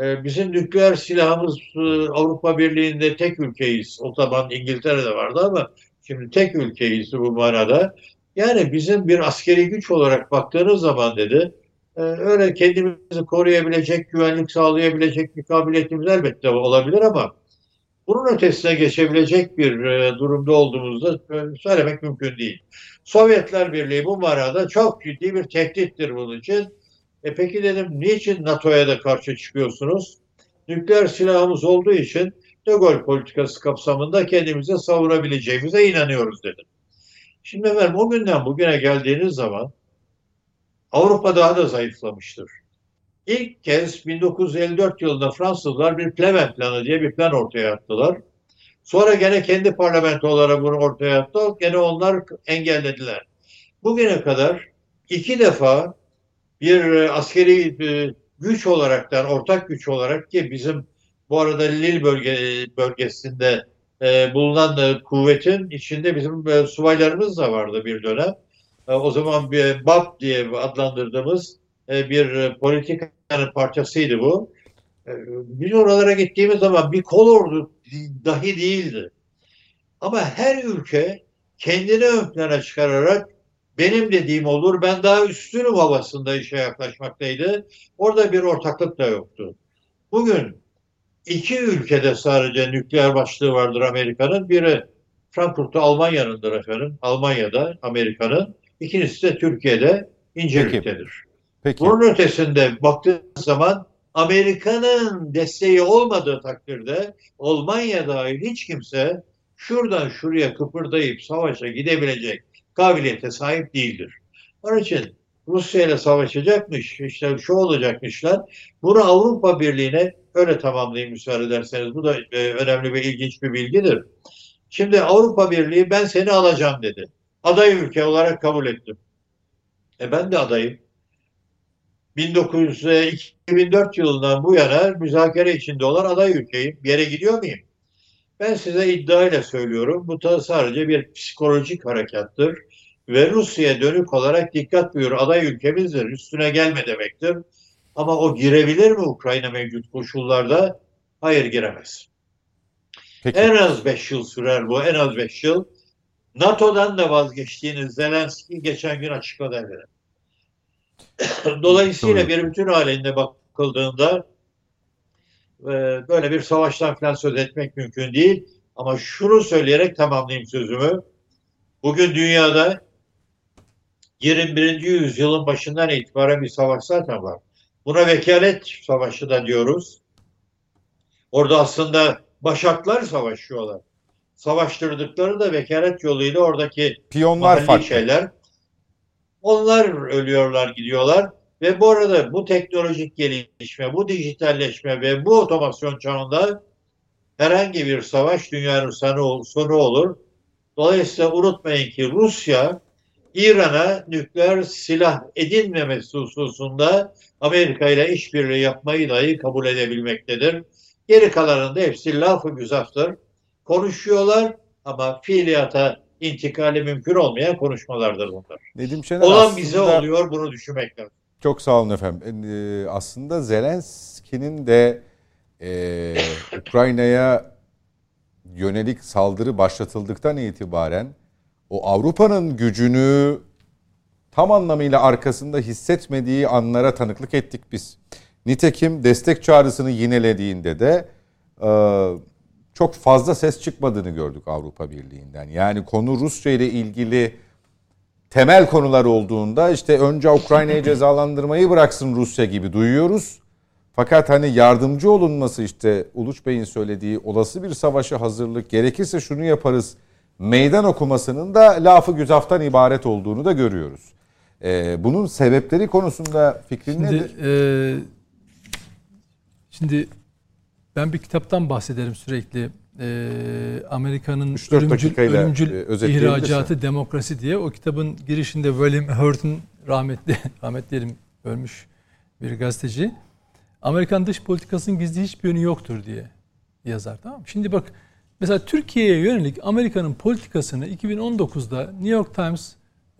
Ee, bizim nükleer silahımız e, Avrupa Birliği'nde tek ülkeyiz. O zaman İngiltere'de vardı ama şimdi tek ülkeyiz bu manada. Yani bizim bir askeri güç olarak baktığınız zaman dedi ee, öyle kendimizi koruyabilecek, güvenlik sağlayabilecek bir kabiliyetimiz elbette olabilir ama bunun ötesine geçebilecek bir e, durumda olduğumuzda söylemek mümkün değil. Sovyetler Birliği bu manada çok ciddi bir tehdittir bunun için. E peki dedim niçin NATO'ya da karşı çıkıyorsunuz? Nükleer silahımız olduğu için De Gaulle politikası kapsamında kendimize savunabileceğimize inanıyoruz dedim. Şimdi efendim o günden bugüne geldiğiniz zaman Avrupa daha da zayıflamıştır. İlk kez 1954 yılında Fransızlar bir Pleven planı diye bir plan ortaya attılar. Sonra gene kendi parlamentolara bunu ortaya attı. Gene onlar engellediler. Bugüne kadar iki defa bir e, askeri e, güç olaraktan, ortak güç olarak ki bizim bu arada Lille bölge, bölgesinde e, bulunan kuvvetin içinde bizim subaylarımız da vardı bir dönem. E, o zaman bir BAP diye adlandırdığımız e, bir politikanın parçasıydı bu. E, biz oralara gittiğimiz zaman bir kol ordu dahi değildi. Ama her ülke kendini ön plana çıkararak benim dediğim olur, ben daha üstünüm havasında işe yaklaşmaktaydı. Orada bir ortaklık da yoktu. Bugün iki ülkede sadece nükleer başlığı vardır Amerika'nın. Biri Frankfurt'ta Almanya'nındır efendim. Almanya'da Amerika'nın. İkincisi de Türkiye'de İncirlik'tedir. Peki. Bunun ötesinde baktığınız zaman Amerika'nın desteği olmadığı takdirde Almanya dahil hiç kimse şuradan şuraya kıpırdayıp savaşa gidebilecek kabiliyete sahip değildir. Onun için Rusya ile savaşacakmış, işte şu olacakmışlar. Bunu Avrupa Birliği'ne öyle tamamlayayım müsaade ederseniz. Bu da e, önemli ve ilginç bir bilgidir. Şimdi Avrupa Birliği ben seni alacağım dedi. Aday ülke olarak kabul ettim. E ben de adayım. 2004 yılından bu yana müzakere içinde olan aday ülkeyim. Bir yere gidiyor muyum? Ben size iddiayla söylüyorum. Bu da sadece bir psikolojik harekattır. Ve Rusya'ya dönük olarak dikkat buyur aday ülkemizdir. Üstüne gelme demektir. Ama o girebilir mi Ukrayna mevcut koşullarda? Hayır giremez. Peki. En az 5 yıl sürer bu. En az 5 yıl. NATO'dan da vazgeçtiğiniz Zelenski geçen gün açıkladı efendim. Dolayısıyla bir bütün halinde bakıldığında e, böyle bir savaştan falan söz etmek mümkün değil. Ama şunu söyleyerek tamamlayayım sözümü. Bugün dünyada 21. yüzyılın başından itibaren bir savaş zaten var. Buna vekalet savaşı da diyoruz. Orada aslında başaklar savaşıyorlar. Savaştırdıkları da vekalet yoluyla oradaki piyonlar farklı şeyler. Onlar ölüyorlar, gidiyorlar. Ve bu arada bu teknolojik gelişme, bu dijitalleşme ve bu otomasyon çağında herhangi bir savaş dünyanın sonu, sonu olur. Dolayısıyla unutmayın ki Rusya İran'a nükleer silah edinmemesi hususunda Amerika ile işbirliği yapmayı dahi kabul edebilmektedir. Geri kalanında hepsi lafı güzaftır. Konuşuyorlar ama fiiliyata intikali mümkün olmayan konuşmalardır bunlar. Nedim Şener Olan aslında, bize oluyor bunu düşünmek lazım. Çok sağ olun efendim. Ee, aslında Zelenski'nin de e, Ukrayna'ya yönelik saldırı başlatıldıktan itibaren o Avrupa'nın gücünü tam anlamıyla arkasında hissetmediği anlara tanıklık ettik biz. Nitekim destek çağrısını yinelediğinde de e, çok fazla ses çıkmadığını gördük Avrupa Birliği'nden. Yani konu Rusya ile ilgili temel konular olduğunda işte önce Ukrayna'yı cezalandırmayı bıraksın Rusya gibi duyuyoruz. Fakat hani yardımcı olunması işte Uluç Bey'in söylediği olası bir savaşa hazırlık gerekirse şunu yaparız meydan okumasının da lafı güzaftan ibaret olduğunu da görüyoruz. Ee, bunun sebepleri konusunda fikrin şimdi, nedir? E, şimdi ben bir kitaptan bahsederim sürekli. Ee, Amerika'nın ölümcül, ölümcül e, ihracatı demokrasi diye. O kitabın girişinde William Hurt'un rahmetli, rahmetli diyelim ölmüş bir gazeteci. Amerikan dış politikasının gizli hiçbir yönü yoktur diye yazar. Tamam Şimdi bak Mesela Türkiye'ye yönelik Amerika'nın politikasını 2019'da New York Times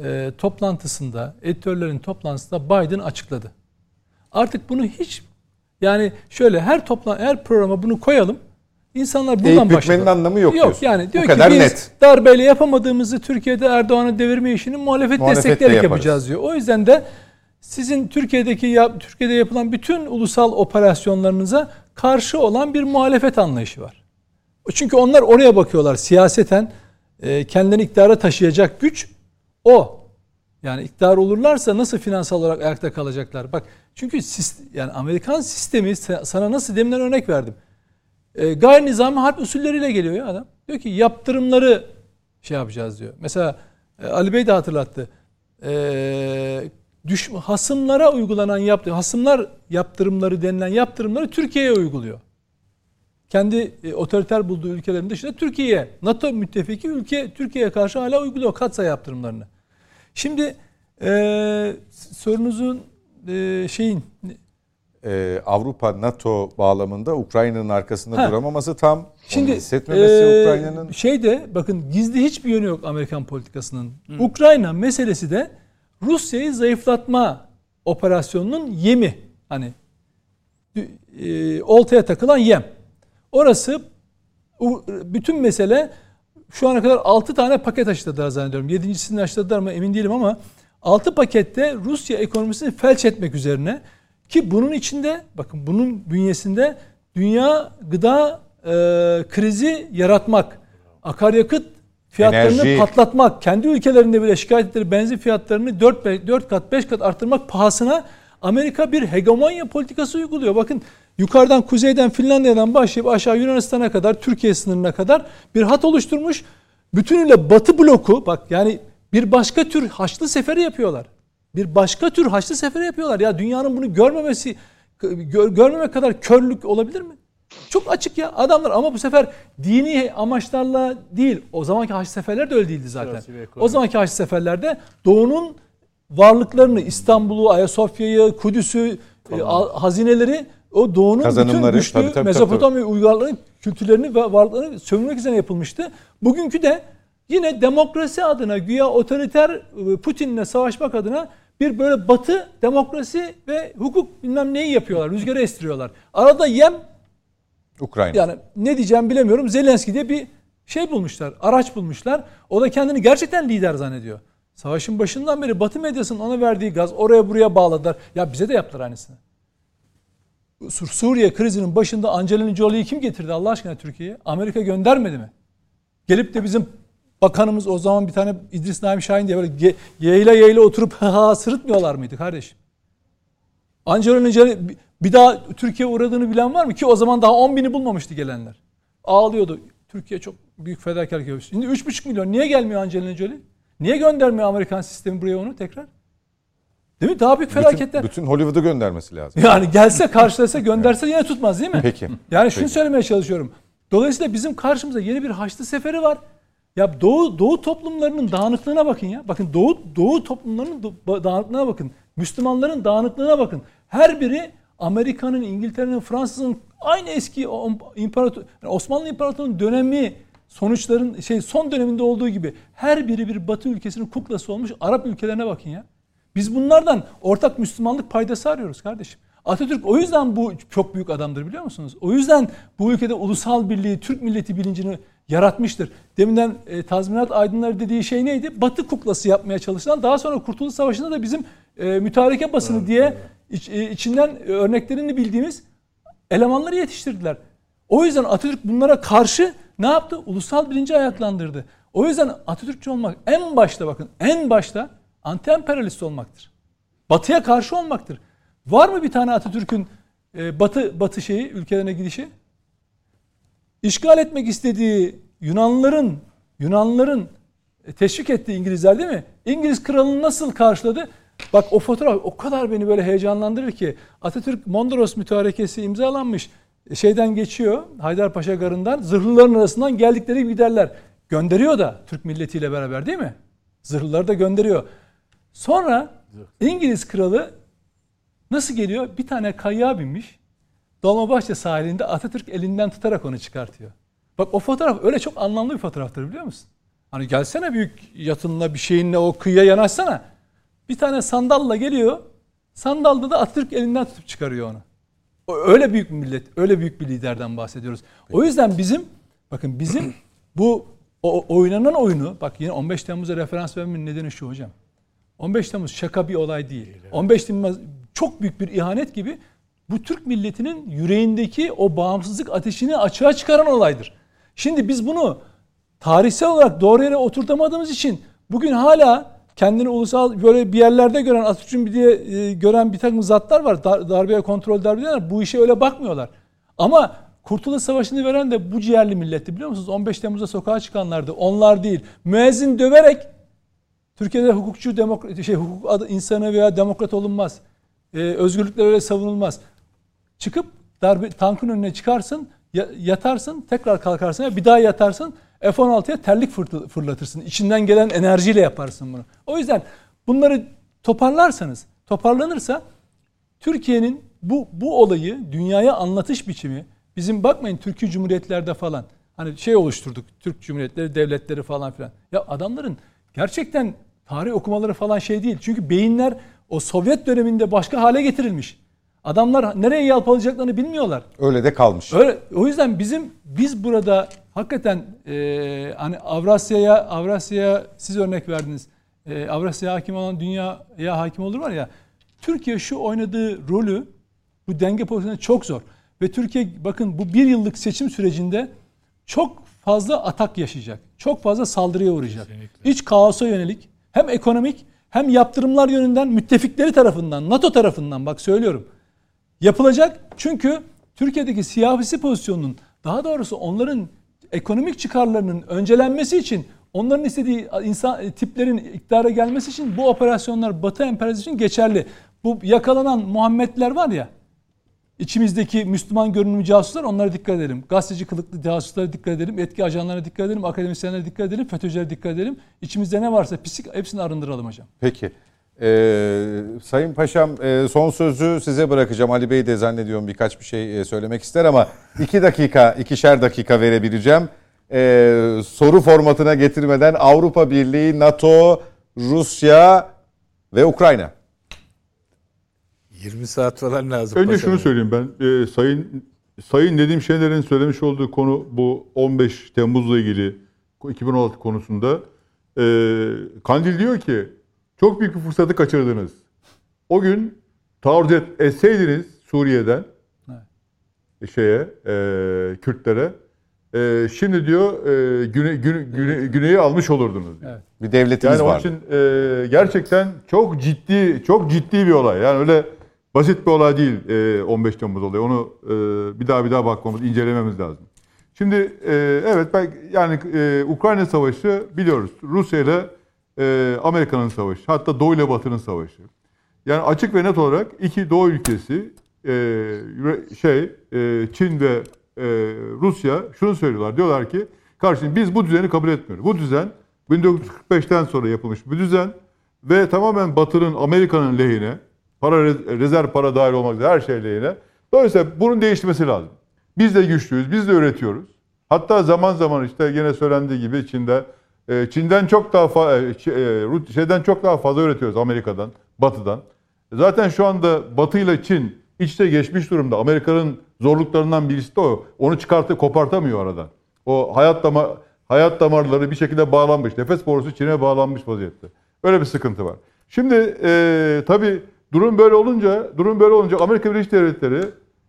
e, toplantısında, editörlerin toplantısında Biden açıkladı. Artık bunu hiç yani şöyle her toplan her programa bunu koyalım. İnsanlar buradan başlıyor. anlamı yok, yok diyorsun. yani diyor Bu ki kadar biz net. darbeyle yapamadığımızı Türkiye'de Erdoğan'ı devirme işini muhalefet, muhalefet destekleyerek yapacağız diyor. O yüzden de sizin Türkiye'deki yap, Türkiye'de yapılan bütün ulusal operasyonlarınıza karşı olan bir muhalefet anlayışı var. Çünkü onlar oraya bakıyorlar siyaseten e, kendini iktidara taşıyacak güç o. Yani iktidar olurlarsa nasıl finansal olarak ayakta kalacaklar? Bak çünkü yani Amerikan sistemi sana nasıl deminden örnek verdim. E, gayri nizami harp usulleriyle geliyor ya adam. Diyor ki yaptırımları şey yapacağız diyor. Mesela e, Ali Bey de hatırlattı. E, düş, hasımlara uygulanan yaptı hasımlar yaptırımları denilen yaptırımları Türkiye'ye uyguluyor kendi e, otoriter bulduğu ülkelerin dışında Türkiye'ye, NATO müttefiki ülke Türkiye'ye karşı hala uyguluyor katsayı yaptırımlarını. Şimdi e, sorunuzun e, şeyin ee, Avrupa NATO bağlamında Ukrayna'nın arkasında ha. duramaması tam şimdi hissetmemesi e, Ukrayna'nın şeyde bakın gizli hiçbir yönü yok Amerikan politikasının. Hı. Ukrayna meselesi de Rusya'yı zayıflatma operasyonunun yemi. Hani e, oltaya takılan yem. Orası bütün mesele şu ana kadar 6 tane paket açıkladılar zannediyorum. 7.sini açıkladılar mı emin değilim ama 6 pakette Rusya ekonomisini felç etmek üzerine ki bunun içinde bakın bunun bünyesinde dünya gıda e, krizi yaratmak, akaryakıt fiyatlarını Enerji. patlatmak, kendi ülkelerinde bile şikayet ettikleri benzin fiyatlarını 4, 4 kat 5 kat arttırmak pahasına Amerika bir hegemonya politikası uyguluyor. Bakın yukarıdan kuzeyden Finlandiya'dan başlayıp aşağı Yunanistan'a kadar Türkiye sınırına kadar bir hat oluşturmuş. Bütünüyle Batı bloku bak yani bir başka tür haçlı seferi yapıyorlar. Bir başka tür haçlı seferi yapıyorlar. Ya dünyanın bunu görmemesi gör, görmemek kadar körlük olabilir mi? Çok açık ya adamlar ama bu sefer dini amaçlarla değil. O zamanki haç seferler de öyle değildi zaten. O zamanki haç seferlerde doğunun varlıklarını İstanbul'u, Ayasofya'yı, Kudüs'ü, e, hazineleri o doğunun bütün güçlü tabii, tabii, Mezopotamya uygarlığının kültürlerini ve varlıklarını sömürmek üzere yapılmıştı. Bugünkü de yine demokrasi adına güya otoriter e, Putin'le savaşmak adına bir böyle batı demokrasi ve hukuk bilmem neyi yapıyorlar. Rüzgarı estiriyorlar. Arada yem Ukrayna. Yani ne diyeceğim bilemiyorum. Zelenski diye bir şey bulmuşlar. Araç bulmuşlar. O da kendini gerçekten lider zannediyor. Savaşın başından beri Batı medyasının ona verdiği gaz oraya buraya bağladılar. Ya bize de yaptılar aynısını. Suriye krizinin başında Angelina Jolie'yi kim getirdi Allah aşkına Türkiye'ye? Amerika göndermedi mi? Gelip de bizim bakanımız o zaman bir tane İdris Naim Şahin diye böyle yeğle yeğle oturup ha sırıtmıyorlar mıydı kardeşim? Angelina Jolie bir daha Türkiye uğradığını bilen var mı? Ki o zaman daha 10 bini bulmamıştı gelenler. Ağlıyordu. Türkiye çok büyük fedakarlık yapıyor. Şimdi 3,5 milyon. Niye gelmiyor Angelina Jolie? Niye göndermiyor Amerikan sistemi buraya onu tekrar? Değil mi? Daha büyük felaketler. Bütün, bütün Hollywood'u göndermesi lazım. Yani gelse karşılasa gönderse yine tutmaz değil mi? Peki. Yani şunu Peki. söylemeye çalışıyorum. Dolayısıyla bizim karşımıza yeni bir Haçlı Seferi var. Ya Doğu Doğu toplumlarının dağınıklığına bakın ya. Bakın Doğu Doğu toplumlarının dağınıklığına bakın. Müslümanların dağınıklığına bakın. Her biri Amerika'nın, İngiltere'nin, Fransız'ın aynı eski imparator yani Osmanlı İmparatorluğu'nun dönemi sonuçların şey son döneminde olduğu gibi her biri bir Batı ülkesinin kuklası olmuş Arap ülkelerine bakın ya. Biz bunlardan ortak Müslümanlık paydası arıyoruz kardeşim. Atatürk o yüzden bu çok büyük adamdır biliyor musunuz? O yüzden bu ülkede ulusal birliği, Türk milleti bilincini yaratmıştır. Deminden e, tazminat aydınları dediği şey neydi? Batı kuklası yapmaya çalışılan daha sonra Kurtuluş Savaşı'nda da bizim e, mütareke basını evet, diye iç, e, içinden örneklerini bildiğimiz elemanları yetiştirdiler. O yüzden Atatürk bunlara karşı ne yaptı? Ulusal bilinci ayaklandırdı. O yüzden Atatürkçü olmak en başta bakın en başta anti-emperyalist olmaktır. Batıya karşı olmaktır. Var mı bir tane Atatürk'ün e, batı batı şeyi ülkelerine gidişi? İşgal etmek istediği Yunanlıların Yunanlıların e, teşvik ettiği İngilizler değil mi? İngiliz kralını nasıl karşıladı? Bak o fotoğraf o kadar beni böyle heyecanlandırır ki Atatürk Mondros mütarekesi imzalanmış. Şeyden geçiyor Haydarpaşa Garı'ndan zırhlıların arasından geldikleri giderler. Gönderiyor da Türk milletiyle beraber değil mi? Zırhlıları da gönderiyor. Sonra İngiliz kralı nasıl geliyor? Bir tane kayığa binmiş. Dolmabahçe sahilinde Atatürk elinden tutarak onu çıkartıyor. Bak o fotoğraf öyle çok anlamlı bir fotoğraftır biliyor musun? Hani gelsene büyük yatınla bir şeyinle o kıyıya yanaşsana. Bir tane sandalla geliyor. Sandalda da Atatürk elinden tutup çıkarıyor onu. Öyle büyük bir millet, öyle büyük bir liderden bahsediyoruz. O yüzden bizim, bakın bizim bu o, oynanan oyunu, bak yine 15 Temmuz'a referans vermemin nedeni şu hocam. 15 Temmuz şaka bir olay değil. 15 Temmuz çok büyük bir ihanet gibi bu Türk milletinin yüreğindeki o bağımsızlık ateşini açığa çıkaran olaydır. Şimdi biz bunu tarihsel olarak doğru yere oturtamadığımız için bugün hala kendini ulusal böyle bir yerlerde gören Atatürk'ün diye e, gören bir takım zatlar var. Dar, darbeye kontrol darbe Bu işe öyle bakmıyorlar. Ama Kurtuluş Savaşı'nı veren de bu ciğerli milletti biliyor musunuz? 15 Temmuz'da sokağa çıkanlardı. Onlar değil. Müezzin döverek Türkiye'de hukukçu, demokrat, şey, hukuk adı, insanı veya demokrat olunmaz. Ee, özgürlükler öyle savunulmaz. Çıkıp darbe tankın önüne çıkarsın, yatarsın, tekrar kalkarsın, bir daha yatarsın. F-16'ya terlik fırlatırsın. İçinden gelen enerjiyle yaparsın bunu. O yüzden bunları toparlarsanız, toparlanırsa Türkiye'nin bu bu olayı dünyaya anlatış biçimi bizim bakmayın Türkiye Cumhuriyetlerde falan hani şey oluşturduk Türk Cumhuriyetleri devletleri falan filan. Ya adamların gerçekten tarih okumaları falan şey değil. Çünkü beyinler o Sovyet döneminde başka hale getirilmiş. Adamlar nereye yalpalayacaklarını bilmiyorlar. Öyle de kalmış. Öyle, o yüzden bizim biz burada hakikaten e, hani Avrasya'ya Avrasya'ya siz örnek verdiniz. E, Avrasya'ya hakim olan dünyaya hakim olur var ya. Türkiye şu oynadığı rolü bu denge pozisyonu çok zor. Ve Türkiye bakın bu bir yıllık seçim sürecinde çok fazla atak yaşayacak. Çok fazla saldırıya uğrayacak. Kesinlikle. İç kaosa yönelik hem ekonomik hem yaptırımlar yönünden müttefikleri tarafından, NATO tarafından bak söylüyorum. Yapılacak çünkü Türkiye'deki siyasi pozisyonun daha doğrusu onların ekonomik çıkarlarının öncelenmesi için onların istediği insan tiplerin iktidara gelmesi için bu operasyonlar Batı emperyalizmi için geçerli. Bu yakalanan Muhammedler var ya İçimizdeki Müslüman görünümlü casuslar onlara dikkat edelim. Gazeteci kılıklı casuslara dikkat edelim. Etki ajanlarına dikkat edelim. Akademisyenlere dikkat edelim. FETÖ'cülere dikkat edelim. İçimizde ne varsa pislik hepsini arındıralım hocam. Peki. Ee, Sayın Paşam e, son sözü size bırakacağım. Ali Bey de zannediyorum birkaç bir şey e, söylemek ister ama iki dakika, ikişer dakika verebileceğim. Ee, soru formatına getirmeden Avrupa Birliği, NATO, Rusya ve Ukrayna. 20 saat falan lazım. Önce şunu söyleyeyim ben. Ee, sayın Sayın Nedim Şener'in söylemiş olduğu konu bu 15 Temmuz'la ilgili 2016 konusunda. Ee, Kandil diyor ki çok büyük bir fırsatı kaçırdınız. O gün taarruz et, etseydiniz Suriye'den şeye e, Kürtlere e, şimdi diyor e, güne, güne, güne, güneyi almış olurdunuz. diyor. Evet. Bir devletimiz Yani onun var. için e, gerçekten çok ciddi çok ciddi bir olay. Yani öyle basit bir olay değil e, 15 Temmuz olayı. Onu e, bir daha bir daha bakmamız, incelememiz lazım. Şimdi e, evet ben yani e, Ukrayna Savaşı biliyoruz. Rusya ile e, Amerika'nın savaşı. Hatta Doğu ile Batı'nın savaşı. Yani açık ve net olarak iki Doğu ülkesi e, şey e, Çin ve e, Rusya şunu söylüyorlar. Diyorlar ki kardeşim biz bu düzeni kabul etmiyoruz. Bu düzen 1945'ten sonra yapılmış bir düzen ve tamamen Batı'nın Amerika'nın lehine para re- rezerv para dahil olmak üzere her şey lehine. Dolayısıyla bunun değişmesi lazım. Biz de güçlüyüz, biz de üretiyoruz. Hatta zaman zaman işte yine söylendiği gibi Çin'de e, Çin'den çok daha e, e, şeyden çok daha fazla üretiyoruz Amerika'dan, Batı'dan. Zaten şu anda Batı ile Çin iç içe geçmiş durumda. Amerika'nın zorluklarından birisi de o. Onu çıkartıp kopartamıyor aradan. O hayat dama hayat damarları bir şekilde bağlanmış. Nefes borusu Çin'e bağlanmış vaziyette. Öyle bir sıkıntı var. Şimdi e, tabii durum böyle olunca, durum böyle olunca Amerika Birleşik Devletleri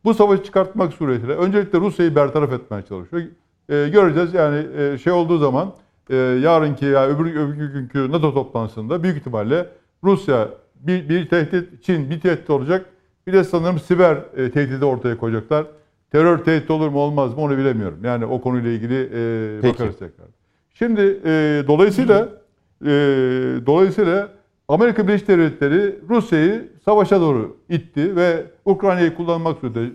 bu savaşı çıkartmak suretiyle öncelikle Rusya'yı bertaraf etmeye çalışıyor. E, göreceğiz yani e, şey olduğu zaman e, yarınki ya öbür, öbür günkü NATO toplantısında büyük ihtimalle Rusya bir, bir tehdit, Çin bir tehdit olacak. Bir de sanırım siber e, tehdidi ortaya koyacaklar. Terör tehdit olur mu olmaz mı onu bilemiyorum. Yani o konuyla ilgili e, Peki. bakarız tekrar. Şimdi e, dolayısıyla e, dolayısıyla Amerika Birleşik Devletleri Rusya'yı savaşa doğru itti ve Ukrayna'yı kullanmak suretiyle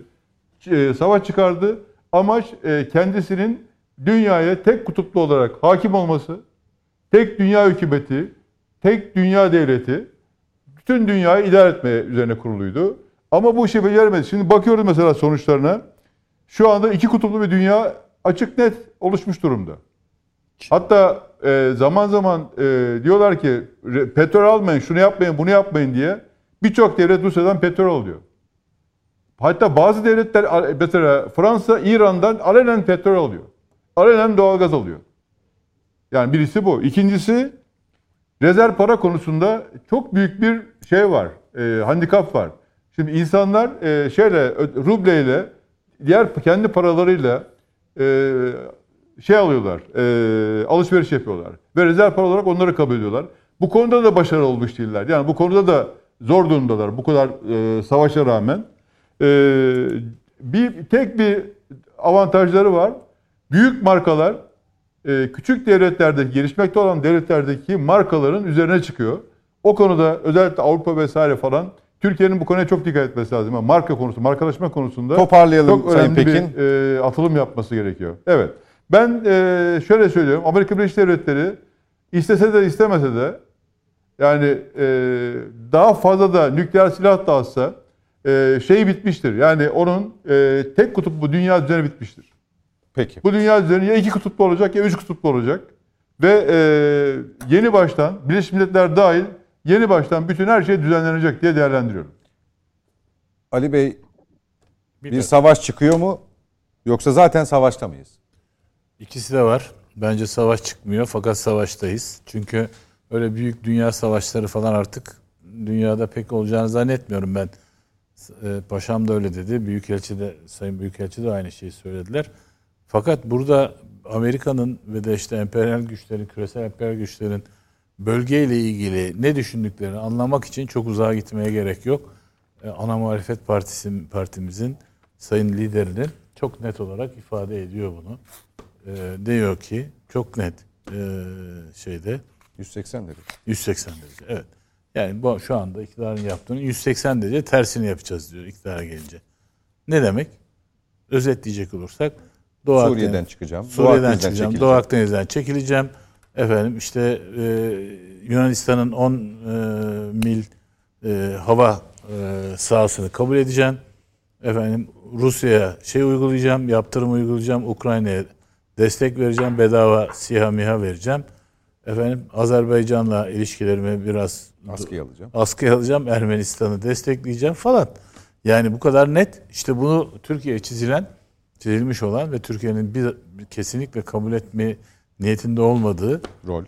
e, savaş çıkardı. Amaç e, kendisinin dünyaya tek kutuplu olarak hakim olması, tek dünya hükümeti, tek dünya devleti, bütün dünyayı idare etmeye üzerine kuruluydu. Ama bu işi beceremedi. Şimdi bakıyoruz mesela sonuçlarına. Şu anda iki kutuplu bir dünya açık net oluşmuş durumda. Hatta e, zaman zaman e, diyorlar ki petrol almayın, şunu yapmayın, bunu yapmayın diye birçok devlet Rusya'dan petrol alıyor. Hatta bazı devletler mesela Fransa İran'dan alenen petrol alıyor. Alenen doğalgaz alıyor. Yani birisi bu. İkincisi rezerv para konusunda çok büyük bir şey var. E, handikap var. Şimdi insanlar e, şeyle rubleyle diğer kendi paralarıyla e, şey alıyorlar. E, alışveriş yapıyorlar. Ve rezerv para olarak onları kabul ediyorlar. Bu konuda da başarılı olmuş değiller. Yani bu konuda da zor durumdalar. Bu kadar e, savaşa rağmen. E, bir tek bir avantajları var. Büyük markalar e, küçük devletlerdeki, gelişmekte olan devletlerdeki markaların üzerine çıkıyor. O konuda özellikle Avrupa vesaire falan Türkiye'nin bu konuya çok dikkat etmesi lazım. Yani marka konusunda, markalaşma konusunda Toparlayalım çok Sayın önemli Pekin. bir e, atılım yapması gerekiyor. Evet. Ben e, şöyle söylüyorum. Amerika Birleşik Devletleri istese de istemese de yani e, daha fazla da nükleer silah dağıtsa e, şey bitmiştir. Yani onun e, tek kutuplu dünya düzeni bitmiştir. Peki. Bu dünya düzeni ya iki kutuplu olacak ya üç kutuplu olacak. Ve e, yeni baştan Birleşmiş Milletler dahil yeni baştan bütün her şey düzenlenecek diye değerlendiriyorum. Ali Bey Bir bir savaş çıkıyor mu? Yoksa zaten savaşta mıyız? İkisi de var. Bence savaş çıkmıyor fakat savaştayız. Çünkü öyle büyük dünya savaşları falan artık dünyada pek olacağını zannetmiyorum ben. E, Paşam da öyle dedi. Büyükelçi de, Sayın Büyükelçi de aynı şeyi söylediler. Fakat burada Amerika'nın ve de işte emperyal güçlerin, küresel emperyal güçlerin bölgeyle ilgili ne düşündüklerini anlamak için çok uzağa gitmeye gerek yok. E, Ana Muhalefet Partisi partimizin sayın liderinin çok net olarak ifade ediyor bunu. E, diyor ki çok net e, şeyde 180 derece. 180 derece. Evet. Yani bu şu anda iktidarın yaptığının 180 derece tersini yapacağız diyor iktidara gelince. Ne demek? Özetleyecek olursak Doğu Suriye'den Akdeniz- çıkacağım. Doğu Suriye'den Akdeniz'den çıkacağım. çekileceğim. Doğu Akdeniz'den çekileceğim. Efendim işte e, Yunanistan'ın 10 e, mil e, hava e, sahasını kabul edeceğim. Efendim Rusya'ya şey uygulayacağım, yaptırım uygulayacağım. Ukrayna'ya destek vereceğim, bedava SİHA MİHA vereceğim. Efendim Azerbaycan'la ilişkilerimi biraz Askıya alacağım. askıya alacağım, Ermenistan'ı destekleyeceğim falan. Yani bu kadar net. İşte bunu Türkiye'ye çizilen, çizilmiş olan ve Türkiye'nin bir, bir kesinlikle kabul etme niyetinde olmadığı Rol. e,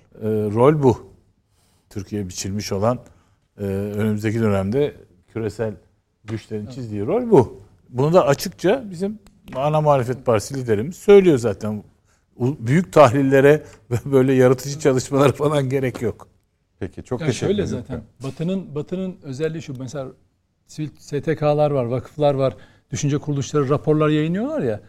rol bu. Türkiye biçilmiş olan e, önümüzdeki dönemde küresel güçlerin çizdiği rol bu. Bunu da açıkça bizim ana muhalefet partisi liderimiz söylüyor zaten. Büyük tahlillere ve böyle yaratıcı çalışmalara falan gerek yok. Peki çok Ya teşekkür şöyle ederim. zaten Batı'nın Batı'nın özelliği şu mesela sivil STK'lar var, vakıflar var, düşünce kuruluşları raporlar yayınlıyorlar ya.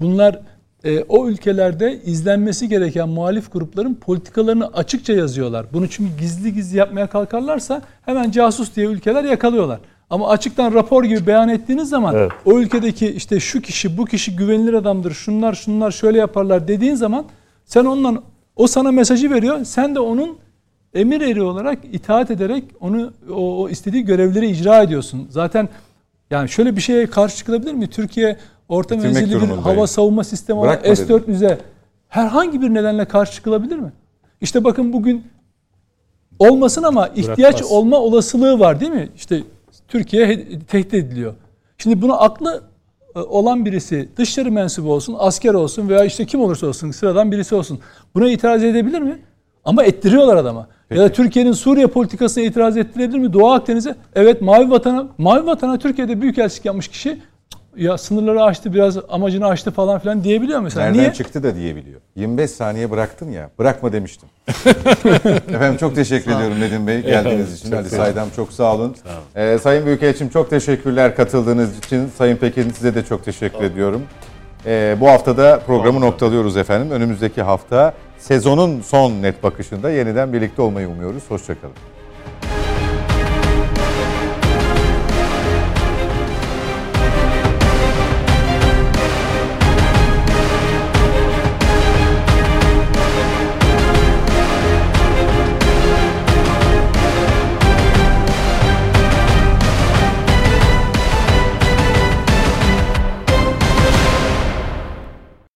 Bunlar e, o ülkelerde izlenmesi gereken muhalif grupların politikalarını açıkça yazıyorlar. Bunu çünkü gizli gizli yapmaya kalkarlarsa hemen casus diye ülkeler yakalıyorlar. Ama açıktan rapor gibi beyan ettiğiniz zaman Evet. o ülkedeki işte şu kişi bu kişi güvenilir adamdır şunlar şunlar şöyle yaparlar dediğin zaman sen ondan o sana mesajı veriyor. Sen de onun emir eri olarak itaat ederek onu o, o istediği görevleri icra ediyorsun. Zaten yani şöyle bir şeye karşı çıkılabilir mi? Türkiye orta Bitirmek menzilli bir hava savunma sistemi olan Bırakma dedim. S-400'e herhangi bir nedenle karşı çıkılabilir mi? İşte bakın bugün olmasın ama ihtiyaç Bırakmaz. olma olasılığı var değil mi? İşte Türkiye tehdit ediliyor. Şimdi bunu aklı e, olan birisi dışarı mensubu olsun, asker olsun veya işte kim olursa olsun sıradan birisi olsun. Buna itiraz edebilir mi? Ama ettiriyorlar adama. Ya da Türkiye'nin Suriye politikasına itiraz ettirebilir mi? Doğu Akdeniz'e evet Mavi Vatan'a Mavi Vatan'a Türkiye'de büyükelçilik yapmış kişi "Cık, ya sınırları aştı biraz amacını aştı falan filan diyebiliyor mesela. Nereden Niye? çıktı da diyebiliyor. 25 saniye bıraktın ya. Bırakma demiştim. Efendim çok teşekkür ediyorum Nedim Bey geldiğiniz için. Ali sağ olun. Saydam çok sağ olun. Ee, Sayın Büyükelçim çok teşekkürler katıldığınız için. Sayın Pekin size de çok teşekkür ediyorum. Ee, bu haftada programı noktalıyoruz efendim. Önümüzdeki hafta sezonun son net bakışında yeniden birlikte olmayı umuyoruz. Hoşçakalın.